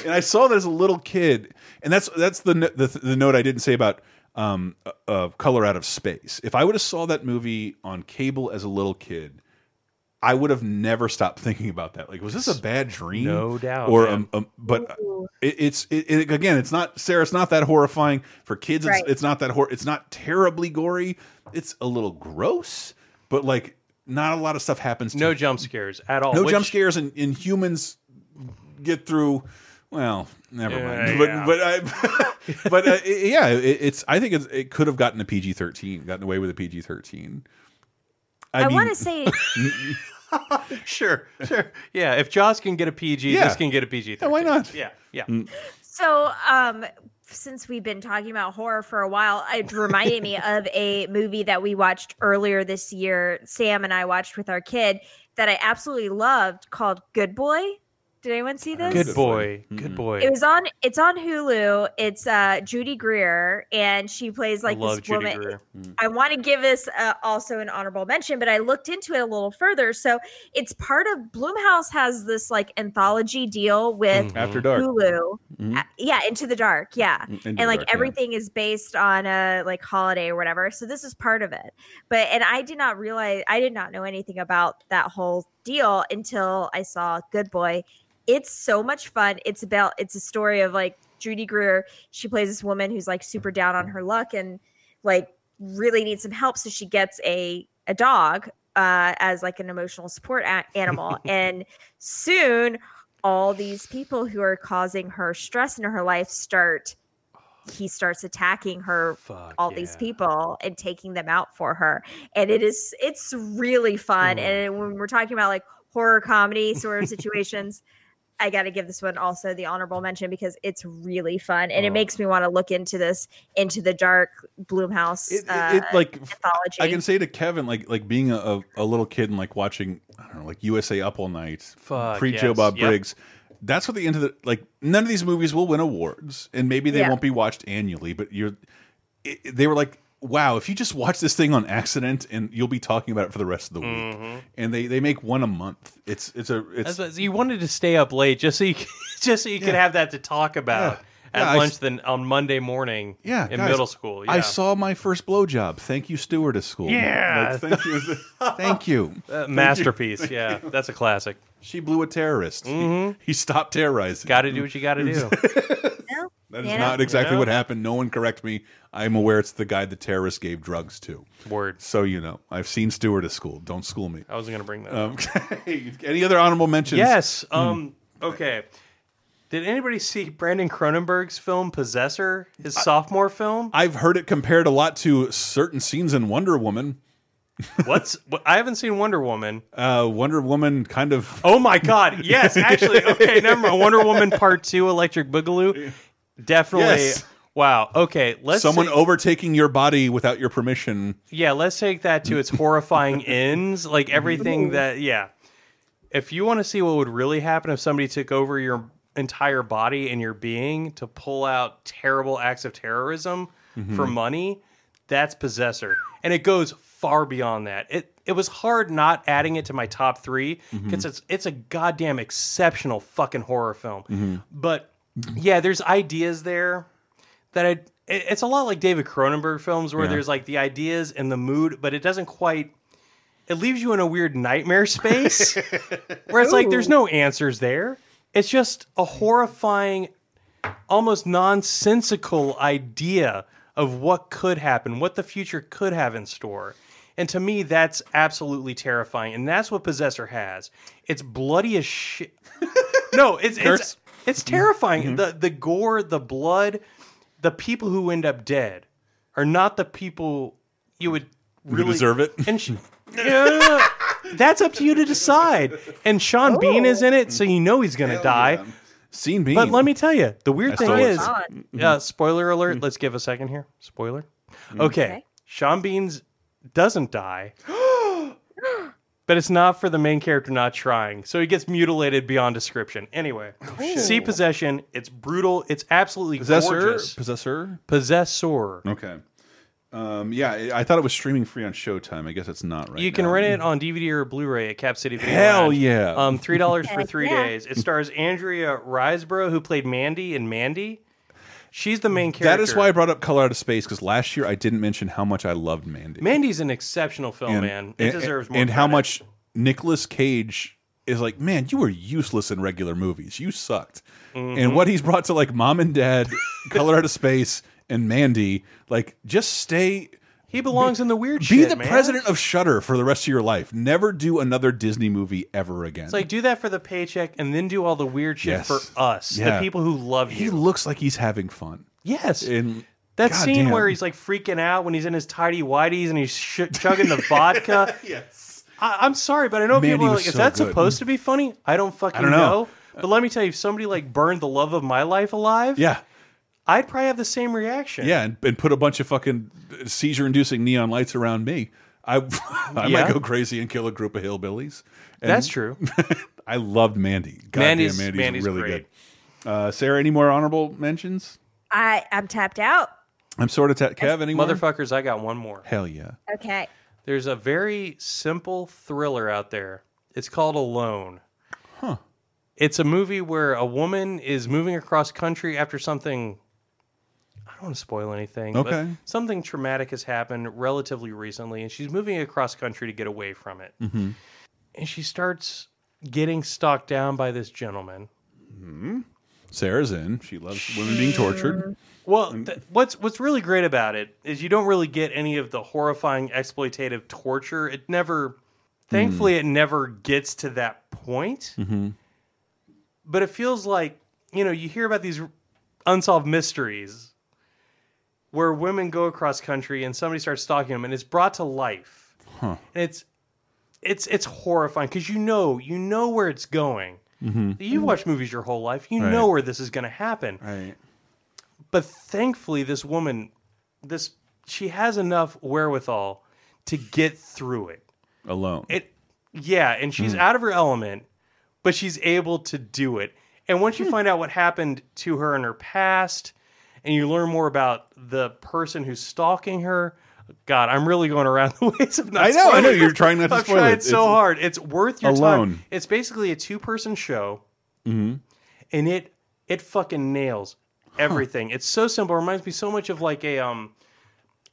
[SPEAKER 1] and I saw that as a little kid, and that's that's the the, the note I didn't say about um, uh, Color Out of Space. If I would have saw that movie on cable as a little kid, I would have never stopped thinking about that. Like, was this a bad dream?
[SPEAKER 3] No doubt,
[SPEAKER 1] Or um, um, but it, it's it, it, again, it's not Sarah. It's not that horrifying for kids. It's,
[SPEAKER 2] Right.
[SPEAKER 1] it's not that hor. It's not terribly gory. It's a little gross, but like not a lot of stuff happens. To
[SPEAKER 3] No jump scares at all.
[SPEAKER 1] no
[SPEAKER 3] which-
[SPEAKER 1] jump scares and, and humans get through well never
[SPEAKER 3] Yeah,
[SPEAKER 1] mind but
[SPEAKER 3] yeah.
[SPEAKER 1] but I, but uh, it- yeah it, it's i think it's, it could have gotten a pg-13 gotten away with a pg-13
[SPEAKER 2] I,
[SPEAKER 1] mean-
[SPEAKER 2] want to say
[SPEAKER 3] sure, sure. Yeah, if Jaws can get a PG,
[SPEAKER 1] Yeah.
[SPEAKER 3] this can get a PG.
[SPEAKER 1] Yeah, why not?
[SPEAKER 3] Yeah, yeah.
[SPEAKER 1] Mm.
[SPEAKER 2] So, um, since we've been talking about horror for a while, it reminded me of a movie that we watched earlier this year. Sam and I watched with our kid that I absolutely loved called Good Boy. Did anyone see this?
[SPEAKER 3] Good boy, good boy.
[SPEAKER 2] It was on. It's on Hulu. It's uh, Judy Greer, and she plays like
[SPEAKER 3] I love
[SPEAKER 2] this
[SPEAKER 3] Judy
[SPEAKER 2] woman.
[SPEAKER 3] Greer.
[SPEAKER 2] I want to give this uh, also an honorable mention, but I looked into it a little further. So it's part of Blumhouse has this like anthology deal with
[SPEAKER 1] Mhm. After Dark.
[SPEAKER 2] Hulu.
[SPEAKER 1] Mhm.
[SPEAKER 2] Uh, yeah, Into the Dark. Yeah,
[SPEAKER 1] Into
[SPEAKER 2] and like
[SPEAKER 1] Dark, yeah.
[SPEAKER 2] everything is based on a like holiday or whatever. So this is part of it. But and I did not realize I did not know anything about that whole deal until I saw Good Boy. It's so much fun. It's about it's a story of like Judy Greer. She plays this woman who's like super down on her luck and like really needs some help. So she gets a a dog uh, as like an emotional support a- animal, and soon all these people who are causing her stress in her life start. He starts attacking her, all these people, and taking them out for her, and it is it's really fun. And when we're talking about like horror comedy sort of situations. I got to give this one also the honorable mention because it's really fun and it
[SPEAKER 1] Oh.
[SPEAKER 2] makes me want to look into this into the dark Blumhouse
[SPEAKER 1] it,
[SPEAKER 2] uh,
[SPEAKER 1] it like
[SPEAKER 2] anthology.
[SPEAKER 1] i can say to kevin like like being a, a, a little kid and like watching i don't know like usa up all night
[SPEAKER 3] Fuck,
[SPEAKER 1] pre joe
[SPEAKER 3] yes,
[SPEAKER 1] bob
[SPEAKER 3] yep.
[SPEAKER 1] briggs that's what the end of the like none of these movies will win awards and maybe they
[SPEAKER 2] Yeah.
[SPEAKER 1] won't be watched annually but you're it, they were like wow if you just watch this thing on accident and you'll be talking about it for the rest of the week
[SPEAKER 3] Mhm.
[SPEAKER 1] and they they make one a month it's it's a it's
[SPEAKER 3] what, you wanted to stay up late just so you could, just so you could have that to talk about
[SPEAKER 1] Yeah.
[SPEAKER 3] at
[SPEAKER 1] Yeah,
[SPEAKER 3] lunch
[SPEAKER 1] s-
[SPEAKER 3] then on Monday morning.
[SPEAKER 1] yeah,
[SPEAKER 3] in
[SPEAKER 1] guys,
[SPEAKER 3] middle school. Yeah.
[SPEAKER 1] I saw my first blowjob. Thank you, stewardess school.
[SPEAKER 3] Yeah.
[SPEAKER 1] Like, thank you. thank you.
[SPEAKER 3] Uh,
[SPEAKER 1] Thank you.
[SPEAKER 3] masterpiece. Yeah, that's a classic.
[SPEAKER 1] She blew a terrorist.
[SPEAKER 3] Mhm.
[SPEAKER 1] He, he stopped terrorizing.
[SPEAKER 3] Got to do what you got to do.
[SPEAKER 1] That is
[SPEAKER 2] You know?
[SPEAKER 1] not exactly
[SPEAKER 3] You know?
[SPEAKER 1] what happened. No one correct me. I'm aware it's the guy the terrorist gave drugs to.
[SPEAKER 3] Word.
[SPEAKER 1] So you know, I've seen Stewart at school. Don't school me.
[SPEAKER 3] I wasn't going to bring that.
[SPEAKER 1] Um,
[SPEAKER 3] up.
[SPEAKER 1] any other honorable mentions?
[SPEAKER 3] Yes.
[SPEAKER 1] Hmm.
[SPEAKER 3] Um. Okay. Did anybody see Brandon Cronenberg's film Possessor, his sophomore film?
[SPEAKER 1] I've heard it compared a lot to certain scenes in Wonder Woman.
[SPEAKER 3] What's what, I haven't seen Wonder Woman.
[SPEAKER 1] Uh, Wonder Woman kind of.
[SPEAKER 3] Oh my God! Yes, actually. Okay, never mind. Wonder Woman Part Two, Electric Boogaloo. Definitely.
[SPEAKER 1] Yes.
[SPEAKER 3] Wow. Okay. Let's
[SPEAKER 1] Someone
[SPEAKER 3] say-
[SPEAKER 1] overtaking your body without your permission.
[SPEAKER 3] Yeah, let's take that to its horrifying ends. Like everything that, yeah. If you want to see what would really happen if somebody took over your entire body and your being to pull out terrible acts of terrorism for
[SPEAKER 1] Mhm.
[SPEAKER 3] money, that's Possessor. And it goes far beyond that. It it was hard not adding it to my top 3 because
[SPEAKER 1] Mhm.
[SPEAKER 3] it's it's a goddamn exceptional fucking horror film.
[SPEAKER 1] Mhm.
[SPEAKER 3] But Mm-hmm. yeah, there's ideas there that I. It's a lot like David Cronenberg films where
[SPEAKER 1] Yeah.
[SPEAKER 3] there's like the ideas and the mood, but it doesn't quite. It leaves you in a weird nightmare space where it's like there's no answers there. It's just a horrifying, almost nonsensical idea of what could happen, what the future could have in store. And to me, that's absolutely terrifying. And that's what Possessor has. It's bloody as shit. no, it's it's it's mm-hmm. terrifying. Mm-hmm. The the gore, the blood, the people who end up dead are not the people you would
[SPEAKER 1] Who
[SPEAKER 3] really
[SPEAKER 1] deserve it?
[SPEAKER 3] And sh- yeah, that's up to you to decide. And Sean oh. Bean is in it, so you know he's going to die.
[SPEAKER 1] Seen Bean.
[SPEAKER 3] But let me tell you, the weird
[SPEAKER 1] I
[SPEAKER 3] thing
[SPEAKER 1] stole it.
[SPEAKER 3] is, uh, spoiler alert. Let's give a second here. Spoiler. Okay.
[SPEAKER 2] Okay.
[SPEAKER 3] Sean Beans doesn't die. But it's not for the main character not trying. So he gets mutilated beyond description. Anyway, see Possession. It's brutal. It's absolutely
[SPEAKER 1] Possessor?
[SPEAKER 3] gorgeous.
[SPEAKER 1] Possessor?
[SPEAKER 3] Possessor.
[SPEAKER 1] Okay. Um, yeah, I I thought it was streaming free on Showtime. I guess it's not right
[SPEAKER 3] you can
[SPEAKER 1] now.
[SPEAKER 3] rent it on DVD or Blu-ray at Cap City Video
[SPEAKER 1] Hell
[SPEAKER 3] Lounge.
[SPEAKER 1] yeah.
[SPEAKER 3] Um, three dollars for
[SPEAKER 2] Heck
[SPEAKER 3] three
[SPEAKER 2] yeah.
[SPEAKER 3] days. It stars Andrea Riseborough, who played Mandy in Mandy. She's the main character.
[SPEAKER 1] That is why I brought up Color Out of Space because last year I didn't mention how much I loved Mandy.
[SPEAKER 3] Mandy's an exceptional film,
[SPEAKER 1] and,
[SPEAKER 3] man. It
[SPEAKER 1] and-
[SPEAKER 3] deserves more.
[SPEAKER 1] And how much Nicolas Cage is like, man, you were useless in regular movies. You sucked.
[SPEAKER 3] Mhm.
[SPEAKER 1] And what he's brought to like Mom and Dad, Color Out of Space, and Mandy, like just stay.
[SPEAKER 3] He belongs in the weird shit.
[SPEAKER 1] Be
[SPEAKER 3] shit,
[SPEAKER 1] the
[SPEAKER 3] man.
[SPEAKER 1] president of Shudder for the rest of your life. Never do another Disney movie ever again.
[SPEAKER 3] It's like do that for the paycheck and then do all the weird shit
[SPEAKER 1] Yes.
[SPEAKER 3] for us,
[SPEAKER 1] Yeah.
[SPEAKER 3] the people who love you.
[SPEAKER 1] he looks like he's having fun.
[SPEAKER 3] yes.
[SPEAKER 1] And
[SPEAKER 3] that
[SPEAKER 1] God
[SPEAKER 3] scene
[SPEAKER 1] damn.
[SPEAKER 3] where he's like freaking out when he's in his tidy whities and he's sh chugging the vodka.
[SPEAKER 1] yes.
[SPEAKER 3] I, I'm sorry, but I know
[SPEAKER 1] Mandy
[SPEAKER 3] people are like, is
[SPEAKER 1] so
[SPEAKER 3] that
[SPEAKER 1] good.
[SPEAKER 3] supposed to be funny? I don't fucking
[SPEAKER 1] I don't know.
[SPEAKER 3] But let me tell you, if somebody like burned the love of my life alive,
[SPEAKER 1] Yeah.
[SPEAKER 3] I'd probably have the same reaction.
[SPEAKER 1] Yeah, and, and put a bunch of fucking seizure-inducing neon lights around me. I I
[SPEAKER 3] Yeah.
[SPEAKER 1] might go crazy and kill a group of hillbillies. And
[SPEAKER 3] That's true.
[SPEAKER 1] I loved Mandy. God
[SPEAKER 3] Mandy's-
[SPEAKER 1] damn, Mandy's,
[SPEAKER 3] Mandy's
[SPEAKER 1] really
[SPEAKER 3] great.
[SPEAKER 1] good. Uh, Sarah, any more honorable mentions?
[SPEAKER 2] I I'm tapped out.
[SPEAKER 1] I'm sort of ta- Kev. Any?
[SPEAKER 3] Motherfuckers, I got one more.
[SPEAKER 1] Hell yeah.
[SPEAKER 2] Okay.
[SPEAKER 3] There's a very simple thriller out there. It's called Alone.
[SPEAKER 1] Huh.
[SPEAKER 3] It's a movie where a woman is moving across country after something. I don't want to spoil anything. but
[SPEAKER 1] Okay.
[SPEAKER 3] something traumatic has happened relatively recently, and she's moving across country to get away from it.
[SPEAKER 1] Mm-hmm.
[SPEAKER 3] And she starts getting stalked down by this gentleman.
[SPEAKER 1] hmm Sarah's in. She loves women being tortured.
[SPEAKER 3] Well, th- what's what's really great about it is you don't really get any of the horrifying exploitative torture. It never, thankfully, it never gets to that point.
[SPEAKER 1] Mm-hmm.
[SPEAKER 3] But it feels like you know you hear about these unsolved mysteries where women go across country and somebody starts stalking them, and it's brought to life,
[SPEAKER 1] Huh.
[SPEAKER 3] and it's it's it's horrifying because you know you know where it's going.
[SPEAKER 1] Mm-hmm.
[SPEAKER 3] You've watched movies your whole life. You
[SPEAKER 1] Right.
[SPEAKER 3] know where this is going to happen.
[SPEAKER 1] Right.
[SPEAKER 3] But thankfully, this woman, this she has enough wherewithal to get through it.
[SPEAKER 1] Alone.
[SPEAKER 3] It, yeah, and she's
[SPEAKER 1] Hmm.
[SPEAKER 3] out of her element, but she's able to do it. And once
[SPEAKER 1] Hmm.
[SPEAKER 3] you find out what happened to her in her past, and you learn more about the person who's stalking her. God, I'm really going around the ways of not.
[SPEAKER 1] I know, I know. You're trying not to spoil it.
[SPEAKER 3] so
[SPEAKER 1] It's-
[SPEAKER 3] hard. It's worth your
[SPEAKER 1] Alone.
[SPEAKER 3] time. It's basically a two-person show
[SPEAKER 1] Mm-hmm.
[SPEAKER 3] and it it fucking nails everything. It's so simple. It reminds me so much of like a um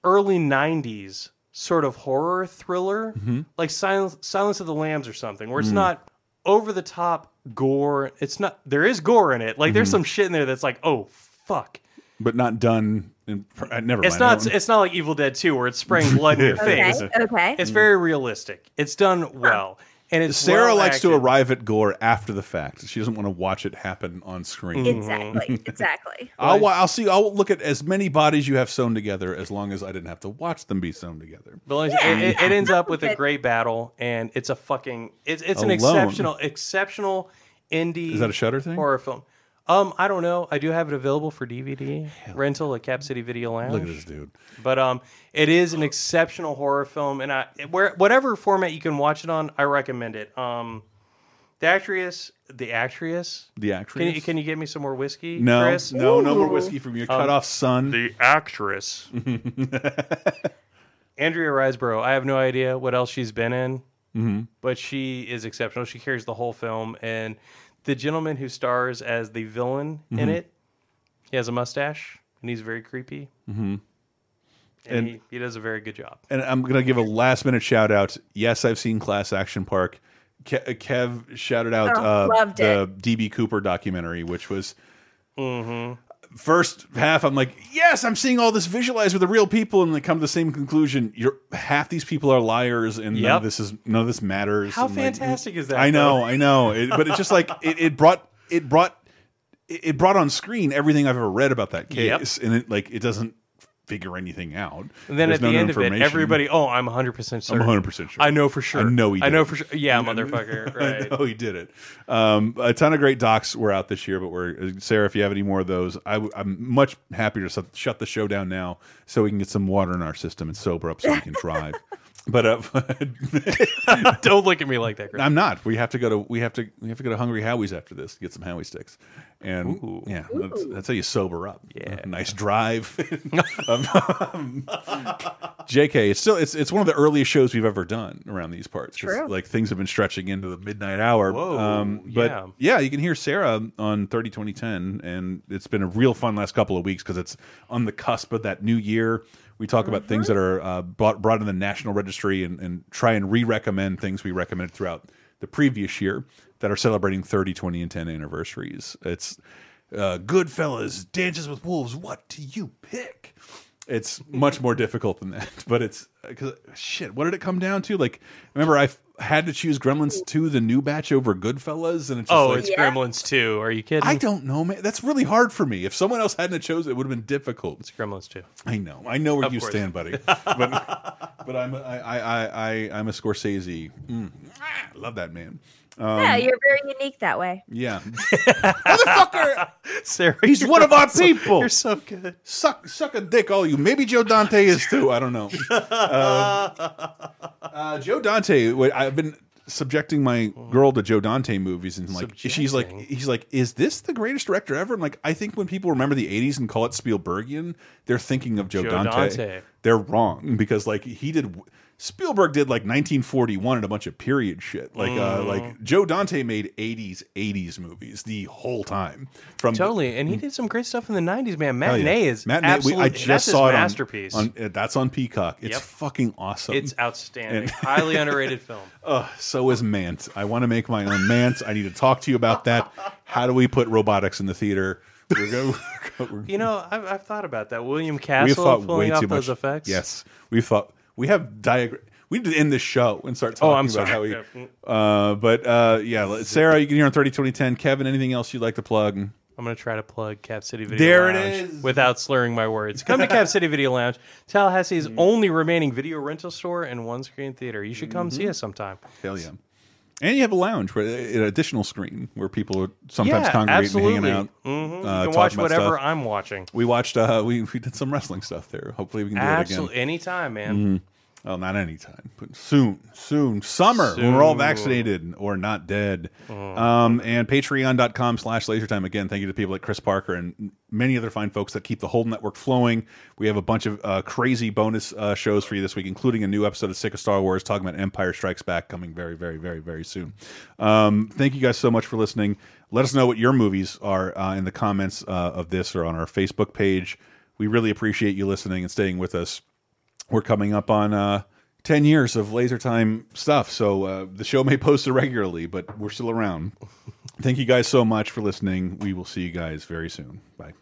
[SPEAKER 3] early '90s sort of horror thriller,
[SPEAKER 1] Mhm.
[SPEAKER 3] like Silence Silence of the Lambs or something, where it's
[SPEAKER 1] Mm.
[SPEAKER 3] not over the top gore. It's not. There is gore in it. Like there's
[SPEAKER 1] Mhm.
[SPEAKER 3] some shit in there that's like, oh fuck.
[SPEAKER 1] But not done. In, uh, never
[SPEAKER 3] It's
[SPEAKER 1] mind.
[SPEAKER 3] Not. It's not like Evil Dead 2 where it's spraying blood in your
[SPEAKER 2] Okay,
[SPEAKER 3] face.
[SPEAKER 2] okay.
[SPEAKER 3] It's very realistic. It's done well, and it's
[SPEAKER 1] Sarah
[SPEAKER 3] well
[SPEAKER 1] likes to arrive at gore after the fact. She doesn't want to watch it happen on screen.
[SPEAKER 2] Exactly. Exactly.
[SPEAKER 1] I'll, I'll see. I'll look at as many bodies you have sewn together as long as I didn't have to watch them be sewn together.
[SPEAKER 3] But like,
[SPEAKER 2] Yeah,
[SPEAKER 3] it, it, it ends up with a great battle, and it's a fucking it's it's an exceptional exceptional indie.
[SPEAKER 1] Is that a Shudder thing?
[SPEAKER 3] Horror film. Um, I don't know. I do have it available for DVD rental at Cap City Video Lounge.
[SPEAKER 1] Look at this dude.
[SPEAKER 3] But um, it is an exceptional horror film, and I where whatever format you can watch it on, I recommend it. Um, the actress, the actress,
[SPEAKER 1] The
[SPEAKER 3] Can
[SPEAKER 1] actress.
[SPEAKER 3] you, can you get me some more whiskey,
[SPEAKER 1] no,
[SPEAKER 3] Chris?
[SPEAKER 1] no, no more whiskey from your
[SPEAKER 3] Um,
[SPEAKER 1] cut off son.
[SPEAKER 3] The actress. Andrea Riseborough. I have no idea what else she's been in,
[SPEAKER 1] hmm
[SPEAKER 3] but she is exceptional. She carries the whole film, and the gentleman who stars as the villain in
[SPEAKER 1] Mhm.
[SPEAKER 3] it, he has a mustache and he's very creepy,
[SPEAKER 1] hmm
[SPEAKER 3] and,
[SPEAKER 1] And-
[SPEAKER 3] he, he does a very good job.
[SPEAKER 1] And I'm going to give a last minute shout out. Yes, I've seen Class Action Park. Ke- Kev shouted out
[SPEAKER 2] Oh,
[SPEAKER 1] uh,
[SPEAKER 2] loved
[SPEAKER 1] the DB Cooper documentary, which was
[SPEAKER 3] Mm-hmm.
[SPEAKER 1] First half. I'm like, yes, I'm seeing all this visualized with the real people, and they come to the same conclusion. You're half these people are liars, and none
[SPEAKER 3] Yep.
[SPEAKER 1] of this is none of this matters.
[SPEAKER 3] How
[SPEAKER 1] and, like,
[SPEAKER 3] fantastic is that,
[SPEAKER 1] I know,
[SPEAKER 3] though?
[SPEAKER 1] I know, it, but it's just like it, it brought it brought it brought on screen everything I've ever read about that
[SPEAKER 3] Yep.
[SPEAKER 1] case, and it like it doesn't figure anything out.
[SPEAKER 3] And then
[SPEAKER 1] There's
[SPEAKER 3] at the end of it,
[SPEAKER 1] information.
[SPEAKER 3] everybody, oh, I'm 100% certain.
[SPEAKER 1] I'm 100 percent sure.
[SPEAKER 3] I know for sure.
[SPEAKER 1] I know he. Did
[SPEAKER 3] I know
[SPEAKER 1] it.
[SPEAKER 3] for sure. Yeah, motherfucker. Right.
[SPEAKER 1] I know he did it. Um, a ton of great docs were out this year, but we're Sarah. If you have any more of those, I, am much happier to shut, shut the show down now, so we can get some water in our system and sober up, so we can drive. But uh,
[SPEAKER 3] don't look at me like that. Chris.
[SPEAKER 1] I'm not. We have to go to we have to we have to go to Hungry Howie's after this get some Howie sticks, and yeah, that's, that's how you sober up. Yeah, nice drive. Um, Jk, it's still it's it's one of the earliest shows we've ever done around these parts.
[SPEAKER 2] True.
[SPEAKER 1] Like things have been stretching into the midnight hour.
[SPEAKER 3] Whoa,
[SPEAKER 1] um, but
[SPEAKER 3] yeah.
[SPEAKER 1] yeah, you can hear Sarah on 30 2010, and it's been a real fun last couple of weeks because it's on the cusp of that new year. We talk about things that are uh, brought, brought in the National Registry and, and try and re recommend things we recommended throughout the previous year that are celebrating 30, 20, and 10 anniversaries. It's uh, Goodfellas, Dances with Wolves. What do you pick? It's much more difficult than that, but it's because shit. What did it come down to? Like, remember, I had to choose Gremlins 2, the new batch, over Goodfellas, and it's just
[SPEAKER 3] Oh,
[SPEAKER 1] like,
[SPEAKER 3] it's Gremlins 2. Are you kidding?
[SPEAKER 1] I don't know, man. That's really hard for me. If someone else hadn't chosen, it would have been difficult. It's
[SPEAKER 3] Gremlins 2.
[SPEAKER 1] I know. I know where
[SPEAKER 3] Of
[SPEAKER 1] you
[SPEAKER 3] course.
[SPEAKER 1] stand, buddy. But but I'm a, I, I, I, I'm a Scorsese. Mm. I love that man. Um,
[SPEAKER 2] yeah, you're very unique that way.
[SPEAKER 1] yeah. Motherfucker!
[SPEAKER 3] Sarah,
[SPEAKER 1] He's one of our people.
[SPEAKER 3] You're so good.
[SPEAKER 1] Suck, suck a dick, all you. Maybe Joe Dante is too. I don't know. Um, uh, Joe Dante. I've been subjecting my girl to Joe Dante movies, and like she's like, he's like, is this the greatest director ever? And like, I think when people remember the '80s and call it Spielbergian, they're thinking of Joe,
[SPEAKER 3] Joe
[SPEAKER 1] Dante.
[SPEAKER 3] Dante.
[SPEAKER 1] They're wrong because like he did. Spielberg did like 1941 and a bunch of period shit. Like uh
[SPEAKER 3] Mm.
[SPEAKER 1] like Joe Dante made 80s 80s movies the whole time. From
[SPEAKER 3] Totally. And he did some great stuff in the 90s, man.
[SPEAKER 1] Hell yeah.
[SPEAKER 3] Matinee is
[SPEAKER 1] Matinee. we-
[SPEAKER 3] absolutely
[SPEAKER 1] I just saw it
[SPEAKER 3] masterpiece.
[SPEAKER 1] On, uh, that's on Peacock. It's
[SPEAKER 3] Yep.
[SPEAKER 1] fucking awesome.
[SPEAKER 3] It's outstanding.
[SPEAKER 1] And-
[SPEAKER 3] Highly underrated film.
[SPEAKER 1] Uh, so is Mant. I want to make my own Mant. I need to talk to you about that. How do we put robotics in the theater? We're go, we're,
[SPEAKER 3] You know, I've, I've thought about that. William Castle
[SPEAKER 1] thought way
[SPEAKER 3] pulling off
[SPEAKER 1] too
[SPEAKER 3] those
[SPEAKER 1] much.
[SPEAKER 3] effects.
[SPEAKER 1] Yes, we thought we have diagram. We need to end this show and start talking
[SPEAKER 3] Oh, I'm
[SPEAKER 1] about
[SPEAKER 3] sorry.
[SPEAKER 1] how we. Uh, but uh, yeah, Sarah, you can hear on 30 2010. Kevin, anything else you'd like to plug?
[SPEAKER 3] I'm going to try to plug Cap City Video
[SPEAKER 1] There it
[SPEAKER 3] Lounge
[SPEAKER 1] is.
[SPEAKER 3] without slurring my words. Come to Cap City Video Lounge, Tallahassee's
[SPEAKER 1] Mm-hmm.
[SPEAKER 3] only remaining video rental store and one screen theater. You should come see
[SPEAKER 1] Mhm.
[SPEAKER 3] us sometime.
[SPEAKER 1] Hell yeah. And you have a lounge, where, an additional screen where people would sometimes
[SPEAKER 3] Yeah,
[SPEAKER 1] congregate
[SPEAKER 3] absolutely.
[SPEAKER 1] and hang out.
[SPEAKER 3] Mhm.
[SPEAKER 1] uh,
[SPEAKER 3] You can
[SPEAKER 1] talk
[SPEAKER 3] watch
[SPEAKER 1] about
[SPEAKER 3] whatever
[SPEAKER 1] stuff.
[SPEAKER 3] I'm watching.
[SPEAKER 1] We watched. Uh, we we did some wrestling stuff there. Hopefully, we can do
[SPEAKER 3] Absolutely.
[SPEAKER 1] it again.
[SPEAKER 3] Anytime, man.
[SPEAKER 1] Mhm. Well, not anytime, but soon, soon, summer, when we're all vaccinated or not dead.
[SPEAKER 3] Mhm.
[SPEAKER 1] Um, and patreon.com slash lasertime. Again, thank you to people like Chris Parker and many other fine folks that keep the whole network flowing. We have a bunch of uh, crazy bonus uh, shows for you this week, including a new episode of Sick of Star Wars talking about Empire Strikes Back coming very, very, very, very soon. Um, thank you guys so much for listening. Let us know what your movies are uh, in the comments uh, of this or on our Facebook page. We really appreciate you listening and staying with us we're coming up on uh, 10 years of laser time stuff. So uh, the show may post irregularly but we're still around. Thank you guys so much for listening. We will see you guys very soon. Bye